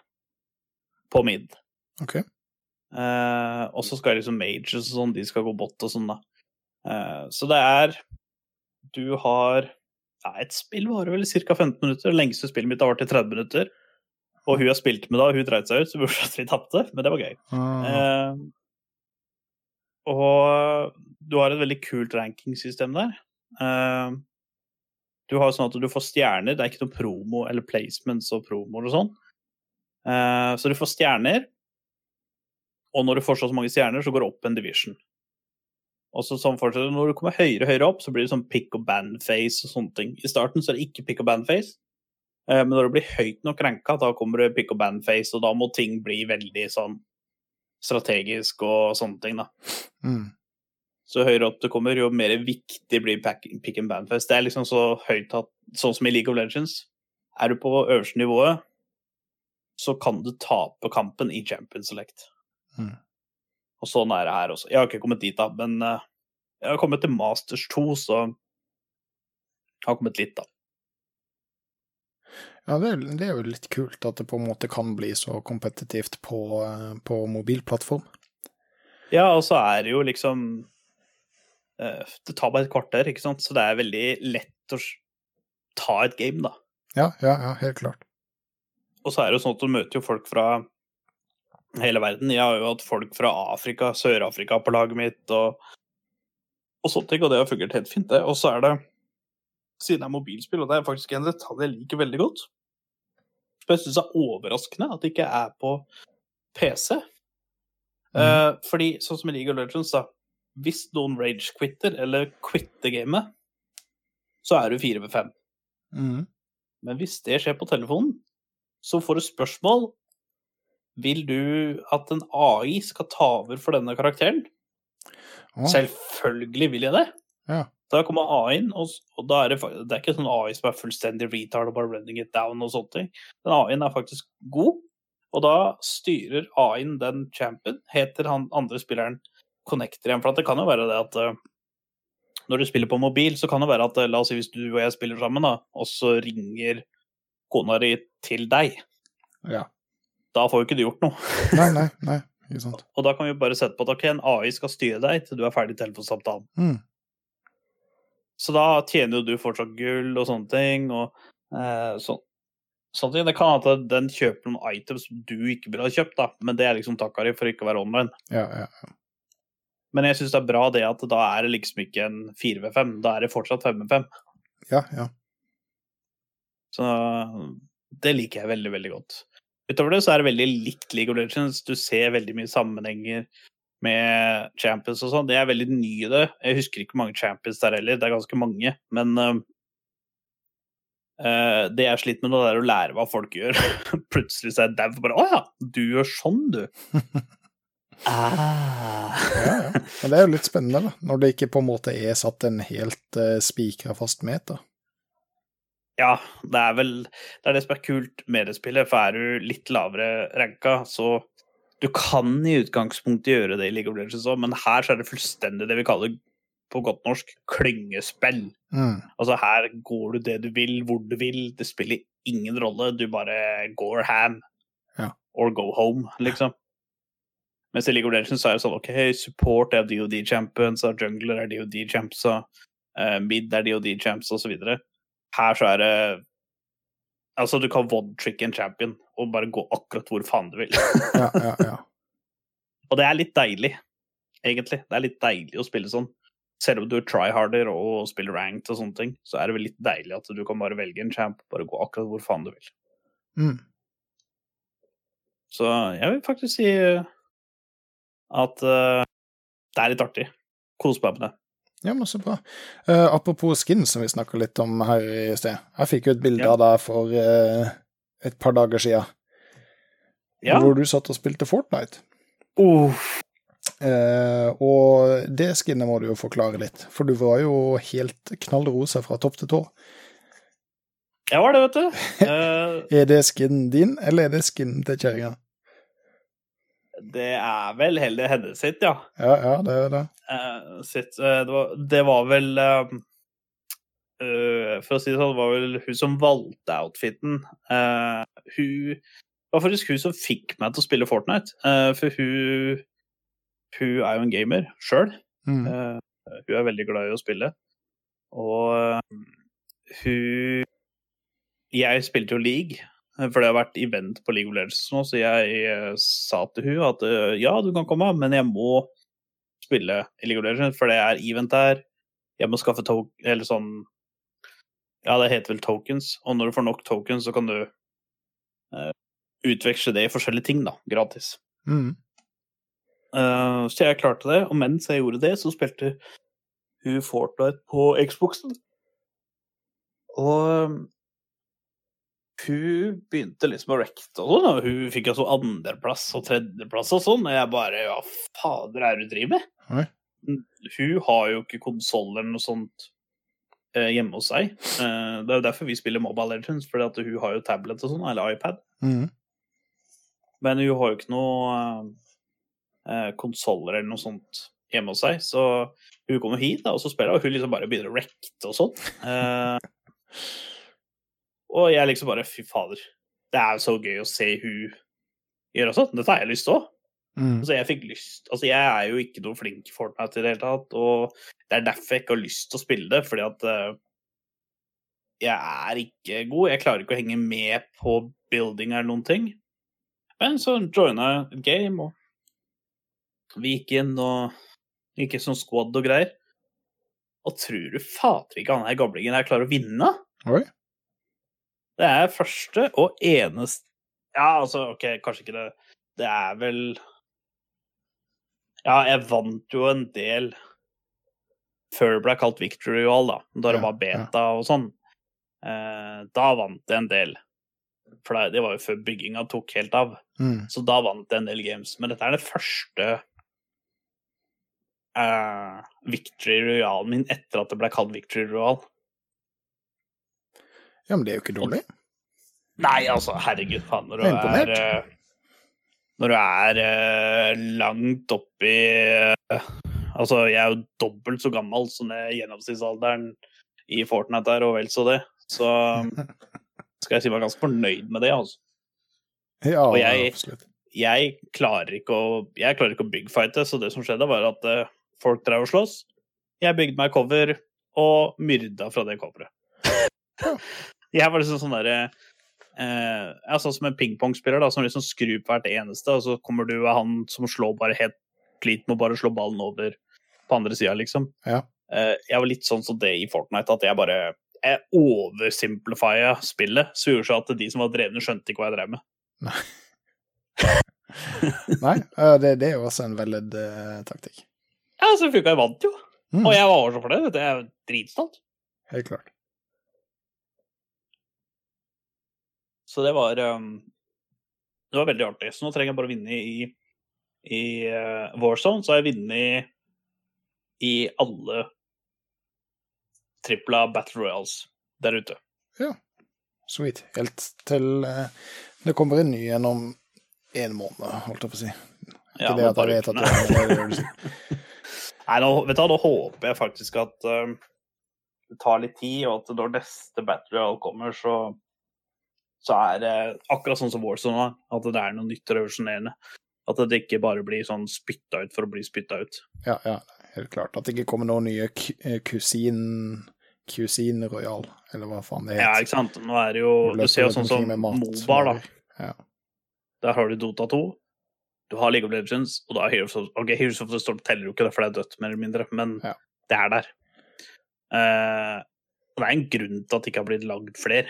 på mid. Ok. Eh, og så skal liksom majors og sånn, de skal gå bot og sånn, da. Så det er Du har ja, Et spill varer vel ca. 15 minutter. Det lengste spillet mitt har vært i 30 minutter. Og hun har spilt med da, hun dreit seg ut, så burde vi tapte, men det var gøy. Ah, Eh, og du har et veldig kult rankingsystem der. Eh, du har sånn at du får stjerner, det er ikke noe promo eller placements og promoer og sånn. Eh, så du får stjerner, og når du får så mange stjerner, så går det opp en division. Og så sånn fortsetter. Når du kommer høyere og høyere opp, så blir det sånn pick og band-face og sånne ting. I starten så er det ikke pick og ban-face, eh, men når det blir høyt nok ranka, da kommer det pick og band-face, og da må ting bli veldig sånn strategisk og sånne ting, da. mm. Så høyere opp du kommer, jo mer viktig blir pick and band-face. Det er liksom så høyt at Sånn som i League of Legends. Er du på øverste nivået, så kan du tape kampen i Champion Select. Mm. Og sånn er det her også. Jeg har ikke kommet dit, da, men eh, jeg har kommet til Masters 2, så jeg har kommet litt, da. Ja, det er, det er jo litt kult at det på en måte kan bli så kompetitivt på, eh, på mobilplattform. Ja, og så er det jo liksom eh, Det tar bare et kvarter, ikke sant, så det er veldig lett å ta et game, da. Ja, ja, ja, helt klart. Og så er det jo sånn at du møter jo folk fra hele verden. Jeg har jo hatt folk fra Afrika, Sør-Afrika på laget mitt, og, og ting, og det har fungert helt fint, det. Og så er det, siden det er mobilspill, og det er faktisk en detalj jeg liker veldig godt, som jeg syns er overraskende at det ikke er på PC. Eh, fordi sånn som i League of Legends, da, hvis noen rage-quitter eller quitter gamet, så er du fire ved fem. Mm. Men hvis det skjer på telefonen, så får du spørsmål Vil du at en AI skal ta over for denne karakteren? Oh. Selvfølgelig vil jeg det. Ja. Da kommer AI-en, og, og da er det, det er ikke sånn AI som er fullstendig retard og bare running it down og sånne ting. Den AI-en er faktisk god, og da styrer AI-en den champion, heter han andre spilleren connecter igjen. For at det kan jo være det at eh, når du spiller på mobil, så kan det være at eh, la oss si hvis du og jeg spiller sammen, da, og så ringer kona di til deg. ja. Da får jo ikke du gjort noe. Nei, nei, nei. Ikke sant. Og da kan vi bare sette på at ok, en AI skal styre deg til du er ferdig i telefonsamtalen. Mm. Så da tjener jo du fortsatt gull og sånne ting. Og eh, så, sånne ting. Det kan hende at den kjøper noen items som du ikke burde ha kjøpt, da. men det er liksom takka di for ikke å være online. Ja, ja. Men jeg syns det er bra det at da er det liksom ikke en 4v5, da er det fortsatt 5v5. Ja, ja. Så det liker jeg veldig, veldig godt. Utover det så er det veldig likt League of Legends. Du ser veldig mye sammenhenger med champions og sånn. Det er veldig ny i det. Jeg husker ikke hvor mange champions der heller, det er ganske mange. Men eh, eh, det jeg sliter med nå, er å lære hva folk gjør. Plutselig så er jeg dau. Bare Å ja, du gjør sånn, du. ah. ja, ja. Men det er jo litt spennende, da. Når det ikke på en måte er satt en helt uh, spikra fast meter. Ja, det er vel det er det som er kult med det spillet, for er du litt lavere ranka, så du kan i utgangspunktet gjøre det i League of Legends òg, men her så er det fullstendig det vi kaller på godt norsk klyngespill. Mm. Altså her går du det du vil, hvor du vil, det spiller ingen rolle, du bare går ham. Ja. Or go home, liksom. Mens i League of Legends så er det sånn OK, support er DOD-champions, jungler er DOD-champs, uh, mid er DOD-champs osv. Her så er det Altså, du kan one-trick en champion, og bare gå akkurat hvor faen du vil. Ja, ja, ja. Og det er litt deilig, egentlig. Det er litt deilig å spille sånn. Selv om du er tryharder og spiller ranked og sånne ting, så er det vel litt deilig at du kan bare velge en champ, bare gå akkurat hvor faen du vil. Mm. Så jeg vil faktisk si eh, at uh, det er litt artig. Kos meg med det. Ja, men så bra. Uh, apropos skin, som vi snakka litt om her i sted. Jeg fikk jo et bilde Ja. av deg for eh, et par dager sia, Ja. hvor du satt og spilte Fortnite. Uh, Eh, og det skinnet må du jo forklare litt, for du var jo helt knallrosa fra topp til tå. jeg var det, vet du. Eh, Er det skinnen din, eller er det skinnen til kjerringa? det er vel heller hennes sitt, ja. Ja, ja, det er det. Eh, sitt. Eh, det, var, det var vel eh, eh, For å si det sånn, det var vel hun som valgte outfiten. Uh, hun Det var faktisk hun som fikk meg til å spille Fortnite. Uh, for hun Hun er jo en gamer sjøl. Mm. Uh, hun er veldig glad i å spille. Og uh, hun Jeg spilte jo league, for det har vært event på League of Legends nå, så jeg sa til hun at ja, du kan komme, men jeg må spille i League of Legends, for det er event der. Jeg må skaffe tog, eller sånn Ja, det heter vel tokens, og når du får nok tokens, så kan du uh, utveksle det i forskjellige ting, da, gratis. Mm. Uh, så jeg klarte det, og mens jeg gjorde det, så spilte hun Fortnite på Xboxen. Og um, hun begynte liksom å recte og sånn, og hun fikk altså andreplass og tredjeplass og sånn, og jeg bare Ja, fader, er det du driver med? Mm, Hun har jo ikke konsoll eller noe sånt eh, hjemme hos seg. Eh, det er jo derfor vi spiller Mobile Legends, at hun har jo tablet og sånn, eller iPad. Mm. Men hun har jo ikke noe eh, konsoller eller noe sånt hjemme hos seg, så hun kommer hit, da, og så spiller hun, og hun liksom bare begynner å recte og sånn. Eh, og jeg liksom bare Fy fader. Det er jo så gøy å se hun gjøre sånn. Dette har jeg lyst til òg. Mm. Altså, jeg fikk lyst Altså, jeg er jo ikke noe flink i Fortnite i det hele tatt, og det er derfor jeg ikke har lyst til å spille det, fordi at uh, jeg er ikke god. Jeg klarer ikke å henge med på building eller noen ting. Men så joina jeg et game, og vi gikk inn og gikk i sånn squad og greier. Og tror du fader ikke han her gamlingen her klarer å vinne? Oi. Det er første og eneste Ja, altså, OK, kanskje ikke det Det er vel Ja, jeg vant jo en del før det ble kalt Victory Wall, da. Da det Ja, var beta og sånn. Eh, da vant jeg en del. For det, var jo før bygginga tok helt av. Mm. Så da vant jeg en del games. Men dette er det første eh, Victory Royalen min etter at det ble kalt Victory Royal. Ja, men det er jo ikke dårlig. Nei, altså, herregud, faen. Når du er er er eh, Når du er eh, langt oppi uh, Altså, jeg er jo dobbelt så gammel som det gjennomsnittsalderen i Fortnite er, og vel så det. Så skal jeg si meg ganske fornøyd med det, altså. Ja, Og jeg- absolutt. Jeg klarer ikke å Jeg klarer ikke å byggfighte, så det som skjedde, var at eh, folk drev og sloss. Jeg bygde meg cover og myrda fra det coveret. jeg var liksom sånn derre eh, ja, Sånn som en pingpongspiller da, som liksom skrur på hvert eneste, og så kommer du av han som slår bare helt plit med å bare slå ballen over på andre sida, liksom. Ja. Eh, jeg var litt sånn som det i Fortnite, at jeg bare jeg oversimplifia spillet, så gjorde seg at de som var drevne, skjønte ikke hva jeg drev med. Nei, Nei det, det er jo også en velledd uh, taktikk. Ja, så funka jeg vant jo. Mm. Og jeg var så fornøyd. Jeg er dritstolt. Helt klart. Så det var um, Det var veldig artig. Så nå trenger jeg bare å vinne i, i uh, Warzone. Så har jeg vunnet i alle tripla Battle Royals der ute. Ja, Sweet. Helt til eh, det kommer en ny gjennom om en måned, holdt jeg på å si. Ja, Ikke det at jeg vet at det er det. Nei, nå, vet du, nå håper jeg faktisk at um, det tar litt tid, og at når neste Battle Royale kommer, så, så er det akkurat sånn som Warzone var, at det er noe nytt og revolusjonerende. At det ikke bare blir sånn spytta ut for å bli spytta ut. Ja, ja, helt klart. At det ikke kommer noen nye eh, kusin... Cuisine Royal, eller hva faen det heter. Ja, ikke sant. Nå er det jo Du ser jo sånn som. Mobar, da. Ja. Der har du Dota 2, du har League of Legends, og da er Heroes of, ok, Heroes of the Storm teller jo ikke, for det er dødt, mer eller mindre, men Ja. det er der. Uh, og det er en grunn til at det ikke har blitt lagd flere.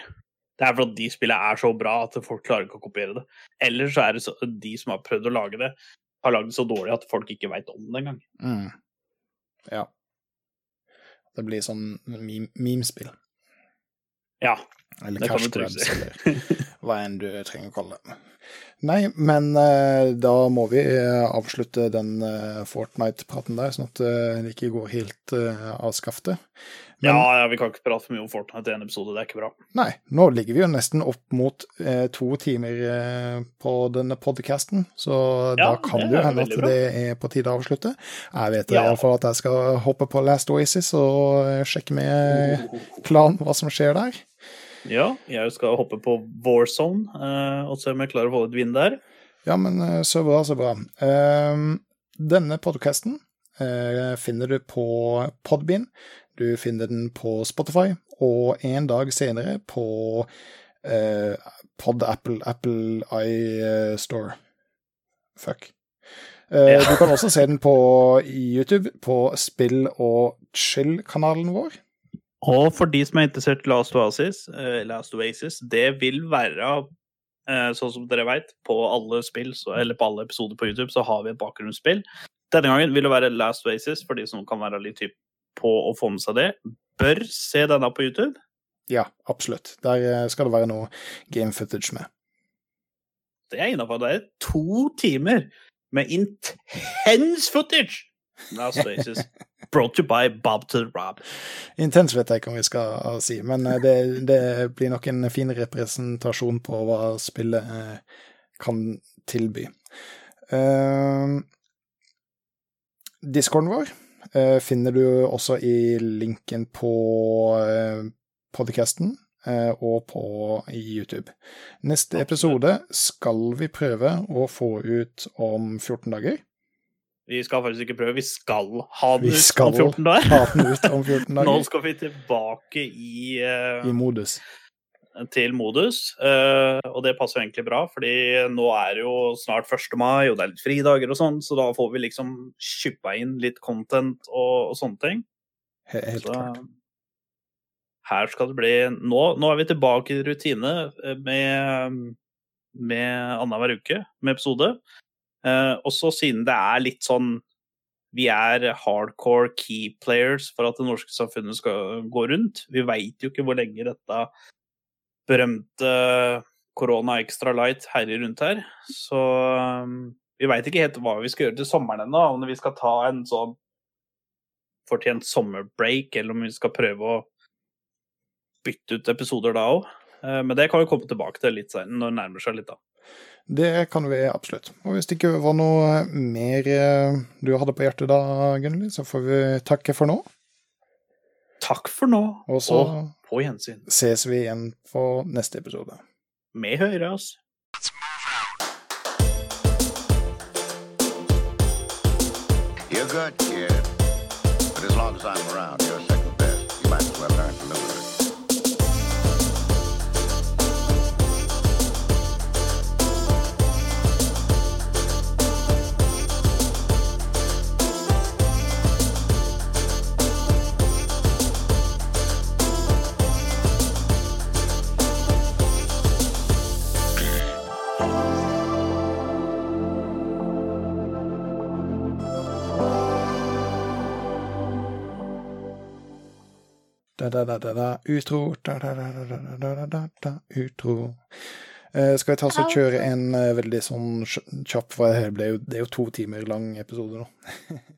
Det er fordi de spillene er så bra at folk klarer ikke å kopiere det. Eller så er det så, de som har prøvd å lage det, har lagd det så dårlig at folk ikke veit om det engang. Mm. Ja. Det blir sånn meme- memespill. Ja, Eller cash grabs, eller hva enn du trenger å kalle det. Nei, men eh, da må vi eh, avslutte den eh, Fortnite-praten der, sånn at den det ikke går helt av skaftet. Men ja, ja, vi kan ikke prate for mye om Fortnite i en episode, det er ikke bra. nei, nå ligger vi jo nesten opp mot eh, to timer eh, på denne podcasten, så Ja, da kan det jo hende at det er på tide å avslutte. Jeg vet i Ja. iallfall fall at jeg skal hoppe på Last Oasis og sjekke med planen hva som skjer der. Ja, jeg skal hoppe på Warzone uh, og se om jeg klarer å holde et vind der. Ja, men eh, så bra, så bra. Uh, denne podcasten uh, finner du på Podbean, du finner den på Spotify, og en dag senere på eh, Pod Apple, Apple iStore. Fuck. Eh. Du kan også se den på YouTube, på Spill og chill-kanalen vår. Og for de som er interessert i Last Oasis, eh, Last Oasis, det vil være eh, sånn som dere vet, på alle spill, eller på alle episoder på YouTube, så har vi et bakgrunnsspill. Denne gangen vil det være Last Oasis, for de som kan være litt typ på å få med seg det. Bør se denne på YouTube. Ja, absolutt. Der eh, skal det være noe game footage med. Det er innafor. Det er to timer med intens footage! Last Spaces. Brought to you by Bob to Rob. Intens vet jeg ikke om vi skal si, men eh, det, det blir nok en fin representasjon på hva spillet eh, kan tilby. Uh, Discorden vår eh, finner du også i linken på uh, podcasten eh, og på YouTube. Neste episode skal vi prøve å få ut om 14 dager. Vi skal faktisk ikke prøve, vi skal ha Vi den ut om 14 dager. ha den ut om 14 Nå skal vi tilbake i, uh, i modus. til modus, uh, og det passer egentlig bra, fordi nå er det jo snart 1. mai, og det er litt fridager og sånn, så da får vi liksom kjuppa inn litt content og, og sånne ting. He- Helt Så klart. her skal det bli nå, nå er vi tilbake i rutine eh, med, med annenhver uke med episode. Eh, og så siden det er litt sånn Vi er hardcore key players for at det norske samfunnet skal gå rundt. Vi veit jo ikke hvor lenge dette berømte korona extra light herjer rundt her. Så um, vi veit ikke helt hva vi skal gjøre til sommeren ennå. Om vi skal ta en sånn fortjent sommerbreak, eller om vi skal prøve å bytte ut episoder da òg. Men det kan vi komme tilbake til litt senere, når det nærmer seg litt, da. Det kan vi absolutt. Og hvis det ikke var noe mer eh, du hadde på hjertet da, Gunnli, så får vi takke for nå. Takk for nå, Og så og på gjensyn. ses vi igjen på neste episode. Vi høres. You're good, kid. But as long as I'm around, you're second best. You might as well learn to live with utro, da-da-da-da-da-da-da, utro. Eh, skal vi ta oss og kjøre en uh, veldig sånn kjapp, for det, ble? Jo, det er jo to timer lang episode nå.